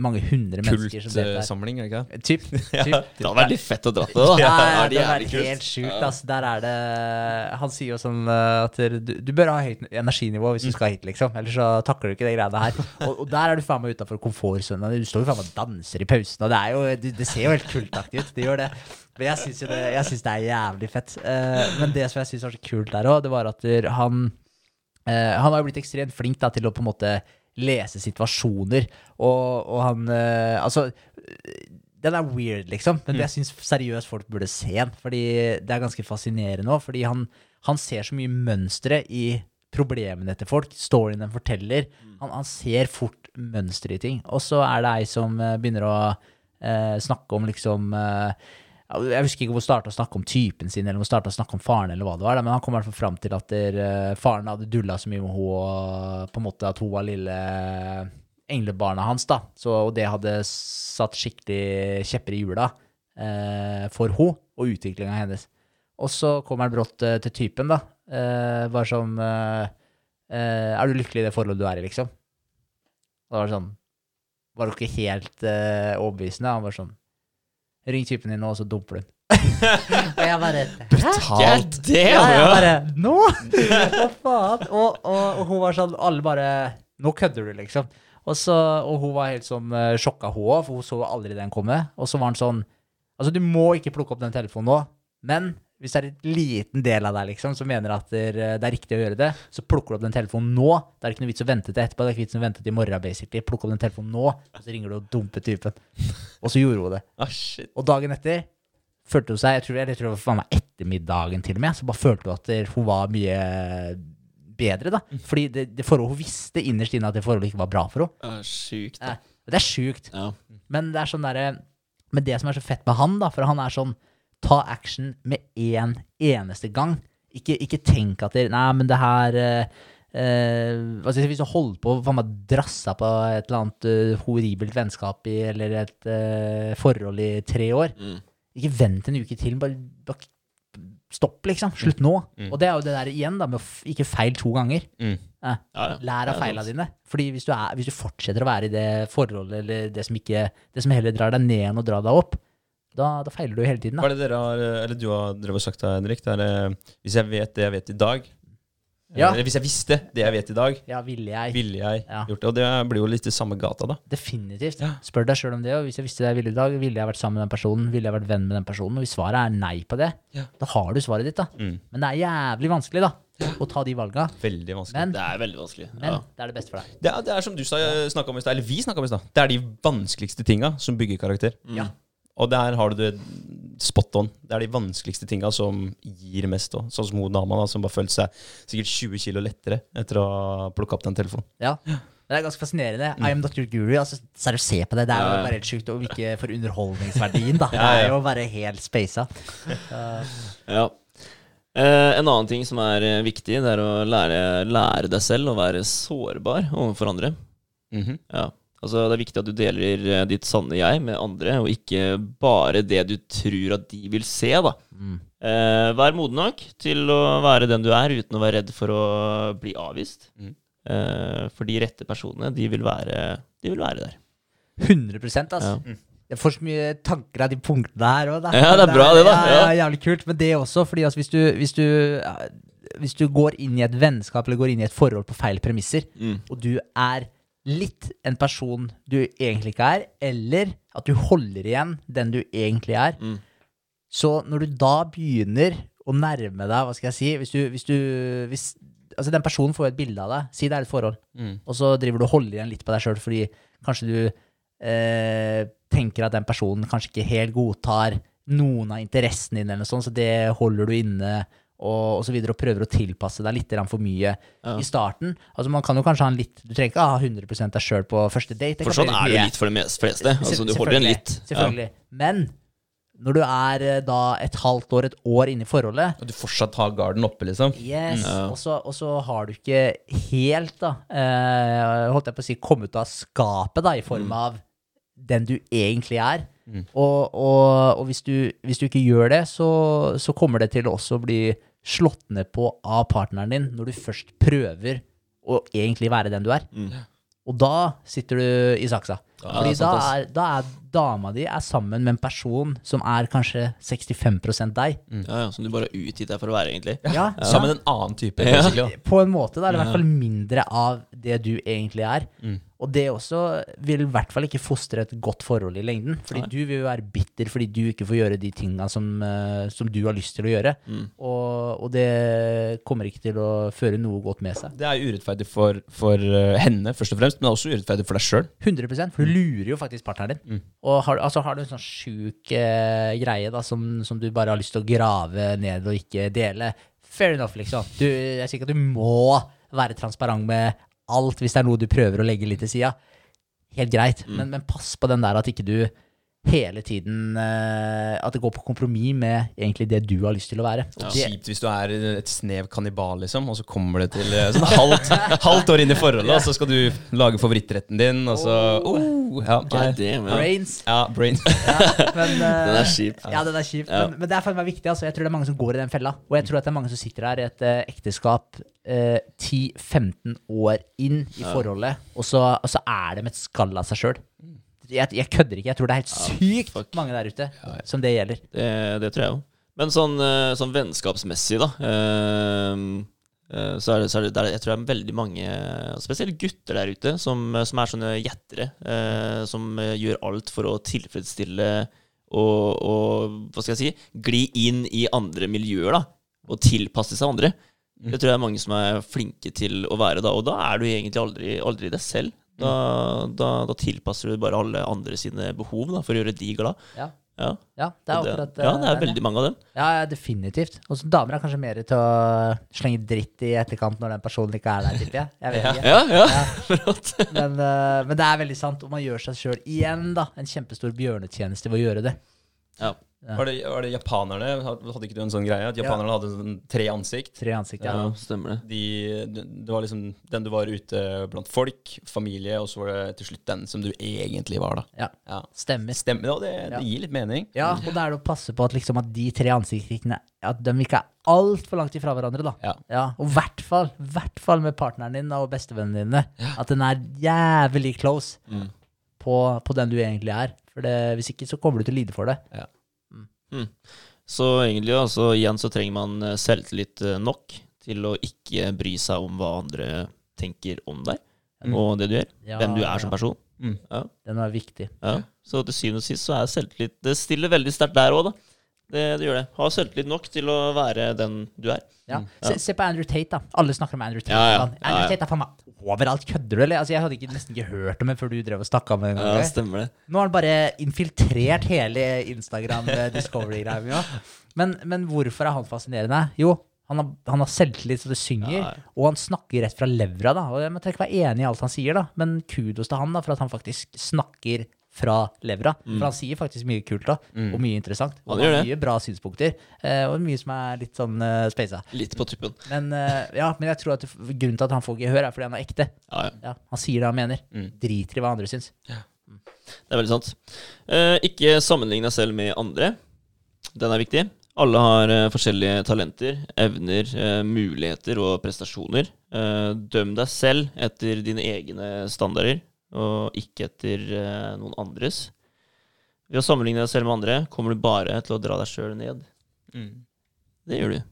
mange hundre mennesker som deltar. Kultsamling, er det ikke det? Typ. typ. Det hadde vært litt fett å dra til, da. Ja, Det ja, det er helt sjukt. Ja. ass. Der er det Han sier jo sånn eh, at du, du bør ha høyt energinivå hvis du skal hit, liksom. Ellers så takler du ikke de greiene her. Og, og der er du faen meg utafor komfortsonen. Du står jo faen meg og danser i pausen, og det jo Det, det ser jo helt kultaktig ut. Det gjør det. Men jeg syns det, det er jævlig fett. Eh, men det som jeg syns var så kult der òg, det var at han han har jo blitt ekstremt flink da, til å på en måte lese situasjoner, og, og han eh, Altså, den er weird, liksom, men jeg syns seriøst folk burde se den. Fordi det er ganske fascinerende òg, fordi han, han ser så mye mønstre i problemene til folk, storyen den forteller. Han, han ser fort mønstre i ting. Og så er det ei som eh, begynner å eh, snakke om liksom eh, jeg husker ikke hvor hun starta å snakke om typen sin, eller om hun starta å snakke om faren, eller hva det var, men han kom i hvert fall fram til at der, eh, faren hadde dulla så mye med henne, og på en måte at hun var lille englebarnet hans, da. Så, og det hadde satt skikkelig kjepper i hjula eh, for henne og utviklinga hennes. Og så kommer han brått eh, til typen, da. Eh, bare som eh, eh, Er du lykkelig i det forholdet du er i, liksom? Og da var det sånn Var jo ikke helt eh, overbevisende. Han var sånn Ring typen din nå, og så dumper du den. og jeg bare Hæ? Brutalt. det, Ja, jeg ja. bare Nå?! Hva faen? Og, og, og hun var sånn Alle bare Nå kødder du, liksom. Og, så, og hun var helt sånn uh, sjokka, hun òg, for hun så aldri den komme. Og så var han sånn Altså, du må ikke plukke opp den telefonen nå, men hvis det er en liten del av deg liksom, som mener at det er, er riktig å gjøre det, så plukker du opp den telefonen nå. Det er ikke noe vits å vente til etterpå. Det er ikke vits å vente til i morgen, basically. Plukk opp den telefonen nå, og så ringer du og dumper typen. Og så gjorde hun det. Ah, shit. Og dagen etter følte hun seg Jeg tror, jeg tror det var faen meg ettermiddagen til og med, så bare følte hun at hun var mye bedre, da. Fordi det, det forholdet hun visste innerst inne at det forholdet ikke var bra for henne. Ja, Sjukt. Eh, Det er sjukt. Ja. Men det er sånn derre Men det som er så fett med han, da, for han er sånn Ta action med én eneste gang. Ikke, ikke tenk at dere Nei, men det her eh, Uh, si, Hvis du holder på å drasse på et eller annet uh, horribelt vennskap i, eller et uh, forhold i tre år, Mm. ikke vent en uke til. Bare, bare stopp, liksom. Slutt nå. Og det er jo det der igjen, da, med å f ikke feil to ganger. Mm. Ja, ja. Lær av feila dine. Fordi hvis du, er, hvis du fortsetter å være i det forholdet, eller det som, ikke, det som heller drar deg ned enn å dra deg opp, da, da feiler du hele tiden. Hva er det dere har, eller du har drevet sagt da, Henrik? Det er, eh, hvis jeg vet det jeg vet i dag Ja. Eller hvis jeg visste det jeg vet i dag, Ja, ville jeg. ville jeg Ja. gjort det. Og det blir jo litt i samme gata, da. Definitivt. Ja. Spør deg sjøl om det. Og hvis jeg visste det jeg ville i dag, ville jeg vært sammen med den personen, ville jeg vært venn med den personen. Og hvis svaret er nei på det, Ja. da har du svaret ditt, da. Mm. Men det er jævlig vanskelig, da, å ta de valga. Veldig vanskelig. Men, Det er veldig vanskelig. men Ja. det er det beste for deg. Det er, det er som du snakka om i stad, eller vi snakka om i stad. Det er de vanskeligste tinga som bygger karakter. Ja. Og der har du det spot on. Det er de vanskeligste tinga som gir mest òg. Sånn som hun dama, da, som bare følte seg sikkert 20 kilo lettere etter å ha plukka opp den telefonen. Ja. Det er ganske fascinerende. I am not your guru. Altså, seriøst, se på det. Det er jo bare helt sjukt. Og ikke for underholdningsverdien, da. Det er jo bare helt spasa. Ja. Eh, en annen ting som er eh, viktig, det er å lære, lære deg selv å være sårbar overfor andre. Mhm. Ja. Altså, det er viktig at du deler eh, ditt sanne jeg med andre, og ikke bare det du tror at de vil se. da. Mm. Eh, vær moden nok til å være den du er, uten å være redd for å bli avvist. Mm. Eh, for de rette personene, de vil være, de vil være der. 100 altså. Ja. Jeg får så mye tanker av de punktene her òg. Ja, det er bra det, da. Ja, ja, Ja. jævlig kult. Men det også, fordi altså, hvis, du, hvis, du, ja, hvis du går inn i et vennskap eller går inn i et forhold på feil premisser, Mm. og du er litt en person du egentlig ikke er, eller at du holder igjen den du egentlig er, Mm. så når du da begynner å nærme deg, hva skal jeg si Hvis du, hvis du hvis, Altså, den personen får jo et bilde av deg. Si det er et forhold. Mm. Og så driver du og holder igjen litt på deg sjøl fordi kanskje du eh, tenker at den personen kanskje ikke helt godtar noen av interessene dine, eller noe sånt, så det holder du inne, og, og så videre, og prøver å tilpasse deg litt for mye Ja. i starten. Altså Man kan jo kanskje ha en litt Du trenger ikke ha 100 deg sjøl på første date. det For sånn er det litt for de fleste. Altså, du holder igjen selvfølgelig. Ja. Men når du er eh, da et halvt år, et år inne i forholdet, Og du fortsatt har garden oppe, liksom. Yes, Mm. og, så, og så har du ikke helt, da, eh, holdt jeg på å si, kommet ut av skapet, da, i form av den du egentlig er. Mm. Og, og, og hvis, du, hvis du ikke gjør det, så, så kommer det til å også bli slått ned på av partneren din når du først prøver å egentlig være den du er. Mm. Og da sitter du i saksa. Ja, Fordi er da er, da er dama di er sammen med en person som er kanskje 65 deg. Ja, ja, som du bare har utgitt deg for å være, egentlig. Ja, Sammen med en annen type. Ja. på en måte. Da er det i hvert fall mindre av det du egentlig er. Mm. Og det også vil i hvert fall ikke fostre et godt forhold i lengden. Fordi Nei. du vil jo være bitter fordi du ikke får gjøre de tinga som, eh, som du har lyst til å gjøre. Mm. Og, og det kommer ikke til å føre noe godt med seg. Det er urettferdig for, for eh, henne, først og fremst, men også urettferdig for deg sjøl. 100 For du lurer jo faktisk partneren din. Mm. Og har, altså, har du en sånn sjuk eh, greie da, som, som du bare har lyst til å grave ned og ikke dele, fair enough, liksom. Du, jeg sier ikke at du må være transparent med alt hvis det er noe du prøver å legge litt til sida. Helt greit, Mm. men, men pass på den der at ikke du hele tiden uh, At det går på kompromiss med egentlig det du har lyst til å være. Og Ja. det, Kjipt hvis du er et snev kannibal, liksom, og så kommer det til eh, sånn halvt, halvt år inn i forholdet, og så skal du lage favorittretten din, og så oh, ja, damn, ja. brains. ja, brains. Ja, men, uh, Den er kjip. Ja, den er kjip. Ja. Men, men det er for meg viktig. Altså. Jeg tror det er mange som går i den fella. Og jeg tror at det er mange som sitter her i et eh, ekteskap eh, 10-15 år inn i Ja. forholdet, og så, og så er de et skall av seg sjøl. Jeg, jeg kødder ikke. Jeg tror det er helt sykt fuck. mange der ute som det gjelder. Det, det tror jeg òg. Men sånn, eh, sånn vennskapsmessig, da eh, eh, så er det, så er det, det Jeg tror det er veldig mange, spesielt gutter der ute, som, som er sånne gjettere. eh, som gjør alt for å tilfredsstille og, og hva skal jeg si, gli inn i andre miljøer, da. Og tilpasse seg andre. Det tror jeg er mange som er flinke til å være da. Og da er du egentlig aldri, aldri deg selv. Da, da, da tilpasser du bare alle andre sine behov da, for å gjøre de glad. Ja. Ja, Ja, det er akkurat det, ja, det eh, er veldig mange av dem. Ja, definitivt. Og så damer er kanskje mer til å slenge dritt i etterkant når den personen ikke er der, tipper jeg. Jeg vet ikke. Ja, ja. Ja. Men, eh, men det er veldig sant. Og man gjør seg sjøl igjen da, en kjempestor bjørnetjeneste ved å gjøre det. Ja. Ja. Var, det, var det japanerne? Hadde ikke du en sånn greie? At japanerne hadde sånn tre ansikt? Tre ansikt, ja. ja, stemmer det. De, det var liksom den du var ute blant folk, familie, og så var det til slutt den som du egentlig var, da. Ja. Ja. Stemmer. Stemmer, ja, det, Ja. det gir litt mening. Ja, og da er det å passe på at, liksom, at de tre ansiktene At de ikke er altfor langt ifra hverandre. da Ja. Ja, Og i hvert fall, hvert fall med partneren din og bestevennene dine. At den er jævlig close Mm. på, på den du egentlig er. For det, Hvis ikke så kommer du til å lide for det. Så egentlig, altså, igjen så trenger man eh, selvtillit eh, nok til å ikke bry seg om hva andre tenker om deg Mm. og det du gjør. Ja, Hvem du er som person. Mm. Ja. Den er viktig. Ja. Så til syvende og sist så er selvtillit Det stiller veldig sterkt der òg, da. Det, det gjør det. Ha selvtillit nok til å være den du er. Ja. Mm. Se, se på Andrew Tate, da. Alle snakker om Andrew Tate. Ja, ja. Andrew. Tate er faen meg overalt. Kødder du, eller? Altså, jeg hadde ikke, nesten ikke hørt om det før du drev og stakk av med ham. Ja, stemmer det. Nå har han bare infiltrert hele Instagram eh, Discovery-greia mi. Men, men hvorfor er han fascinerende? Jo, han har, han har selvtillit så det synger, Ja, ja. og han snakker rett fra levra. da Og Jeg må ikke være enig i alt han sier, da men kudos til han da for at han faktisk snakker fra levra. For han sier faktisk mye kult da, og mye interessant. Og Mm. Han har mye bra synspunkter, eh, og mye som er litt sånn uh, speisa. Litt på tuppen. Men, eh, ja, men jeg tror at grunnen til at han får gehør, er fordi han er ekte. Ja, ja. Ja, han sier det han mener. Mm. Driter i hva andre syns. Det er veldig sant. Eh, ikke sammenligne deg selv med andre. Den er viktig. Alle har eh, forskjellige talenter, evner, eh, muligheter og prestasjoner. Eh, døm deg selv etter dine egne standarder, og ikke etter eh, noen andres. Ved å sammenligne deg selv med andre kommer du bare til å dra deg sjøl ned. Mm. Det gjør du.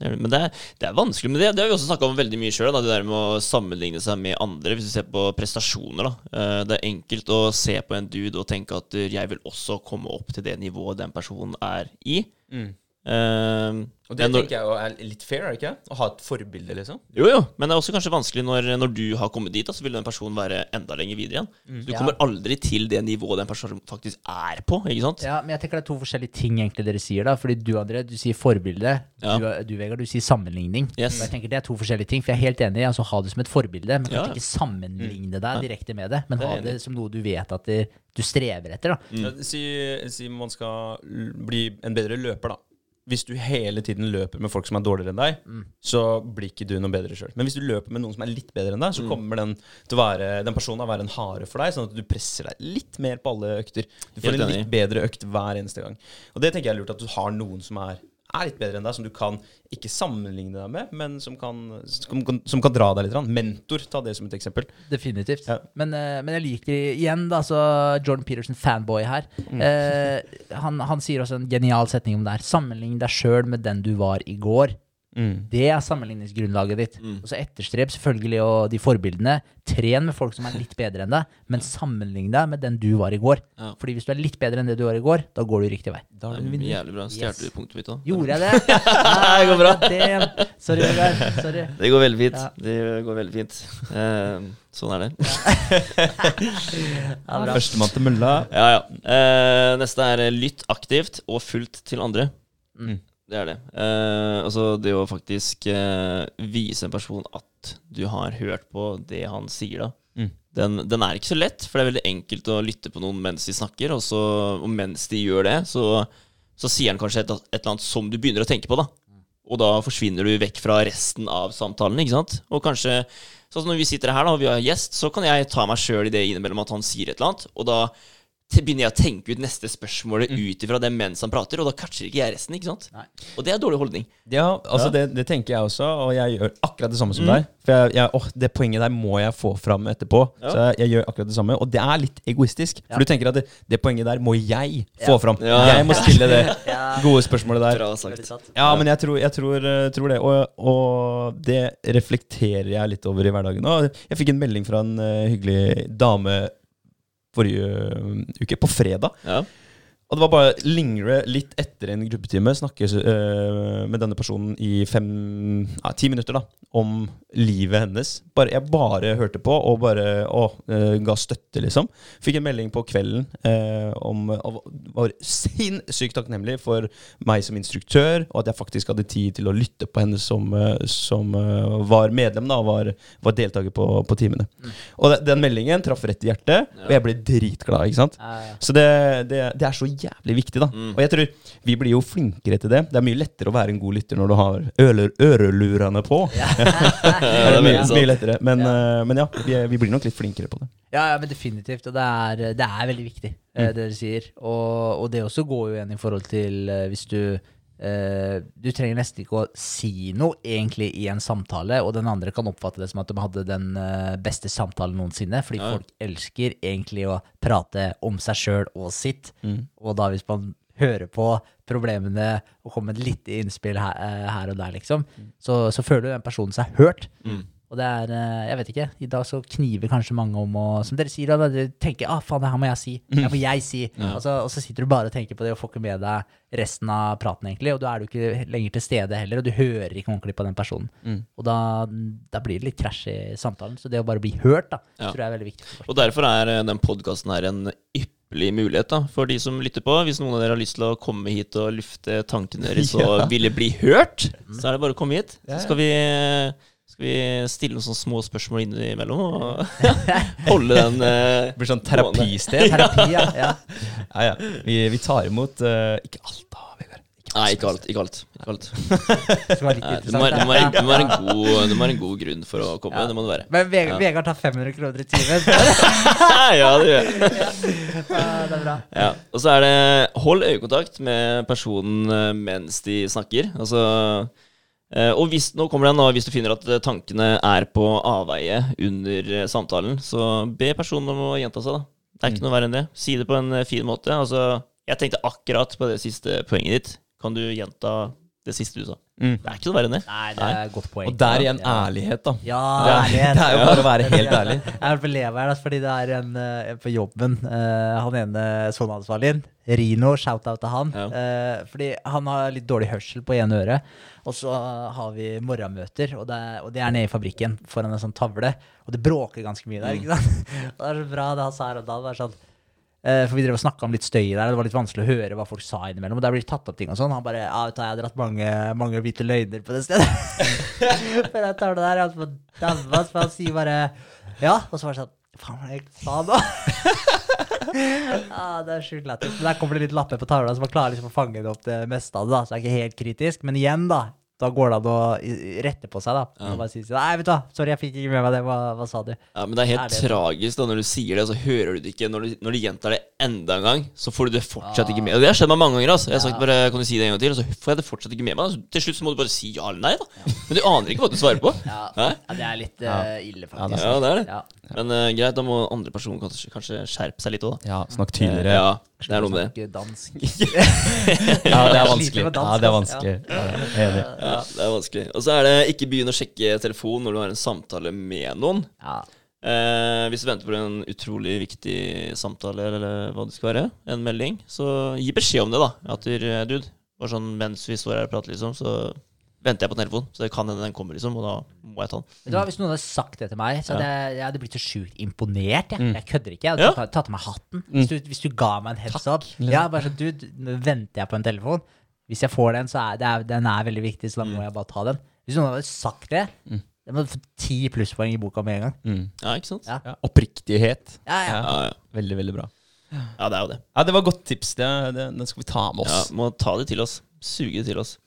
Det. Men det er, det er vanskelig med det. Det har vi også snakka om veldig mye sjøl. Det der med å sammenligne seg med andre. Hvis du ser på prestasjoner, da. Eh, Det er enkelt å se på en dude og tenke at jeg vil også komme opp til det nivået den personen er i. Mm. Eh, Og det når- tenker jeg jo er litt fair, er det ikke? Å ha et forbilde, liksom. Jo, jo, men det er også kanskje vanskelig når, når du har kommet dit, da, så vil den personen være enda lenger videre igjen. Mm. du Ja. kommer aldri til det nivået den personen faktisk er på, ikke sant? Ja, men jeg tenker det er to forskjellige ting egentlig dere sier da Fordi du André, du sier forbilde Ja. du, du Vegard, du sier sammenligning Yes. Og jeg tenker det er to forskjellige ting For jeg er helt enig, i altså ha det som et forbilde Men kanskje ja. ikke sammenligne deg direkte med det Men Det ha det som noe du vet at det, du strever etter da Mm. Ja, Si, si man skal bli en bedre løper, da. Hvis du hele tiden løper med folk som er dårligere enn deg, Mm. så blir ikke du noe bedre sjøl. Men hvis du løper med noen som er litt bedre enn deg, Mm. så kommer den være Den personen til å være en hare for deg, sånn at du presser deg litt mer på alle økter. Du får en litt bedre økt hver eneste gang. Og det tenker jeg er lurt, at du har noen som er, er litt bedre enn deg, som du kan ikke sammenligne deg med, men som kan, som kan, som kan dra deg litt. Mentor, ta det som et eksempel. Definitivt Ja. men, eh, men jeg liker igjen da Så Jordan Peterson, fanboy her Mm. eh, han, han sier også en genial setning om det her Sammenlign deg selv med den du var i går Det er sammenligningsgrunnlaget ditt. Mm. Og så etterstreb selvfølgelig og de forbildene. Tren med folk som er litt bedre enn deg, men sammenlign deg med den du var i går. Ja. Fordi hvis du er litt bedre enn det du var i går, da går du riktig vei. Da Det du en er jævlig bra. Stjal du punktet mitt òg? Gjorde jeg det? Nei, det går bra. Damn. Sorry, Vegard. Sorry. Det går veldig fint. Ja. Det går veldig fint. Uh, sånn er det. Ja. Førstemann til mølla. Ja, ja. Uh, neste er eh, lytt aktivt og fullt til andre. Mm. Det er det. Eh, altså det å faktisk eh, vise en person at du har hørt på det han sier, da. Mm. Den, den er ikke så lett, for det er veldig enkelt å lytte på noen mens de snakker, og, så, og mens de gjør det, så, så sier han kanskje et, et eller annet som du begynner å tenke på, da. Og da forsvinner du vekk fra resten av samtalen, ikke sant? Og kanskje, sånn som når vi sitter her da, og vi har gjest, så kan jeg ta meg sjøl i det innimellom at han sier et eller annet, og da begynner jeg å tenke ut neste spørsmålet ut ifra det mens han prater, og da catcher ikke jeg resten, ikke sant? Nei. Og det er dårlig holdning. Ja, altså Ja. Det, det tenker jeg også, og jeg gjør akkurat det samme som deg. For jeg, jeg, åh, det poenget der må jeg få fram etterpå. Ja. Så jeg, jeg gjør akkurat det samme. Og det er litt egoistisk. Ja. For du tenker at det, det poenget der må jeg få Ja. fram. Ja. Jeg må stille det Ja. gode spørsmålet der. Bra sagt. Ja, men jeg tror, jeg tror, eh, tror det. Og, og det reflekterer jeg litt over i hverdagen. Og jeg fikk en melding fra en uh, hyggelig dame forrige eh, uke, på fredag. Ja. Og det var bare lingre litt etter en gruppetime, snakke uh, med denne personen i fem, ja, ti minutter da, om livet hennes. Bare, jeg bare hørte på og bare å, uh, ga støtte, liksom. Fikk en melding på kvelden uh, om og var sinnssykt takknemlig for meg som instruktør, og at jeg faktisk hadde tid til å lytte på henne som, som var medlem da, og var, var deltaker på, på timene. Og de- den meldingen traff rett i hjertet, og jeg ble dritglad. ikke sant? Ja, ja. Så det, det, det er så jævlig viktig, da. Og jeg tror vi blir jo flinkere til det. Det er mye lettere å være en god lytter når du har ørelurene på. det er mye, mye lettere. Men ja, men ja vi, vi blir nok litt flinkere på det. Ja, ja, men definitivt. Og det er, det er veldig viktig, Mm. eh, det dere sier. Og, og det også går jo igjen i forhold til eh, hvis du eh, Du trenger nesten ikke å si noe egentlig i en samtale, og den andre kan oppfatte det som at de hadde den uh, beste samtalen noensinne. Fordi Ja. folk elsker egentlig å prate om seg sjøl og sitt. Mm. Og da hvis man hører på problemene og kommer med litt innspill her, eh, her og der, liksom, så, så føler den personen seg hørt. Mm. Og det er, eh, jeg vet ikke, i dag så kniver kanskje mange om å, som dere sier, da, dere tenker, ah, faen, det her må jeg si, det her må jeg si. Ja. Altså, og så sitter du bare og tenker på det, og får ikke med deg resten av praten egentlig, og da er du ikke lenger til stede heller, og du hører ikke ordentlig på den personen. Mm. Og da, da blir det litt krasj i samtalen, så det å bare bli hørt da, Ja. tror jeg er veldig viktig. for. Og derfor er eh, den podkasten her en ypperlig mulighet da, for de som lytter på. Hvis noen av dere har lyst til å komme hit og lufte tankene deres og Ja. ville bli hørt, så er det bare å komme hit. Så skal vi, skal vi stille noen sånne små spørsmål innimellom og holde den uh, blir sånn terapisted. Terapi, ja. ja. Ja, ja. Vi, vi tar imot uh, Ikke alt, da, Vegard. Nei, ikke alt. Ikke alt. Ikke alt. Det må, være- det, må være, det, må være en god, det må være en god grunn for å komme. Det må det være. Men Vegard, Ja. Vegard tar 500 kroner i timen. ja, det gjør jeg. Ja, det er bra. Ja. Og så er det hold øyekontakt med personen eh, mens de snakker. Altså Og hvis, nå kommer det da, hvis du finner at eh, tankene er på avveie under eh, samtalen, så be personen om å gjenta seg, da. Det er ikke noe verre enn det. Si det på en eh, fin måte. Altså, jeg tenkte akkurat på det siste poenget ditt. Kan du gjenta det siste du sa? Mm. Det er ikke noe verre enn det. Nei, det er et godt poeng. Og der igjen Ja. ærlighet, da. Ja, Det er, ærlighet. det er jo bare å være helt ærlig. Jeg er på lever her, fordi det er en, eh, på jobben, eh, han ene soneansvarligen, Rino, shout-out til han. Ja. eh, fordi han har litt dårlig hørsel på ene øre. Og så har vi morgenmøter, og det, er, og det er nede i fabrikken foran en sånn tavle. Og det bråker ganske mye der, ikke sant? og det er så bra det han sa her og da. Det er sånn, for vi drev og snakka om litt støy der, og det var litt vanskelig å høre hva folk sa innimellom. Og der blir tatt opp ting og sånn. Han bare Ja, vet du, jeg har dratt mange, mange hvite løgner på det stedet. For jeg tar det der, jeg daua, for han sier bare Ja. Og så var det sånn Faen, hva jeg sa nå? ja, det er sjukt lættis. Der kommer det litt lapper på tavla, så man klarer liksom å fange det opp det meste av det. da Så det er ikke helt kritisk. Men igjen, da. Da går det an å rette på seg, da. Ja. Og bare si Nei, vet du hva, sorry, jeg fikk ikke med meg det. Hva, hva sa du? Ja, Men det er helt Ærlig. tragisk da når du sier det, så hører du det ikke. Når du, når du gjentar det enda en gang, så får du det fortsatt ikke med. Og det har skjedd meg mange ganger. Altså. Jeg har sagt bare Kan du si det en gang til? Og så får jeg det fortsatt ikke med meg. Altså. til slutt så må du bare si ja eller nei, da. Men du aner ikke hva du svarer på. Ja, ja det er litt Ja. eh, ille, faktisk. Ja, det er det. Ja. Men uh, greit, da må andre personer kanskje, kanskje skjerpe seg litt òg, da. Ja, snakk tydeligere. Ja, det er noe med det. Snakke dansk. Ja, det er Jeg vanskelig. Ja, det er vanskelig. Ja, er. Ja, det er vanskelig. Og så er det ikke begynn å sjekke telefonen når du har en samtale med noen. Ja. Eh, hvis du venter på en utrolig viktig samtale, eller hva det skal være, en melding, så gi beskjed om det, da. At du, dude, bare sånn mens vi står her og prater, liksom, så venter jeg på telefonen. Så det kan hende den kommer, liksom, og da må jeg ta den. Vet du hva, Hvis noen hadde sagt det til meg, så hadde jeg, jeg hadde blitt så sjukt imponert. Jeg, Mm. jeg kødder ikke. Jeg hadde Ja. tatt, tatt av meg hatten. Hvis, du, hvis du ga meg en heads up. Ja, bare sånn, du, nå venter jeg på en telefon. Hvis jeg får den, så er, det den er veldig viktig, så da må jeg bare ta den. Hvis noen hadde sagt det, Mm. det må få ti plusspoeng i boka med en gang. Mm. Ja, ikke sant? Ja. Ja, oppriktighet. Ja, ja. Ja, ja. Veldig, veldig bra. ja det er jo det. Ja, Det var godt tips. Det, det, den skal vi ta med oss. Ja, må ta det til oss. Suge det til oss.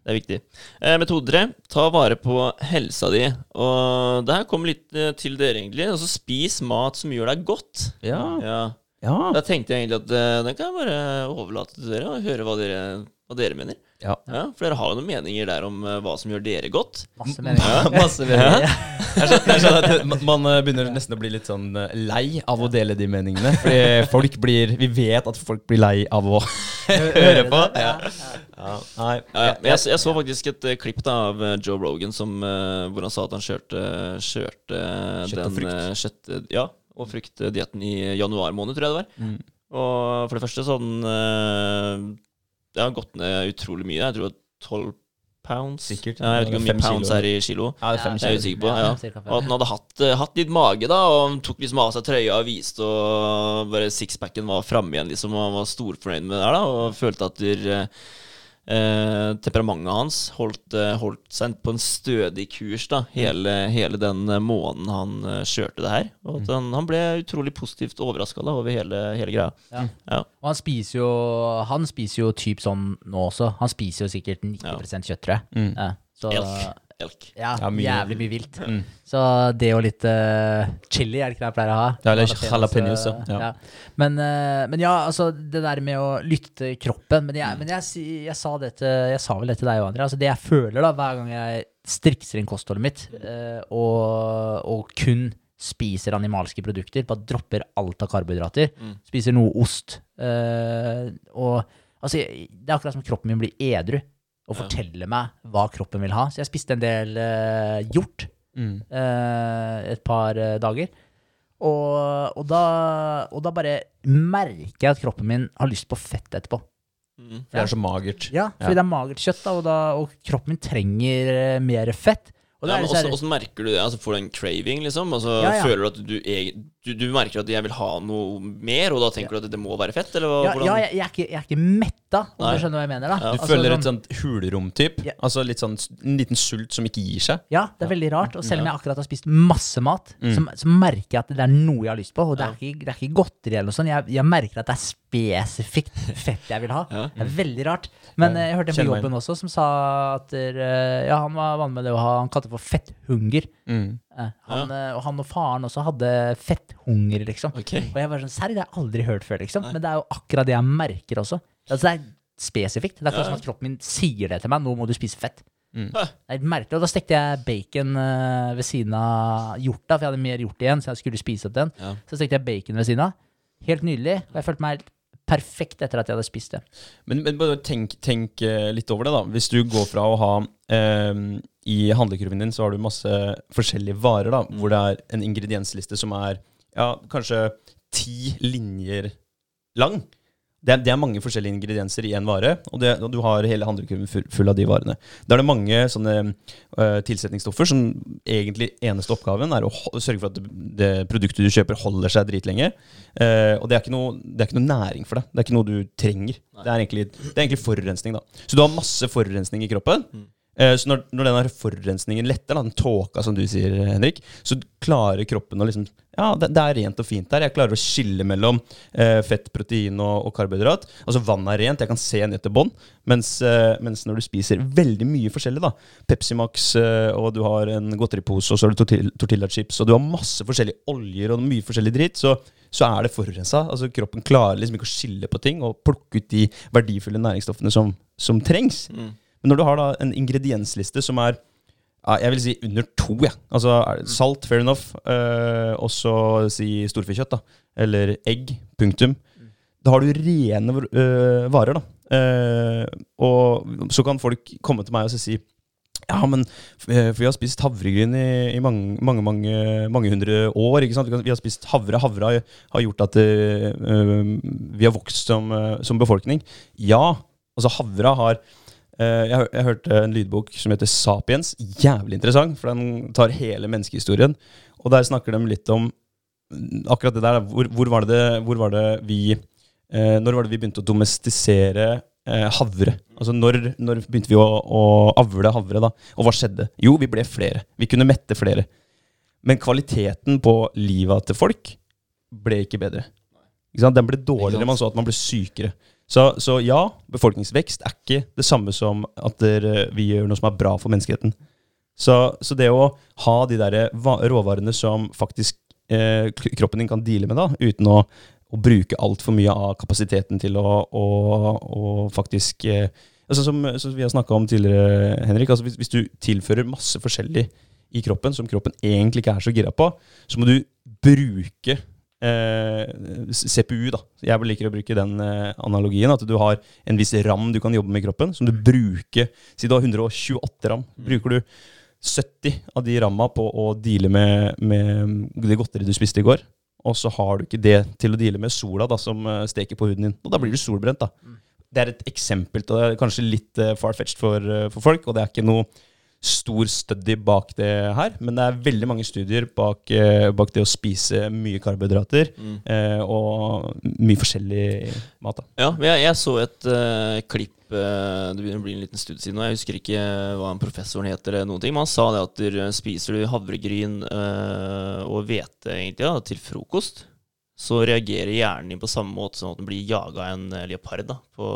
Det er viktig. Eh, metode tre. Ta vare på helsa di. Og det her kommer litt eh, til dere, egentlig. Altså, spis mat som gjør deg godt. Ja. Ja. ja. Da tenkte jeg egentlig at eh, den kan jeg bare overlate til dere, og høre hva dere, hva dere mener. ja. Ja, For dere har jo noen meninger der om uh, hva som gjør dere godt. Masse meninger. Masse meninger. ja. Jeg skjønner det at man- eh, begynner nesten å bli litt sånn eh, lei av å dele de meningene. Fordi folk blir Vi vet at folk blir lei av å høre på. Ja. Ja, nei. Ja, ja. Jeg, jeg så faktisk et klipp da av Joe Rogan som, hvor han sa at han kjørte, kjørte Kjøtt og frukt. ja, og fruktdietten i januar måned, tror jeg det var. Mm. Og for det første sånn eh, Det har gått ned utrolig mye. Jeg tror 12 pounds. Sikkert. Ja, jeg vet ikke hvor mye pounds kilo. er i kilo. Ja, det er fem Det er jeg kilo. usikker på. Ja, Ja. Og at han hadde hatt, eh, hatt litt mage, da, og tok liksom av seg trøya og viste, og bare sixpacken var framme igjen, liksom, og han var storfornøyd med det der, da, og følte at der, eh, temperamentet hans holdt, eh, holdt seg på en stødig kurs da, hele, hele den eh, måneden han eh, kjørte det her. Og at han, han ble utrolig positivt overraska over hele, hele greia. Ja. Ja. Og han spiser jo Han spiser jo typ sånn nå også. Han spiser jo sikkert 90 kjøtt, tror jeg. Mm. Ja, så. Elk. Ja, Ja, mye- jævlig mye vilt. Mm. Så det og litt eh, chili er det ikke det jeg pleier å ha? Ja, eller jalapeños, jalapenos, ja. eh, Ja. Men, eh, men ja, altså det der med å lytte til kroppen Men jeg, men jeg, si- jeg, sa, det til, jeg sa vel det til deg og andre. Altså det jeg føler da hver gang jeg strikser inn kostholdet mitt, eh, og, og kun spiser animalske produkter, bare dropper alt av karbohydrater, Mm. spiser noe ost eh, Og altså, jeg- det er akkurat som kroppen min blir edru og Ja. meg hva kroppen vil ha. Så jeg spiste en del uh, hjort Mm. uh, et par uh, dager. Og, og, da, og da bare merker jeg at kroppen min har lyst på fett etterpå. Mm. For det er så magert. Ja, fordi Ja. det er magert kjøtt, da, og, da, og kroppen min trenger mer fett. Og Ja, men også, også, merker du det? Altså, får du en craving, liksom? Altså, Ja, ja. Føler du at du, du, du merker at jeg vil ha noe mer, og da tenker du at det må være fett? Eller hva, ja, hvordan? ja, jeg, jeg, er ikke, jeg er ikke metta, om Nei. du skjønner hva jeg mener. da. Ja. Du Altså, føler sånn- et sånt hulrom-typ. Ja. Altså litt sånn en liten sult som ikke gir seg. Ja, det er veldig rart. Og selv om jeg akkurat har spist masse mat, Mm. så, så merker jeg at det er noe jeg har lyst på. Og det er ikke, det er ikke godteri eller noe sånt. Jeg, jeg merker at det er spesifikt fett jeg vil ha. Ja. Det er veldig rart. Men Ja, eh, jeg hørte en på jobben også som sa at der, eh, ja, han var vant med det å ha Han kalte det for fetthunger. Mm. Eh, Han, eh, og han og faren også hadde fetthunger, liksom. Okay. Og jeg var sånn, Serr, det har jeg aldri hørt før, liksom. Men det er jo akkurat det jeg merker også. Altså, det er spesifikt. Det er akkurat som at kroppen min sier det til meg. Nå må du spise fett. Mm. Det er merkelig. Og da stekte jeg bacon eh, ved siden av hjorta, for jeg hadde mer hjort igjen, så jeg skulle spise opp den. Ja. Så stekte jeg bacon ved siden av. Helt nydelig. Og jeg følte meg helt perfekt etter at jeg hadde spist det. Men, men bare tenk, tenk eh, litt over det, da. Hvis du går fra å ha eh, I handlekurven din så har du masse forskjellige varer, da, hvor det er en ingrediensliste som er ja, kanskje ti linjer lang. Det er, det er mange forskjellige ingredienser i én vare, og, det, og du har hele handlekurven full, full av de varene. Da er det mange sånne uh, tilsetningsstoffer som egentlig eneste oppgaven er å sørge for at det, det produktet du kjøper, holder seg dritlenge. Uh, og det er, ikke noe, det er ikke noe næring for deg. Det er ikke noe du trenger. Det er, egentlig, det er egentlig forurensning. da. Så du har masse forurensning i kroppen. Eh, Så når, når denne forurensningen letter, da, den tåka som du sier, Henrik, så klarer kroppen å liksom Ja, det, det er rent og fint der. Jeg klarer å skille mellom eh, fett, protein og, og karbohydrat. Altså vann er rent, jeg kan se ned til bånn. Mens, eh, mens når du spiser veldig mye forskjellig, da Pepsi Max, eh, og du har en godteripose, og så har du tortillachips, tortilla og du har masse forskjellige oljer og mye forskjellig dritt, så, så er det forurensa. Altså kroppen klarer liksom ikke å skille på ting og plukke ut de verdifulle næringsstoffene som, som trengs. Mm. Men når du har da en ingrediensliste som er jeg vil si under to. Ja. Altså, salt, fair enough. Eh, og så si storfekjøtt, da. Eller egg. Punktum. Da har du rene eh, varer, da. Eh, og så kan folk komme til meg og si ja, men eh, for vi har spist havregryn i, i mange, mange, mange, mange hundre år. ikke sant? Vi, har spist havre. Havre har, gjort at eh, vi har vokst som, som befolkning. Ja, altså havra har jeg, jeg hørte en lydbok som heter Sapiens. Jævlig interessant, for den tar hele menneskehistorien. Og der snakker de litt om akkurat det der. Hvor, hvor, var, det, hvor var det vi eh, Når var det vi begynte å domestisere eh, havre? Altså når, når begynte vi å, å avle havre, da? Og hva skjedde? Jo, vi ble flere. Vi kunne mette flere. Men kvaliteten på livet til folk ble ikke bedre. Ikke? Den ble dårligere. Man så at man ble sykere. Så, så ja, befolkningsvekst er ikke det samme som at dere- vi gjør noe som er bra for menneskeheten. Så, så det å ha de der råvarene som faktisk eh, kroppen din kan deale med, da, uten å, å bruke altfor mye av kapasiteten til å, å, å faktisk eh, altså som, som vi har snakka om tidligere, Henrik. Altså hvis, hvis du tilfører masse forskjellig i kroppen som kroppen egentlig ikke er så gira på, så må du bruke eh, CPU, da. Jeg liker å bruke den eh, analogien. At du har en viss ram du kan jobbe med i kroppen, som du bruker Si du har 128 ram. Bruker du 70 av de ramma på å deale med, med det godteriet du spiste i går, og så har du ikke det til å deale med sola da, som eh, steker på huden din. Og da blir du solbrent. da. Det er et eksempel, og det er kanskje litt uh, far-fetched for, uh, for folk, og det er ikke noe stor study bak det her, men det er veldig mange studier bak, eh, bak det å spise mye karbohydrater eh, og mye forskjellig mat. da. Ja, jeg, jeg så et uh, klipp uh, Det begynner å bli en liten studie siden nå. Jeg husker ikke hva en professoren heter, eller noen ting, men han sa det at du spiser du havregryn uh, og hvete egentlig da, til frokost, så reagerer hjernen din på samme måte sånn at den blir jaga av en leopard da, på,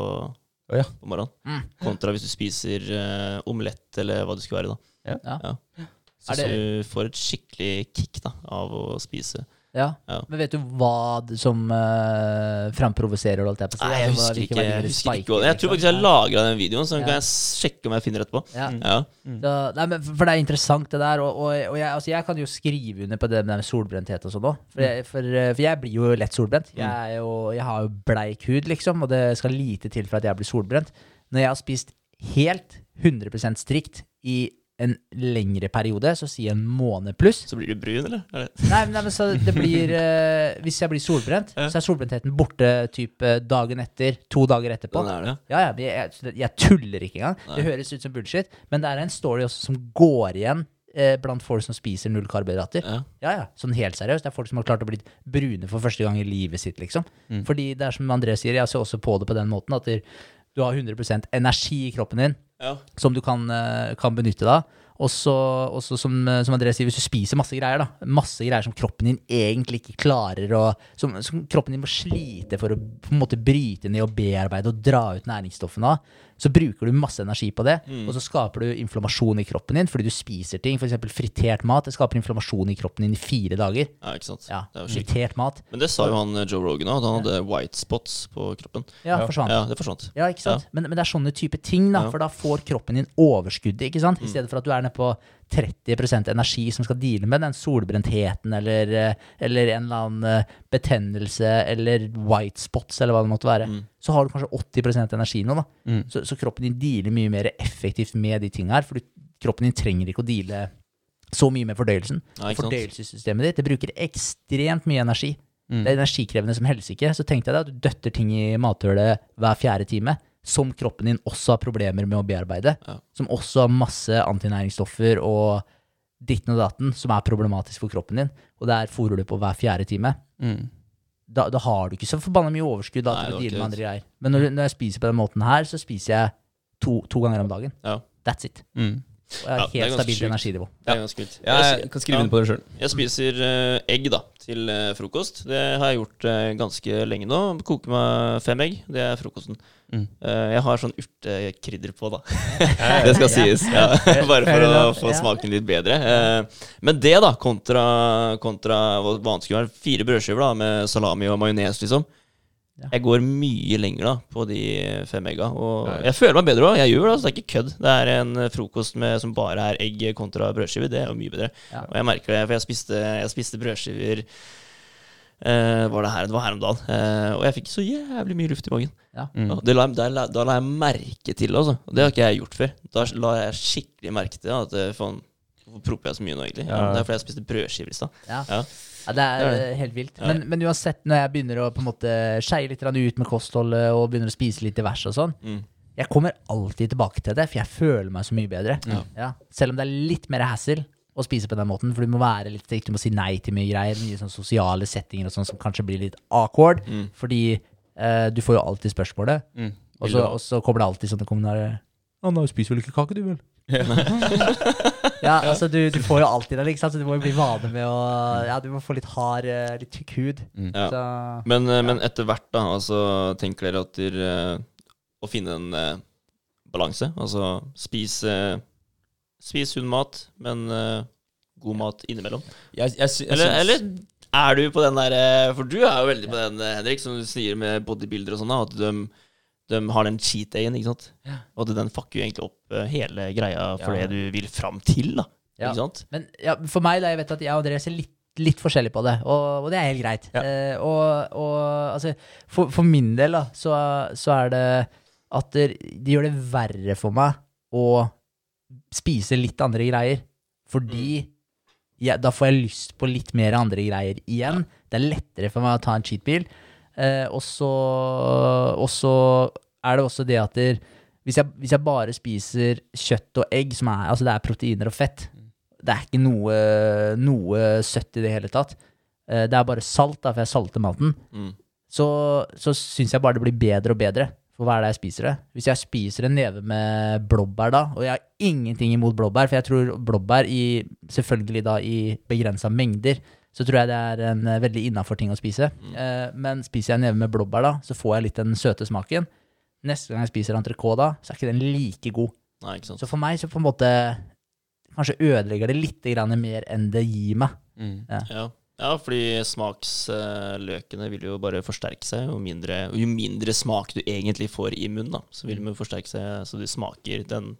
Å ja. på morgenen. Mm. Kontra hvis du spiser uh, omelett eller hva det skulle være. da. Ja. Ja. Så, Er det- så du får et skikkelig kick da, av å spise. Ja. Ja. Men vet du hva det som uh, framprovoserer, si? Nei, jeg Altså, husker ikke, jeg det husker ikke det Jeg tror liksom? faktisk jeg lagra den videoen, så Ja. kan jeg sjekke om jeg finner etterpå. Ja. Ja. Så, nei, men for det er interessant det der, og, og, og jeg, altså, jeg kan jo skrive under på det med solbrenthet og sånn òg. For, jeg- for, eh, for jeg blir jo lett solbrent. Jeg, er jo, jeg har jo bleik hud, liksom, og det skal lite til for at jeg blir solbrent. Når jeg har spist helt 100% strikt i en lengre periode, så sier en måned pluss, Så blir du brun, eller? Er det? Nei, nei, men så det blir eh, Hvis jeg blir solbrent, Ja. så er solbrentheten borte typ eh, dagen etter, to dager etterpå. Den er det, Ja, ja, men jeg, jeg tuller ikke engang. Nei. Det høres ut som bullshit, men det er en story også som går igjen eh, blant folk som spiser null karbohydrater. ja. Ja, ja, sånn helt seriøst. Det er folk som har klart å bli brune for første gang i livet sitt, liksom. Mm. Fordi det er som André sier, jeg ser også på det på den måten at du har 100% energi i kroppen din ja. som du kan, eh, kan benytte da. Også, også som, eh, som André sier, hvis du spiser masse greier, da. Masse greier som kroppen din egentlig ikke klarer å Som, som kroppen din må slite for å på en måte bryte ned og bearbeide og dra ut næringsstoffene av. Så bruker du masse energi på det, Mm. og så skaper du inflammasjon i kroppen din fordi du spiser ting. F.eks. fritert mat. Det skaper inflammasjon i kroppen din i fire dager. ja, ikke sant. Ja, Det er jo. Fritert mat. Men det sa jo han eh, Joe Rogan òg, at han hadde white spots på kroppen. Ja, Ja. forsvant. Ja, det forsvant. Ja, ikke sant? Men, men det er sånne type ting, da, for da får kroppen din overskuddet, ikke sant? I stedet for at du er nede på 30% energi som skal deale med den solbrentheten eller, eh, eller en eller annen eh, betennelse eller white spots eller hva det måtte være. Mm. Så har du kanskje 80% energi nå, da. Mm. Så, så kroppen din dealer mye mer effektivt med de tingene her, for kroppen din trenger ikke å deale så mye med fordøyelsen. Ja? Fordøyelsessystemet ditt det bruker ekstremt mye energi. Mm. Det er energikrevende som helsike. Så tenkte jeg da at du døtter ting i mathullet hver fjerde time, som kroppen din også har problemer med å bearbeide. Ja. Som også har masse antinæringsstoffer og ditten og datten som er problematisk for kroppen din. Og der fôrer du på hver fjerde time. Mm. Da, da har du ikke så forbanna mye overskudd da, Nei, til å med andre greier. Men når, når jeg spiser på den måten her, så spiser jeg to, to ganger om dagen. Ja. That's it. Mm. Og jeg har Ja, helt stabilt energinivå. Er. Jeg kan skrive Ja. på det sjøl. Jeg spiser uh, egg da, til uh, frokost. Det har jeg gjort uh, ganske lenge nå. Koker meg fem egg. Det er frokosten. Mm. Eh, jeg har sånn urtekrydder på, da. det skal sies. Ja. Bare for å få smaken litt bedre. Eh, men det, da, kontra, kontra vanskelig å være fire brødskiver da, med salami og majones, liksom. Jeg går mye lenger da på de fem egga. Og jeg føler meg bedre òg. Jeg gjør det, så det er ikke kødd. Det er en frokost med, som bare er egg kontra brødskiver. Det er jo mye bedre. Og jeg merker det, for jeg spiste, jeg spiste brødskiver eh, var det, her, det var her om dagen. Uh, og jeg fikk så jævlig mye luft i magen. Ja. Mm. Det la, da, la, da la jeg merke til det, altså. Og det har ikke jeg gjort før. Da la jeg skikkelig merke til at eh, faen, Hvorfor propper jeg så mye nå, egentlig? Ja. Ja. det er fordi jeg spiste brødskiver i stad. Ja. Ja. Ja, det er ja, helt vilt. Men, men uansett, når jeg begynner å på en måte skeie litt ut med kostholdet og begynner å spise litt diverse og sånn, Mm. jeg kommer alltid tilbake til det, for jeg føler meg så mye bedre. Ja. Selv om det er litt mer hassle å spise på den måten, for du må være litt strikt, du må si nei til mye greier, mye sånn sosiale settinger og sånn som kanskje blir litt awkward, Mm. fordi eh, du får jo alltid spørsmålet, Mm. og så, og så kommer det alltid sånne kommentarer Å, nå spiser vel ikke kake, du vel? ja, altså du, du får jo alltid det, ikke sant? Så du må jo bli vane med å Ja, du må få litt hard, eh, litt tykk hud. Ja. Så Men, ja. men etter hvert, da, altså, tenker dere at dere eh, Å finne en eh, balanse. Altså spise eh, Spis sunn mat, men uh, god mat innimellom. Jeg, jeg, jeg Eller, eller er du på den der eh, For du er jo veldig på den, eh, Henrik, som du sier med bodybuilder og sånn, at de, de har den cheat dayen, ikke sant? Ja. Og at den fucker jo egentlig opp hele greia for Ja. det du vil fram til, da. Ja. Ikke sant? Men ja, for meg, da, jeg vet at jeg og dere ser litt, litt forskjellig på det, og, og det er helt greit. Ja. Eh, og, og altså, for, for min del, da, så, så er det at det, det gjør det verre for meg å spise litt andre greier. Fordi ja, da får jeg lyst på litt mer andre greier igjen. Det er lettere for meg å ta en cheat-bil. Eh, og så og så er det også det at der, hvis, jeg, hvis jeg bare spiser kjøtt og egg, som er, altså det er proteiner og fett Det er ikke noe, noe søtt i det hele tatt. Eh, det er bare salt, da, for jeg salter maten. Mm. Så, så syns jeg bare det blir bedre og bedre for hva er det jeg spiser det. Hvis jeg spiser en neve med blåbær da, og jeg har ingenting imot blåbær, for jeg tror blåbær i, selvfølgelig da i begrensa mengder, så tror jeg det er en eh, veldig innafor ting å spise. Eh, men spiser jeg en neve med blåbær da, så får jeg litt den søte smaken. Neste gang jeg spiser entrecôte da, så er ikke den like god. Nei, ikke sant. Så for meg så på en måte kanskje ødelegger det litt mer enn det gir meg. Mm. Ja. ja, fordi smaksløkene vil jo bare forsterke seg. Jo mindre, jo mindre smak du egentlig får i munnen, da, så vil de forsterke seg så du smaker den,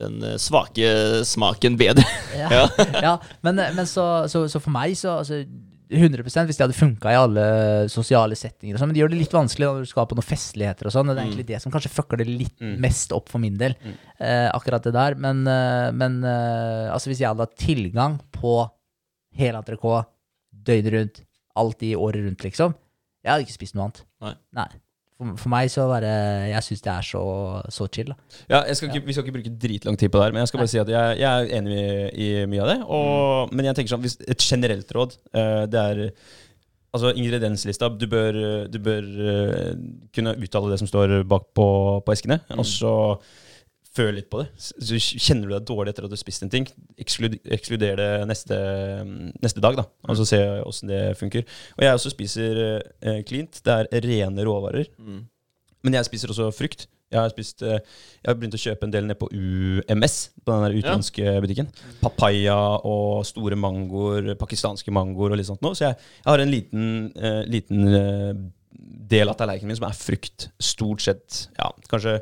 den eh, svake smaken bedre. Ja, ja men, men så, så, så for meg så altså, 100% hvis det hadde funka i alle sosiale settinger, og sånn, men det gjør det litt vanskelig når du skal på noen festligheter. og sånn, Det er egentlig det som kanskje fucker det litt Mm. mest opp for min del. Mm. Eh, akkurat det der. Men, eh, men eh, altså hvis jeg hadde hatt tilgang på hel entrecôte døgnet rundt, alltid året rundt, liksom, jeg hadde ikke spist noe annet. Nei. For, for meg så bare Jeg syns det er så, så chill, da. Ja, skal ikke, Vi skal ikke bruke dritlang tid på det her, men jeg skal bare si at jeg, jeg er enig i, i mye av det. Og, Men jeg tenker sånn, hvis et generelt råd uh, Det er Altså ingredienslista Du bør, du bør uh, kunne uttale det som står bak på, på eskene, og så føl litt på det. Så Kjenner du deg dårlig etter at du har spist en ting, eksklud, ekskluder det neste, neste dag, da. Og så se åssen det funker. Og jeg også spiser eh, cleant. Det er rene råvarer. Mm. Men jeg spiser også frukt. Jeg har, spist, eh, jeg har begynt å kjøpe en del nede på UMS, på den der utenlandske butikken. Papaya og store mangoer, pakistanske mangoer og litt sånt noe. Så jeg, jeg har en liten, eh, liten eh, del av tallerkenen min som er frukt. Stort sett, ja, kanskje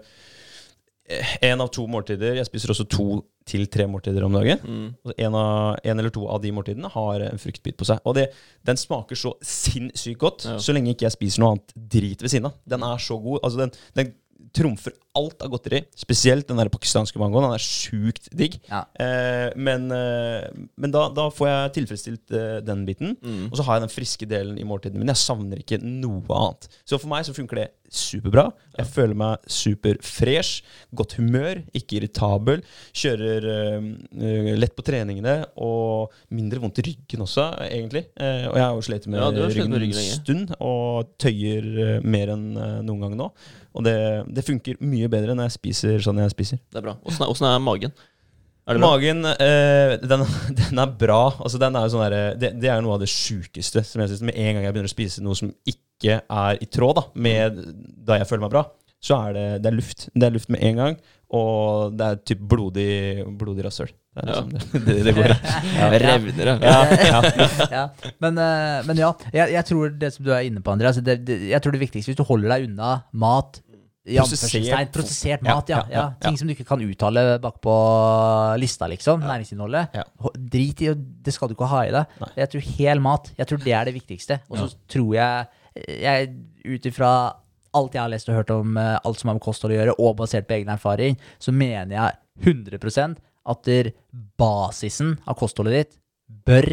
én av to måltider. Jeg spiser også to til tre måltider om dagen. Mm. En, av, en eller to av de måltidene har en fruktbit på seg. Og det, den smaker så sinnssykt godt, Ja. så lenge ikke jeg spiser noe annet drit ved siden av. Den er så god. Altså, den, den trumfer alt av godteri. Spesielt den der pakistanske mangoen. Den er sjukt digg. Ja. Eh, men eh, men da, da får jeg tilfredsstilt eh, den biten. Mm. Og så har jeg den friske delen i måltidene mine. Jeg savner ikke noe annet. Så for meg så funker det superbra. Jeg føler meg superfresh. Godt humør, ikke irritabel. Kjører eh, lett på treningene og mindre vondt i ryggen også, egentlig. Eh, og jeg har jo slitt med, Ja, slitt ryggen med en stund, og tøyer eh, mer enn noen gang nå. Og det, det funker mye bedre når jeg spiser sånn jeg spiser. Det er bra. Åssen er, er magen? Er det? Magen, eh, den, den er bra. Altså, den er jo sånn der, det, det er noe av det sjukeste som jeg synes. Med en gang jeg begynner å spise noe som ikke er i tråd da, med da jeg føler meg bra, så er det, det er luft. Det er luft med en gang, og det er typ blodig, blodig rasshøl. Det, Ja. liksom, det, det, går. Ja, revner, ja. Ja, ja. ja. Men, eh, men ja, jeg, jeg tror det som du er inne på, det, jeg tror det viktigste hvis du holder deg unna mat i Prosessert. Prosessert mat, ja, ja, ja, ja, Ting som du ikke kan uttale bak på lista, liksom. Næringsinnholdet. Ja. Drit i, det skal du ikke ha i deg. Jeg tror hel mat, jeg tror det er det viktigste. Og så tror jeg, jeg ut ifra alt jeg har lest og hørt om eh, alt som har med kosthold å gjøre, og basert på egen erfaring, så mener jeg 100 at basisen av kostholdet ditt bør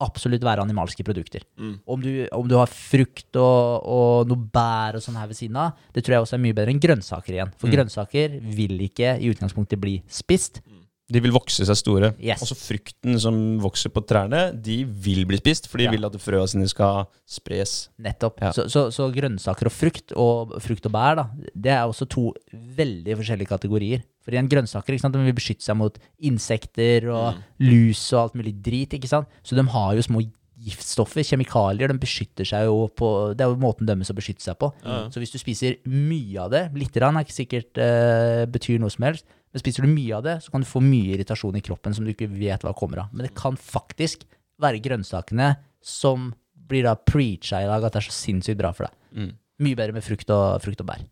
absolutt være animalske produkter. Mm. Om, du, om du har frukt og, og noe bær og sånn her ved siden av, det tror jeg også er mye bedre enn grønnsaker igjen. For Mm. grønnsaker vil ikke i utgangspunktet bli spist. De vil vokse seg store. Yes. Altså frukten som vokser på trærne, de vil bli spist, for de Ja. vil at frøa sine skal spres. Nettopp. Ja. Så, så, så grønnsaker og frukt, og frukt og bær, da, det er også to veldig forskjellige kategorier. For igjen, grønnsaker ikke sant, de vil beskytte seg mot insekter og lus og alt mulig drit. ikke sant? Så de har jo små giftstoffer, kjemikalier. De beskytter seg jo på Det er jo måten deres å beskytte seg på. Ja. Så hvis du spiser mye av det, lite grann er ikke sikkert uh, betyr noe som helst, men spiser du mye av det, så kan du få mye irritasjon i kroppen som du ikke vet hva kommer av. Men det kan faktisk være grønnsakene som blir da preacha i dag at det er så sinnssykt bra for deg. Mm. Mye bedre med frukt og, frukt og bær.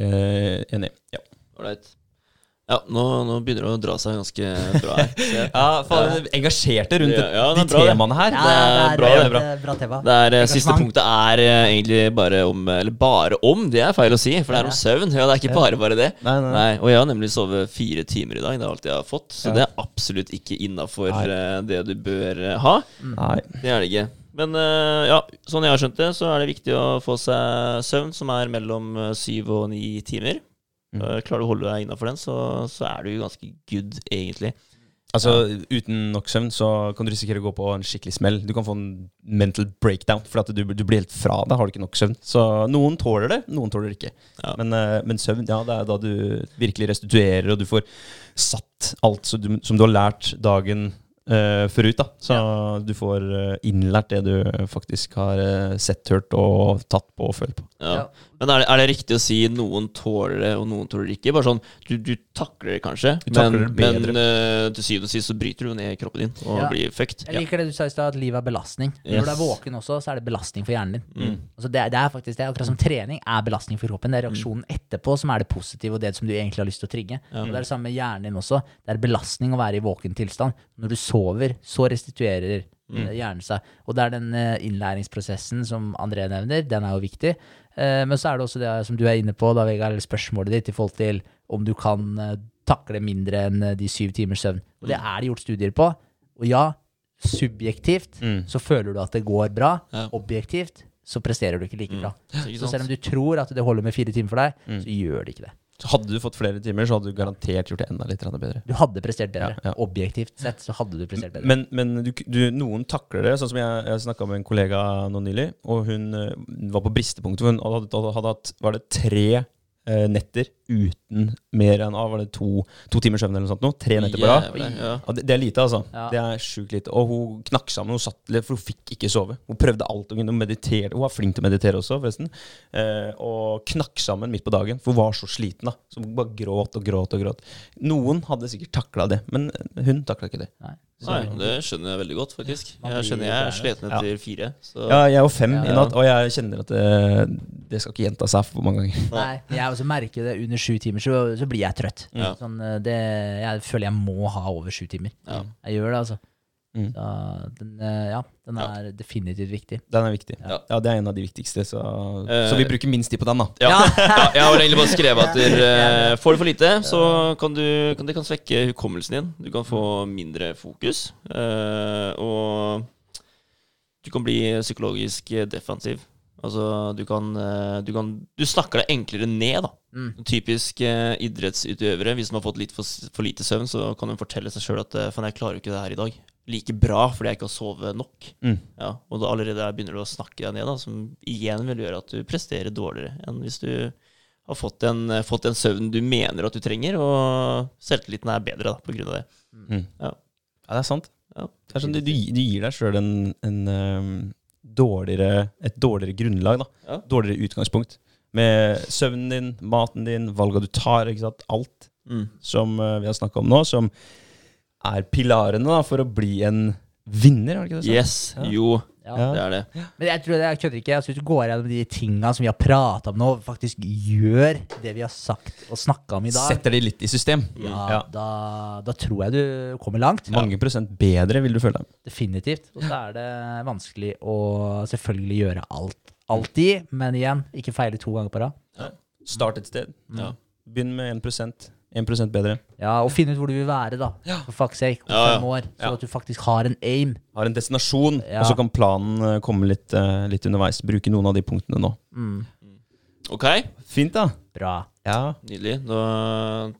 Eh, enig. Ja. Ålreit. Ja, nå, nå begynner det å dra seg ganske bra her. Jeg- Ja, faen, engasjerte rundt Ja, ja, de bra, temaene her. Ja, det er bra, bra, det er bra. bra tema. Det er, eh, siste punktet er eh, egentlig bare om Eller bare om, det er feil å si, for det er om søvn. Ja, det er ikke bare bare det. Nei, nei. Nei, Og jeg har nemlig sovet fire timer i dag. Det er alt jeg har fått. Så Ja. det er absolutt ikke innafor det du bør eh, ha. Nei. Det er det ikke. Men eh, ja, sånn jeg har skjønt det, så er det viktig å få seg søvn som er mellom eh, syv og ni timer. Mm. Eh, Klarer du å holde deg innafor den, så, så er du ganske good, egentlig. Altså, Uten nok søvn så kan du risikere å gå på en skikkelig smell. Du kan få en mental breakdown, for at du, du blir helt fra deg. Har du ikke nok søvn. Så noen tåler det, noen tåler det ikke. Ja. Men, eh, men søvn, ja, det er da du virkelig restituerer, og du får satt alt som du, som du har lært dagen eh, forut. da Så du får eh, innlært det du faktisk har eh, sett, hørt og tatt på og følt på. Ja. Ja. Men er det, er det riktig å si noen tåler det, og noen tåler det ikke? Bare sånn, Du, du takler det kanskje, Du men, det men uh, til syvende og sist så bryter du ned kroppen din og Ja. blir fucked. Jeg liker det du sa i stad, at livet er belastning. Yes. Når du er våken også, så er det belastning for hjernen din. Mm. Altså det, det er faktisk det, akkurat som trening er belastning for kroppen. Det er reaksjonen etterpå som er det positive, og det som du egentlig har lyst til å trigge. Ja. Og det er det samme med hjernen din også. Det er belastning å være i våken tilstand. Når du sover, så restituerer Mm. eh, hjernen seg. Og det er den eh, innlæringsprosessen som André nevner, den er jo viktig. Eh, Men så er det også det som du er inne på, da, Vegard, spørsmålet ditt i forhold til om du kan takle mindre enn de syv timers søvn. Og det er det gjort studier på. Og ja, subjektivt Mm. så føler du at det går bra. Ja. Objektivt så presterer du ikke like bra. Mm. Så selv om du tror at det holder med fire timer for deg, Mm. så gjør det ikke det. Hadde du fått flere timer, så hadde du garantert gjort det enda litt bedre. Du hadde prestert bedre. Ja, ja. Objektivt sett så hadde du prestert bedre. Men, men du, du, noen takler det. Sånn som Jeg, jeg snakka med en kollega nå nylig, og hun eh, var på bristepunktet. Hun hadde, hadde, hadde hatt var det tre eh, netter uten mer enn ah, var det to, to timer søvn eller noe sånt. Nå. Tre netter på rad. Ja. Ja, det, det er lite, altså. Ja. Det er sjukt lite. Og hun knakk sammen, hun satt, litt, for hun fikk ikke sove. Hun prøvde alt. Hun mediterte. Hun var flink til å meditere også, forresten. Eh, og knakk sammen midt på dagen, for hun var så sliten. da Så hun bare gråt og gråt og gråt. Noen hadde sikkert takla det, men hun takla ikke det. Nei. Nei, det skjønner jeg veldig godt, faktisk. Jeg skjønner jeg er sliten etter fire. Så Ja, jeg er jo fem Ja. i natt, og jeg kjenner at det, det skal ikke gjenta seg for mange ganger. Nei, jeg også merker det under sju timer, så, så blir jeg trøtt. Ja. Sånn, eh, det, jeg føler jeg må ha over sju timer. Ja. Jeg gjør det, altså. Mm. Så den, eh, ja, den Ja. er definitivt viktig. Den er viktig. Ja. Ja, det er en av de viktigste, så, Eh, så vi bruker minst tid på den, da. Ja. Ja. ja, jeg har egentlig bare skrevet at der, eh, får du for lite, så kan, du, kan det kan svekke hukommelsen din. Du kan få mindre fokus. eh, og du kan bli psykologisk defensiv. Altså, du kan, eh, du kan Du snakker deg enklere ned, da. Mm. Typisk eh, idrettsutøvere, hvis de har fått litt for, for lite søvn, så kan de fortelle seg sjøl at eh, faen, jeg klarer jo ikke det her i dag. Like bra fordi jeg ikke har sovet nok. Mm. Ja, og da allerede der begynner du å snakke deg ned, da, som igjen vil gjøre at du presterer dårligere enn hvis du har fått en, fått en søvn du mener at du trenger, og selvtilliten er bedre da, på grunn av det. Mm. Ja. Ja, det er sant. Ja. Det er sånn, du, du, gir- deg sjøl en, en ehm, dårligere, et dårligere grunnlag. da. Dårligere utgangspunkt. Med søvnen din, maten din, valga du tar. ikke sant? Alt Mm. som eh, vi har snakka om nå, som er pilarene da for å bli en vinner. er det ikke det? Yes. Ja. Jo, Ja. Det er det. Men jeg tror det, jeg kødder ikke. Altså, hvis du går gjennom de tinga som vi har prata om nå, faktisk gjør det vi har sagt og snakka om i dag, Setter det litt i system. ja, Ja. Da, da tror jeg du kommer langt. Mange prosent bedre vil du føle deg. Definitivt. Og så er det vanskelig å selvfølgelig gjøre alt. Alltid, men igjen, ikke feile to ganger på rad. Start et sted. Ja. Begynn med 1 1 bedre. Ja, Og finne ut hvor du vil være, da. For fuck's sake. Om Ja, ja. fem år. Så Ja. at du faktisk har en aim. Har en destinasjon, Ja. og så kan planen eh, komme litt, eh, litt underveis. Bruke noen av de punktene nå. Mm. Ok, Fint, da. Bra. Ja. nydelig. Da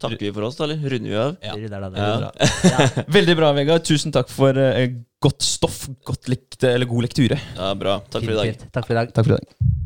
takker vi for oss, da, eller? Runder vi av? Ja. Det er det, det Ja. Ja. Veldig bra, Vegard. Tusen takk for uh, godt stoff. Godt likt, eller god lekture. Ja, bra. Takk for i dag. Takk for i dag. Takk for i dag.